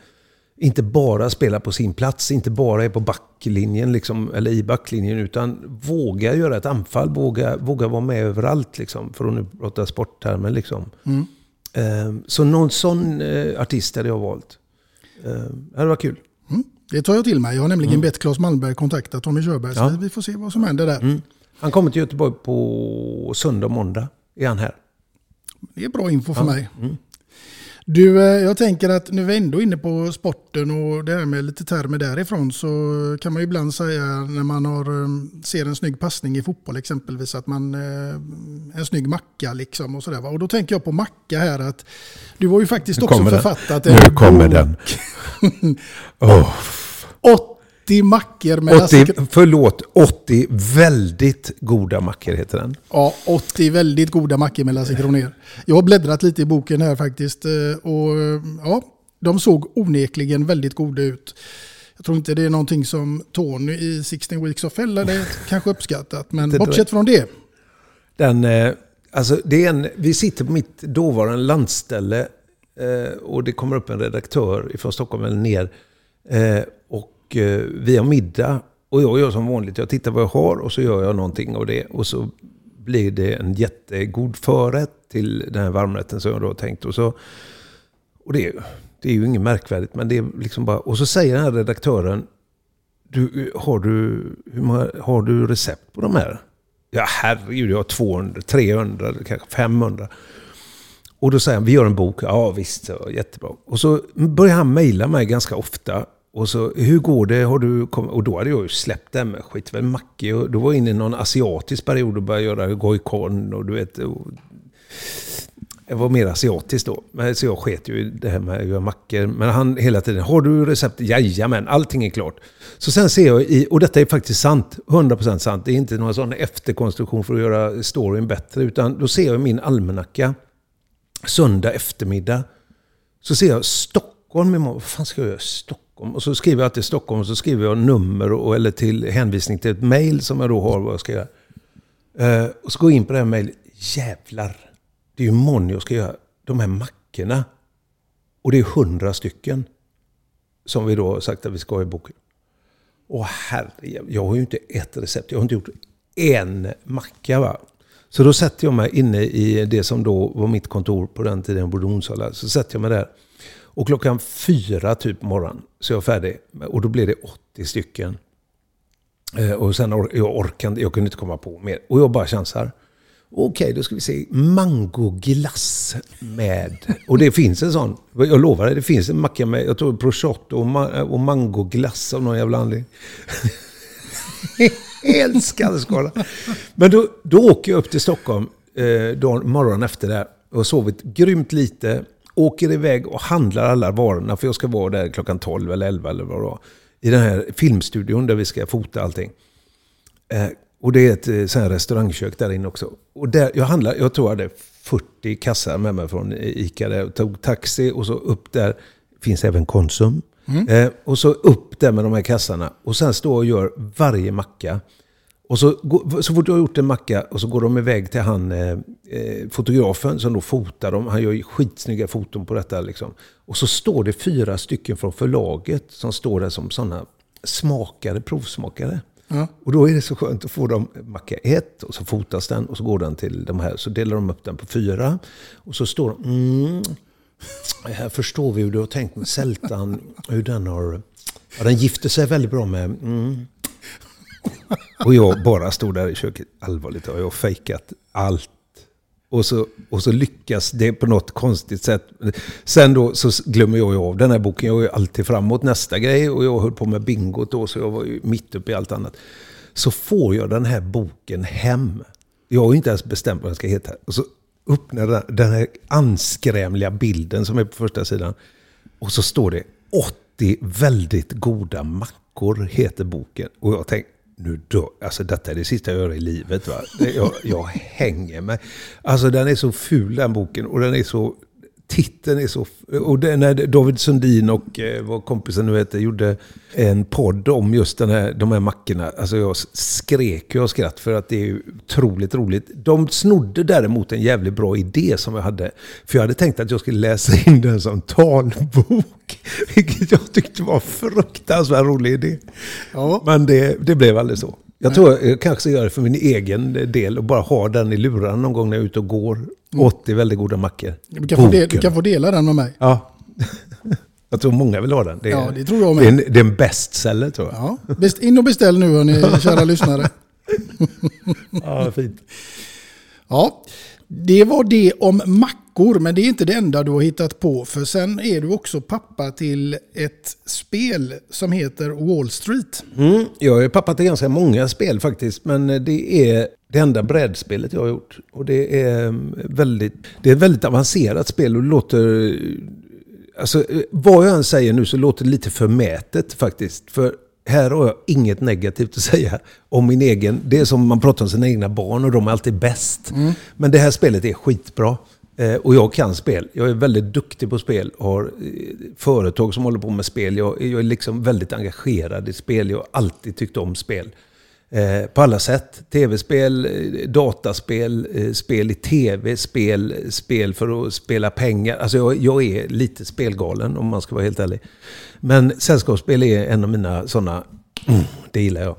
inte bara spela på sin plats, inte bara är på backlinjen liksom, eller i backlinjen, utan våga göra ett anfall, våga, våga vara med överallt, liksom, för att nu prata sporttermer. Liksom. Mm. Eh, så någon sån eh, artist hade jag valt. Eh, det hade varit kul. Det tar jag till mig. Jag har nämligen Mm. bett Claes Malmberg kontakta Tommy Körberg. Ja. Så vi får se vad som händer där. Mm. Han kommer till Göteborg på söndag och måndag. Är han här? Det är bra info för Ja. mig. Mm. Du, eh, jag tänker att nu är vi ändå inne på sporten och det här med lite termer därifrån så kan man ju ibland säga när man har, eh, ser en snygg passning i fotboll exempelvis att man, eh, en snygg macka liksom och sådär. Och då tänker jag på macka här att du har ju faktiskt också kommer den. författat Nu kommer bok. den. Åh. 80 mackor med 80, Lasse förlåt, 80 väldigt goda mackor heter den. Ja, 80 väldigt goda mackor med Lasse Kronér. Jag har bläddrat lite i boken här faktiskt. eh, Och eh, ja, de såg onekligen väldigt goda ut. Jag tror inte det är någonting som Tony i 16 Weeks of Hell hade kanske uppskattat. Men bortsett från det. Den, eh, alltså det är en, vi sitter på mitt dåvarande landställe och det kommer upp en redaktör från Stockholm eller ner. Och eh, vi har middag och jag gör som vanligt. Jag tittar vad jag har och så gör jag någonting av det. Och så blir det en jättegod förrätt till den här varmrätten som jag då har tänkt. Och, så, och det, är- det är ju inget märkvärdigt men det är liksom bara... Och så säger den här redaktören du, har, du, hur många, har du recept på de här? Ja herregud, jag har 200, 300, kanske 500. Och då säger han, vi gör en bok. Ja visst, jättebra. Och så börjar han mejla mig ganska ofta. Och så, hur går det? Har du kommit? Och då hade jag ju släppt det här med skit väl macke. Och då var jag inne i någon asiatisk period och började göra goikon och du vet. Och jag var mer asiatisk då. Men, så jag sket ju i det här med att göra mackor. Men han hela tiden, har du recept? Jajamän, allting är klart. Så sen ser jag i, och detta är faktiskt sant, 100% sant. Det är inte någon sån efterkonstruktion för att göra storyn bättre. Utan då ser jag i min almanacka, söndag eftermiddag, så ser jag Stockholm imorgon. Vad fan ska jag göra i Stockholm? Och så skriver jag till Stockholm och så skriver jag nummer och, eller till hänvisning till ett mail som jag då har vad jag ska göra. Eh, och så går jag in på det här mejlet. Jävlar! Det är ju imorgon jag ska göra de här mackorna. Och det är hundra stycken. Som vi då har sagt att vi ska ha i boken. Och herre, jag har ju inte ett recept. Jag har inte gjort en macka va. Så då sätter jag mig inne i det som då var mitt kontor på den tiden jag bodde i Onsala. Så sätter jag mig där. Och klockan fyra typ på morgonen så är jag färdig. Och då blir det 80 stycken. Eh, och sen or jag orkade jag kunde inte komma på mer. Och jag bara chansar. Okej, då ska vi se. Mangoglass med... Och det finns en sån. Jag lovar dig, det finns en macka med, jag tror prosciutto och, ma och mangoglass av någon jävla anledning. Helt skallskala. Men då, då åker jag upp till Stockholm eh, dagen, morgonen efter där och har sovit grymt lite. Åker iväg och handlar alla varorna för jag ska vara där klockan 12 eller 11 eller vad det var. I den här filmstudion där vi ska fota allting. Eh, och det är ett eh, sånt här restaurangkök där inne också. Och där, jag, handlar, jag tror jag hade 40 kassar med mig från Ica. Där, och tog taxi och så upp där. Finns även Konsum. Mm. Eh, och så upp där med de här kassarna. Och sen står jag och gör varje macka. Och så, så fort jag har gjort en macka och så går de iväg till han eh, eh, fotografen som då fotar dem. Han gör ju skitsnygga foton på detta. Liksom. Och så står det fyra stycken från förlaget som står där som sådana smakare, provsmakare. Ja. Och då är det så skönt att få dem macka ett och så fotas den och så går den till de här. Så delar de upp den på fyra. Och så står de, mm, här förstår vi hur du har tänkt med sältan. Hur den har, ja den gifter sig väldigt bra med, mm. Och jag bara stod där i köket, allvarligt, och jag har fejkat allt. Och så, och så lyckas det på något konstigt sätt. Sen då så glömmer jag ju av den här boken. Jag är ju alltid framåt nästa grej. Och jag höll på med bingot då, så jag var ju mitt uppe i allt annat. Så får jag den här boken hem. Jag har ju inte ens bestämt vad den ska heta. Och så öppnar den, den här anskrämliga bilden som är på första sidan. Och så står det 80 väldigt goda mackor heter boken. Och jag tänkte, nu då, alltså detta är det sista jag gör i livet. Va? Jag, jag hänger mig. Alltså den är så ful den boken och den är så... Titeln är så... Och det, när David Sundin och eh, vad kompisen nu heter gjorde en podd om just den här, de här mackorna. Alltså jag skrek ju av skratt för att det är ju otroligt roligt. De snodde däremot en jävligt bra idé som jag hade. För jag hade tänkt att jag skulle läsa in den som talbok. Vilket jag tyckte var en fruktansvärt rolig idé. Men det, det blev aldrig så. Jag tror jag kanske ska göra det för min egen del och bara ha den i luran någon gång när jag är ute och går. 80 väldigt goda mackor. Du kan, få de, du kan få dela den med mig. Ja. Jag tror många vill ha den. Det är, Ja, det tror jag med. Det är en, det är en bestseller tror jag. Ja. Best, in och beställ nu hörni, kära lyssnare. Ja, fint. Ja, det var det om mackor, men det är inte det enda du har hittat på. För sen är du också pappa till ett spel som heter Wall Street. Mm, jag är pappa till ganska många spel faktiskt. Men det är det enda brädspelet jag har gjort. Och det är mm, väldigt, det är ett väldigt avancerat spel och det låter... Alltså, eh, vad jag än säger nu så låter det lite förmätet faktiskt. För här har jag inget negativt att säga om min egen. Det är som man pratar om sina egna barn och de är alltid bäst. Men det här spelet är skitbra. Eh, Och jag kan spel. Jag är väldigt duktig på spel. Har eh, företag som håller på med spel. Jag, jag är liksom väldigt engagerad i spel. Jag har alltid tyckt om spel. Eh, på alla sätt. Tv-spel, eh, dataspel, eh, spel i tv, spel, spel för att spela pengar. Alltså jag, jag är lite spelgalen om man ska vara helt ärlig. Men sällskapsspel är en av mina sådana, mm, det gillar jag.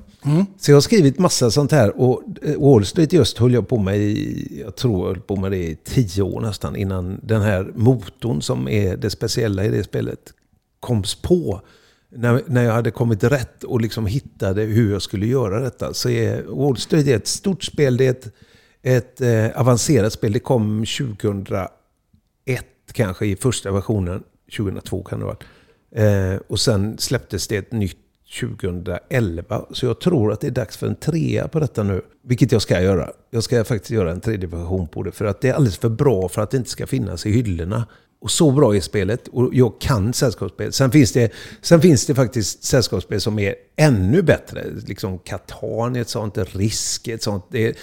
Så jag har skrivit massa sånt här och eh, Wall Street just höll jag på med i, jag tror jag höll på med det i tio år nästan innan den här motorn som är det speciella i det spelet koms på. När, när jag hade kommit rätt och liksom hittade hur jag skulle göra detta. Så är Wall Street är ett stort spel, det är ett, ett eh, avancerat spel. Det kom 2001 kanske i första versionen. 2002 kan det ha varit. Eh, och sen släpptes det ett nytt 2011. Så jag tror att det är dags för en trea på detta nu. Vilket jag ska göra. Jag ska faktiskt göra en tredje version på det. För att det är alldeles för bra för att det inte ska finnas i hyllorna. Och så bra är spelet. Och jag kan sällskapsspel. Sen finns det, sen finns det faktiskt sällskapsspel som är ännu bättre. Liksom Catan är ett sånt, Risk är ett sånt. Det är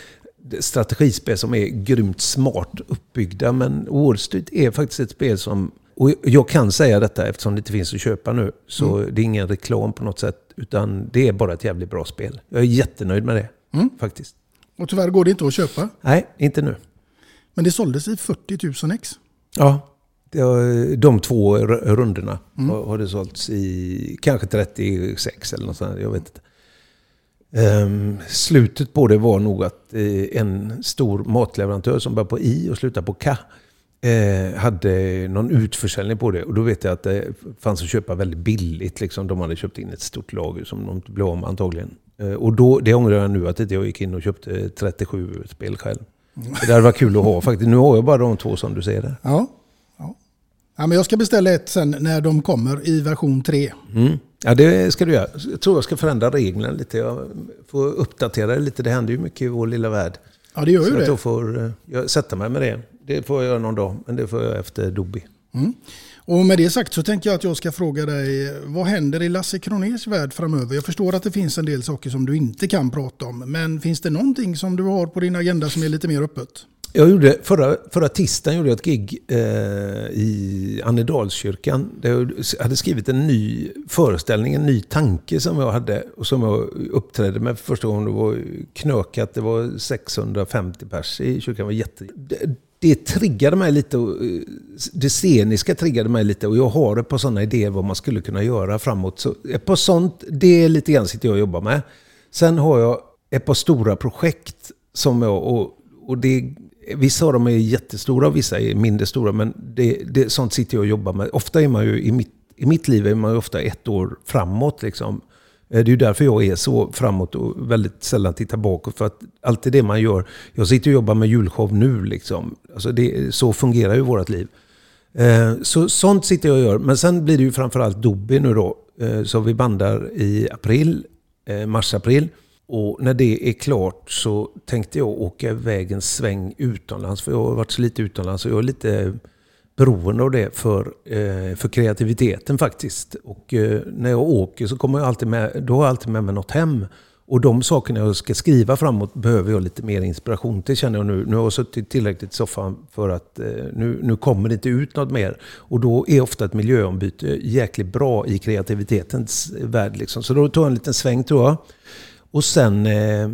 det är strategispel som är grymt smart uppbyggda. Men Wall Street är faktiskt ett spel som... Och jag kan säga detta eftersom det inte finns att köpa nu. Så det är ingen reklam på något sätt. Utan det är bara ett jävligt bra spel. Jag är jättenöjd med det. Faktiskt. Och tyvärr går det inte att köpa. Nej, inte nu. Men det såldes i 40 000 ex. Ja, de två rundorna har, har det sålts i kanske 36 eller något sånt. Jag vet inte. Ehm, slutet på det var nog att eh, en stor matleverantör som börjar på I och slutar på K eh, hade någon utförsäljning på det. Och då vet jag att det fanns att köpa väldigt billigt. Liksom. De hade köpt in ett stort lager som de inte blev av med antagligen. Eh, och då, det ångrar jag nu att inte jag gick in och köpte 37 spel själv. Det hade varit kul att ha faktiskt. Nu har jag bara de två som du säger där. Ja. ja. ja men jag ska beställa ett sen när de kommer i version 3. Mm. Ja, det ska du göra. Jag tror jag ska förändra reglerna lite. Jag får uppdatera det lite. Det händer ju mycket i vår lilla värld. Ja, det gör ju Så det. Att jag får eh, jag sätta mig med det. Det får jag göra någon dag, men det får jag efter Dobby. Mm. Och med det sagt så tänker jag att jag ska fråga dig, vad händer i Lasse Kroners värld framöver? Jag förstår att det finns en del saker som du inte kan prata om, men finns det någonting som du har på din agenda som är lite mer öppet? Jag gjorde, förra, förra tisdagen gjorde jag ett gig eh, i Annedalskyrkan. Där jag hade skrivit en ny föreställning, en ny tanke som jag hade. Och som jag uppträdde med för första gången. Det var knökat, det var 650 pers i kyrkan. Det var jätte... Det, triggade mig lite. Eh, det sceniska triggade mig lite. Och jag har ett par sådana idéer vad man skulle kunna göra framåt. Så ett par sånt, det är lite grann sitter jag och jobbar med. Sen har jag ett par stora projekt som jag... Och, och det, vissa av dem är jättestora och vissa är mindre stora. Men det, det, sånt sitter jag och jobbar med. Ofta är man ju i mitt, i mitt liv är man ju ofta ett år framåt. Liksom, Eh, det är ju därför jag är så framåt och väldigt sällan tittar bakåt. För att allt det man gör. Jag sitter och jobbar med julshow nu liksom. Alltså det, så fungerar ju vårt liv. Eh, så sånt sitter jag och gör. Men sen blir det ju framförallt Dobby nu då. Eh, så vi bandar i april, mars-april. Och när det är klart så tänkte jag åka iväg en sväng utomlands. För jag har varit så lite utomlands och jag är lite beroende av det för, eh, för kreativiteten faktiskt. Och eh, när jag åker så kommer jag alltid med, då har jag alltid med mig något hem. Och de sakerna jag ska skriva framåt behöver jag lite mer inspiration till känner jag nu. Nu har jag suttit tillräckligt i soffan för att eh, nu, nu kommer det inte ut något mer. Och då är ofta ett miljöombyte jäkligt bra i kreativitetens värld. Liksom. Så då tog jag en liten sväng tror jag. Och sen eh,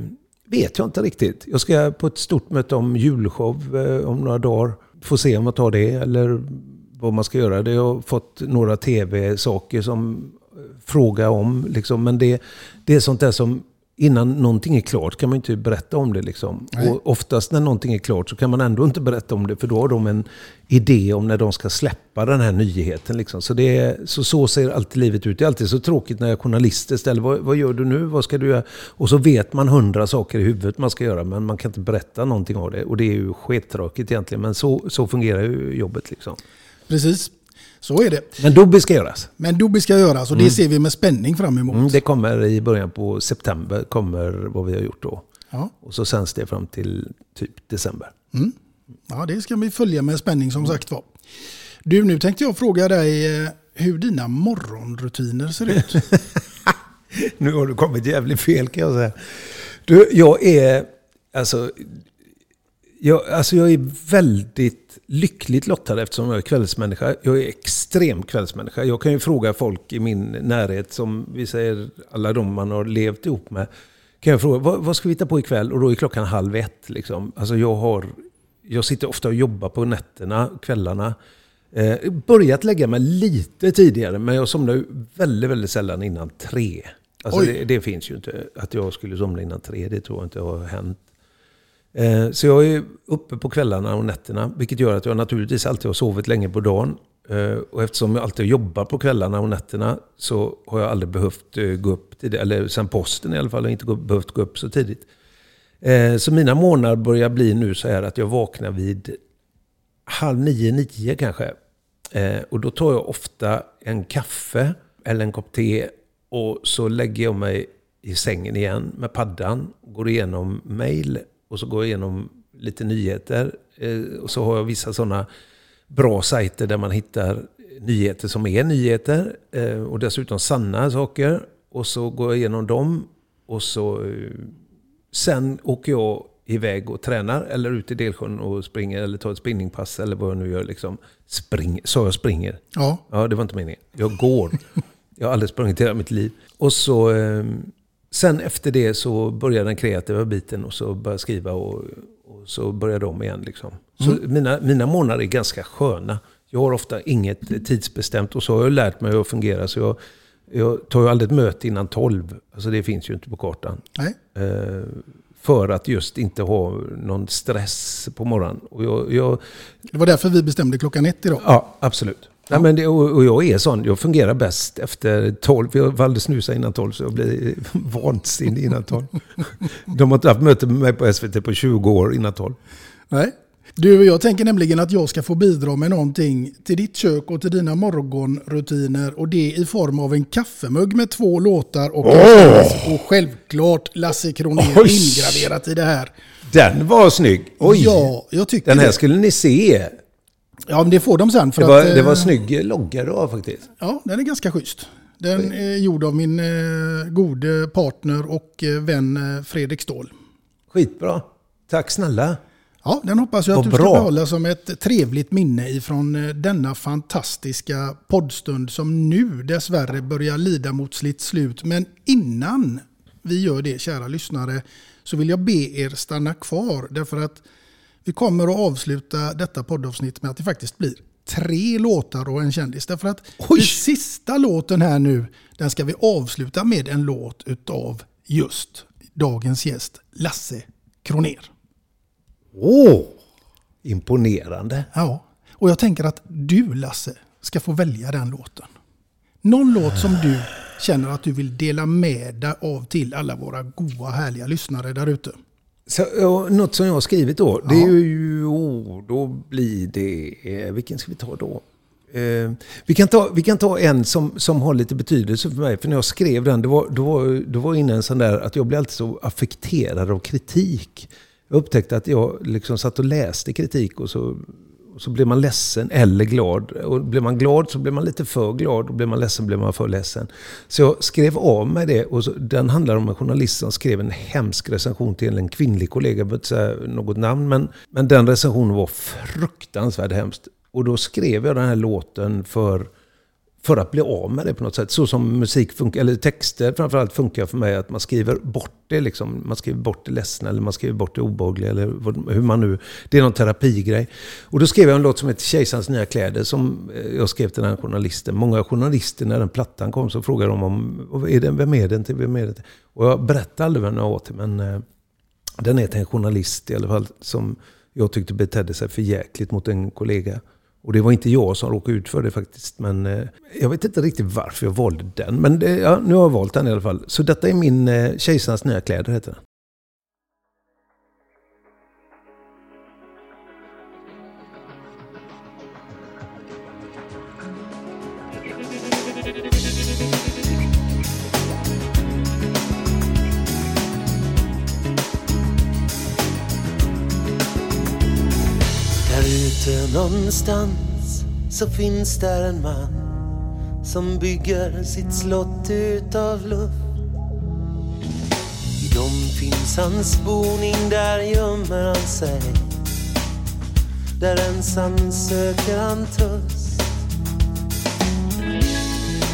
vet jag inte riktigt. Jag ska på ett stort möte om julshow eh, om några dagar. Får se om jag tar det eller vad man ska göra. Det har fått några tv-saker som frågar om. Liksom. Men det, det är sånt där som innan någonting är klart kan man inte berätta om det. Liksom. Nej. Och oftast när någonting är klart så kan man ändå inte berätta om det. För då har de en idé om när de ska släppa den här nyheten. Liksom. Så, det är, så, så ser alltid livet ut. Det är alltid så tråkigt när journalister ställer vad, vad gör du nu? Vad ska du göra? Och så vet man hundra saker i huvudet man ska göra. Men man kan inte berätta någonting av det. Och det är ju skittråkigt egentligen. Men så, så fungerar ju jobbet. Liksom. Precis, så är det. Men Dobby ska göras. Men Dobby ska göras och det Mm. ser vi med spänning fram emot. Mm, det kommer i början på september, kommer vad vi har gjort då. Ja. Och så sänds det fram till typ december. Mm. Ja, det ska vi följa med spänning som sagt var. Du, nu tänkte jag fråga dig eh, hur dina morgonrutiner ser ut. Nu har du kommit jävligt fel kan jag säga. Du, jag är... Alltså, jag, alltså jag är väldigt lyckligt lottad eftersom jag är kvällsmänniska. Jag är extrem kvällsmänniska. Jag kan ju fråga folk i min närhet, som vi säger alla de man har levt ihop med. Kan jag fråga, vad, vad ska vi hitta på ikväll? Och då är klockan halv ett. Liksom. Alltså jag, har, jag sitter ofta och jobbar på nätterna, kvällarna. Eh, börjat lägga mig lite tidigare, men jag somnar ju väldigt, väldigt sällan innan tre. Alltså det, det finns ju inte. Att jag skulle somna innan tre, det tror jag inte har hänt. Eh, Så jag är uppe på kvällarna och nätterna, vilket gör att jag naturligtvis alltid har sovit länge på dagen. Eh, Och eftersom jag alltid jobbar på kvällarna och nätterna så har jag aldrig behövt eh, gå upp tidigt, eller sen posten i alla fall, har jag inte gå- behövt gå upp så tidigt. Eh, Så mina månader börjar bli nu så här att jag vaknar vid halv nio, nio kanske. Eh, och då tar jag ofta en kaffe eller en kopp te och så lägger jag mig i sängen igen med paddan, går igenom mail och så går jag igenom lite nyheter. Eh, och så har jag vissa sådana bra sajter där man hittar nyheter som är nyheter eh, och dessutom sanna saker. Och så går jag igenom dem och så eh, sen åker jag iväg och tränar eller ut i Delsjön och springer eller tar ett spinningpass eller vad jag nu gör. Liksom. Spring, sa jag springer? Ja. Ja, det var inte meningen. Jag går. Jag har aldrig sprungit i hela mitt liv. Och så, sen efter det så börjar den kreativa biten och så börjar jag skriva och, och så börjar de igen. Liksom. Så Mm. mina, mina månader är ganska sköna. Jag har ofta inget tidsbestämt och så har jag lärt mig att fungera. Så jag, jag tar ju aldrig ett möte innan tolv. Alltså det finns ju inte på kartan. Eh, för att just inte ha någon stress på morgonen. Och jag, jag, Det var därför vi bestämde klockan ett idag. Ja, absolut. Nej, men det, och, jag är sån, jag fungerar bäst efter 12. Jag valde snusa innan 12 så jag blir vansinnig innan 12. De har inte haft möte med mig på SVT på 20 år innan 12. Nej. Du, jag tänker nämligen att jag ska få bidra med någonting till ditt kök och till dina morgonrutiner. Och det i form av en kaffemugg med två låtar och, Åh! och självklart Lasse Kronér ingraverat i det här. Den var snygg! Oj! Ja, jag tycker Den här det. skulle ni se. Ja, men det får de sen. För Det var, att, eh, det var snygg logga du har faktiskt. Ja, den är ganska schysst. Den är gjord av min eh, gode partner och eh, vän eh, Fredrik Ståhl. Skitbra. Tack snälla. Ja, den hoppas jag att du ska bra. behålla som ett trevligt minne ifrån eh, denna fantastiska poddstund som nu dessvärre börjar lida mot sitt slut. Men innan vi gör det, kära lyssnare, så vill jag be er stanna kvar. Därför att vi kommer att avsluta detta poddavsnitt med att det faktiskt blir tre låtar och en kändis. Därför att den sista låten här nu, den ska vi avsluta med en låt utav just dagens gäst, Lasse Kroner. Åh! Imponerande. Ja, och jag tänker att du Lasse ska få välja den låten. Någon låt som du känner att du vill dela med dig av till alla våra goa härliga lyssnare där ute? Så, något som jag har skrivit då, det är ju, oh, då blir det, eh, vilken ska vi ta då? Eh, vi, kan ta, vi kan ta en som, som har lite betydelse för mig. För när jag skrev den, det var, då, var, då var inne en sån där att jag blev alltid så affekterad av kritik. Jag upptäckte att jag liksom satt och läste kritik och så, så blir man ledsen eller glad. Och blir man glad så blir man lite för glad och blir man ledsen blir man för ledsen. Så jag skrev av mig det och så, den handlar om en journalist som skrev en hemsk recension till en kvinnlig kollega. Jag behöver inte säga något namn men, men den recensionen var fruktansvärt hemskt. Och då skrev jag den här låten för, för att bli av med det på något sätt. Så som musik funkar, eller texter framförallt funkar för mig, att man skriver bort det. Liksom. Man skriver bort det ledsna eller man skriver bort det obehagliga. Eller vad- hur man nu, det är någon terapigrej. Och då skrev jag en låt som heter Kejsarens nya kläder som eh, jag skrev till den här journalisten. Många journalister när den plattan kom så frågade de om, är det, vem är den till? Vem är det till? Och jag berättade aldrig vem den var till, men eh, den är till en journalist i alla fall som jag tyckte betedde sig för jäkligt mot en kollega. Och det var inte jag som råkade ut för det faktiskt. Men eh, jag vet inte riktigt varför jag valde den. Men det, ja, nu har jag valt den i alla fall. Så detta är min eh, Kejsarens nya kläder heter den. Ute någonstans så finns där en man som bygger sitt slott utav luft. I dom finns hans boning, där gömmer han sig. Där ensam söker han tröst.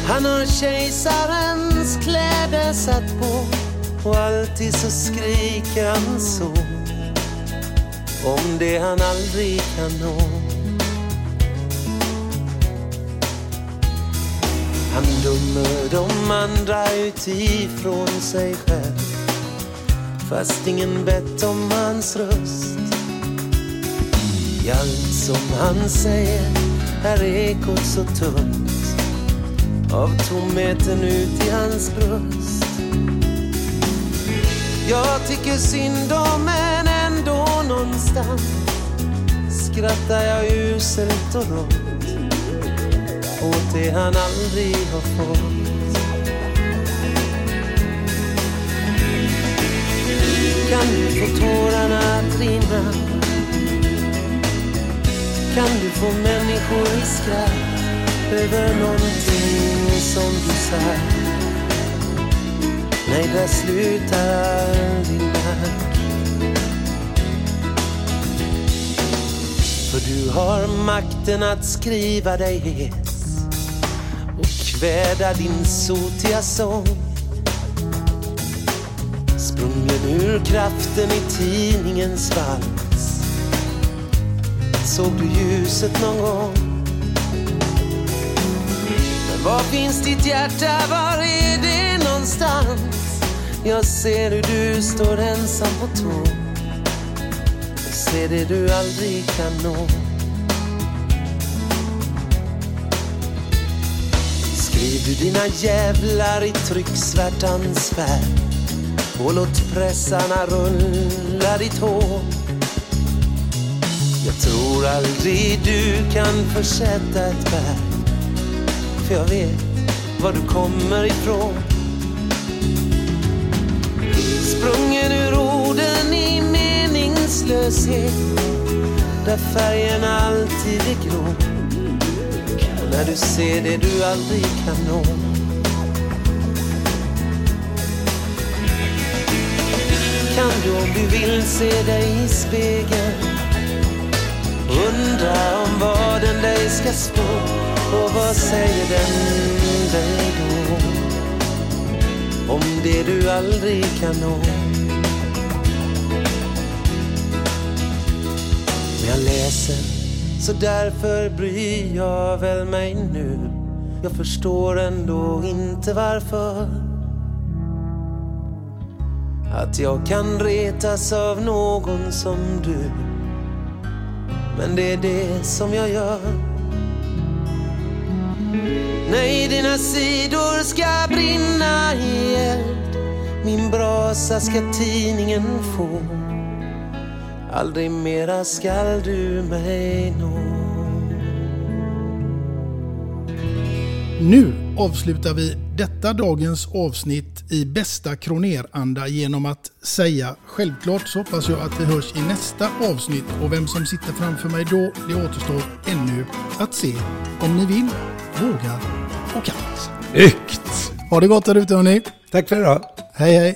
Han har kejsarens kläder satt på och alltid så skriker han så om det han aldrig kan nå. Han dömer de andra utifrån sig själv fast ingen bett om hans röst. I allt som han säger är ekot så tunt av tomheten ut i hans bröst. Jag tycker synd om henne någonstans skrattar jag uselt och rått åt det han aldrig har fått. Kan du få tårarna att rinna? Kan du få människor i skratt över någonting som du sagt? Nej, där slutar din natt. För du har makten att skriva dig hes och kväda din sotiga sång. Sprungen ur kraften i tidningens vals. Såg du ljuset någon gång? Men var finns ditt hjärta? Var är det någonstans? Jag ser hur du står ensam på tå se det du aldrig kan nå. Skriv du dina jävlar i trycksvärtans färg och låt pressarna rulla ditt hår. Jag tror aldrig du kan försätta ett berg för jag vet var du kommer ifrån. Sprungen ur orden i där färgerna alltid är grå. När du ser det du aldrig kan nå. Kan du om du vill se dig i spegeln Undra om vad den dig ska stå och vad säger den dig då? Om det du aldrig kan nå. Jag läser, så därför bryr jag väl mig nu. Jag förstår ändå inte varför. Att jag kan retas av någon som du. Men det är det som jag gör. Nej, dina sidor ska brinna i eld. Min brasa ska tidningen få. Aldrig mera skall du mig nå. Nu avslutar vi detta dagens avsnitt i bästa kroneranda genom att säga självklart så hoppas jag att vi hörs i nästa avsnitt och vem som sitter framför mig då, det återstår ännu att se. Om ni vill, vågar och kan. Snyggt! Ha det gott där ute hörni. Tack för idag. Hej hej.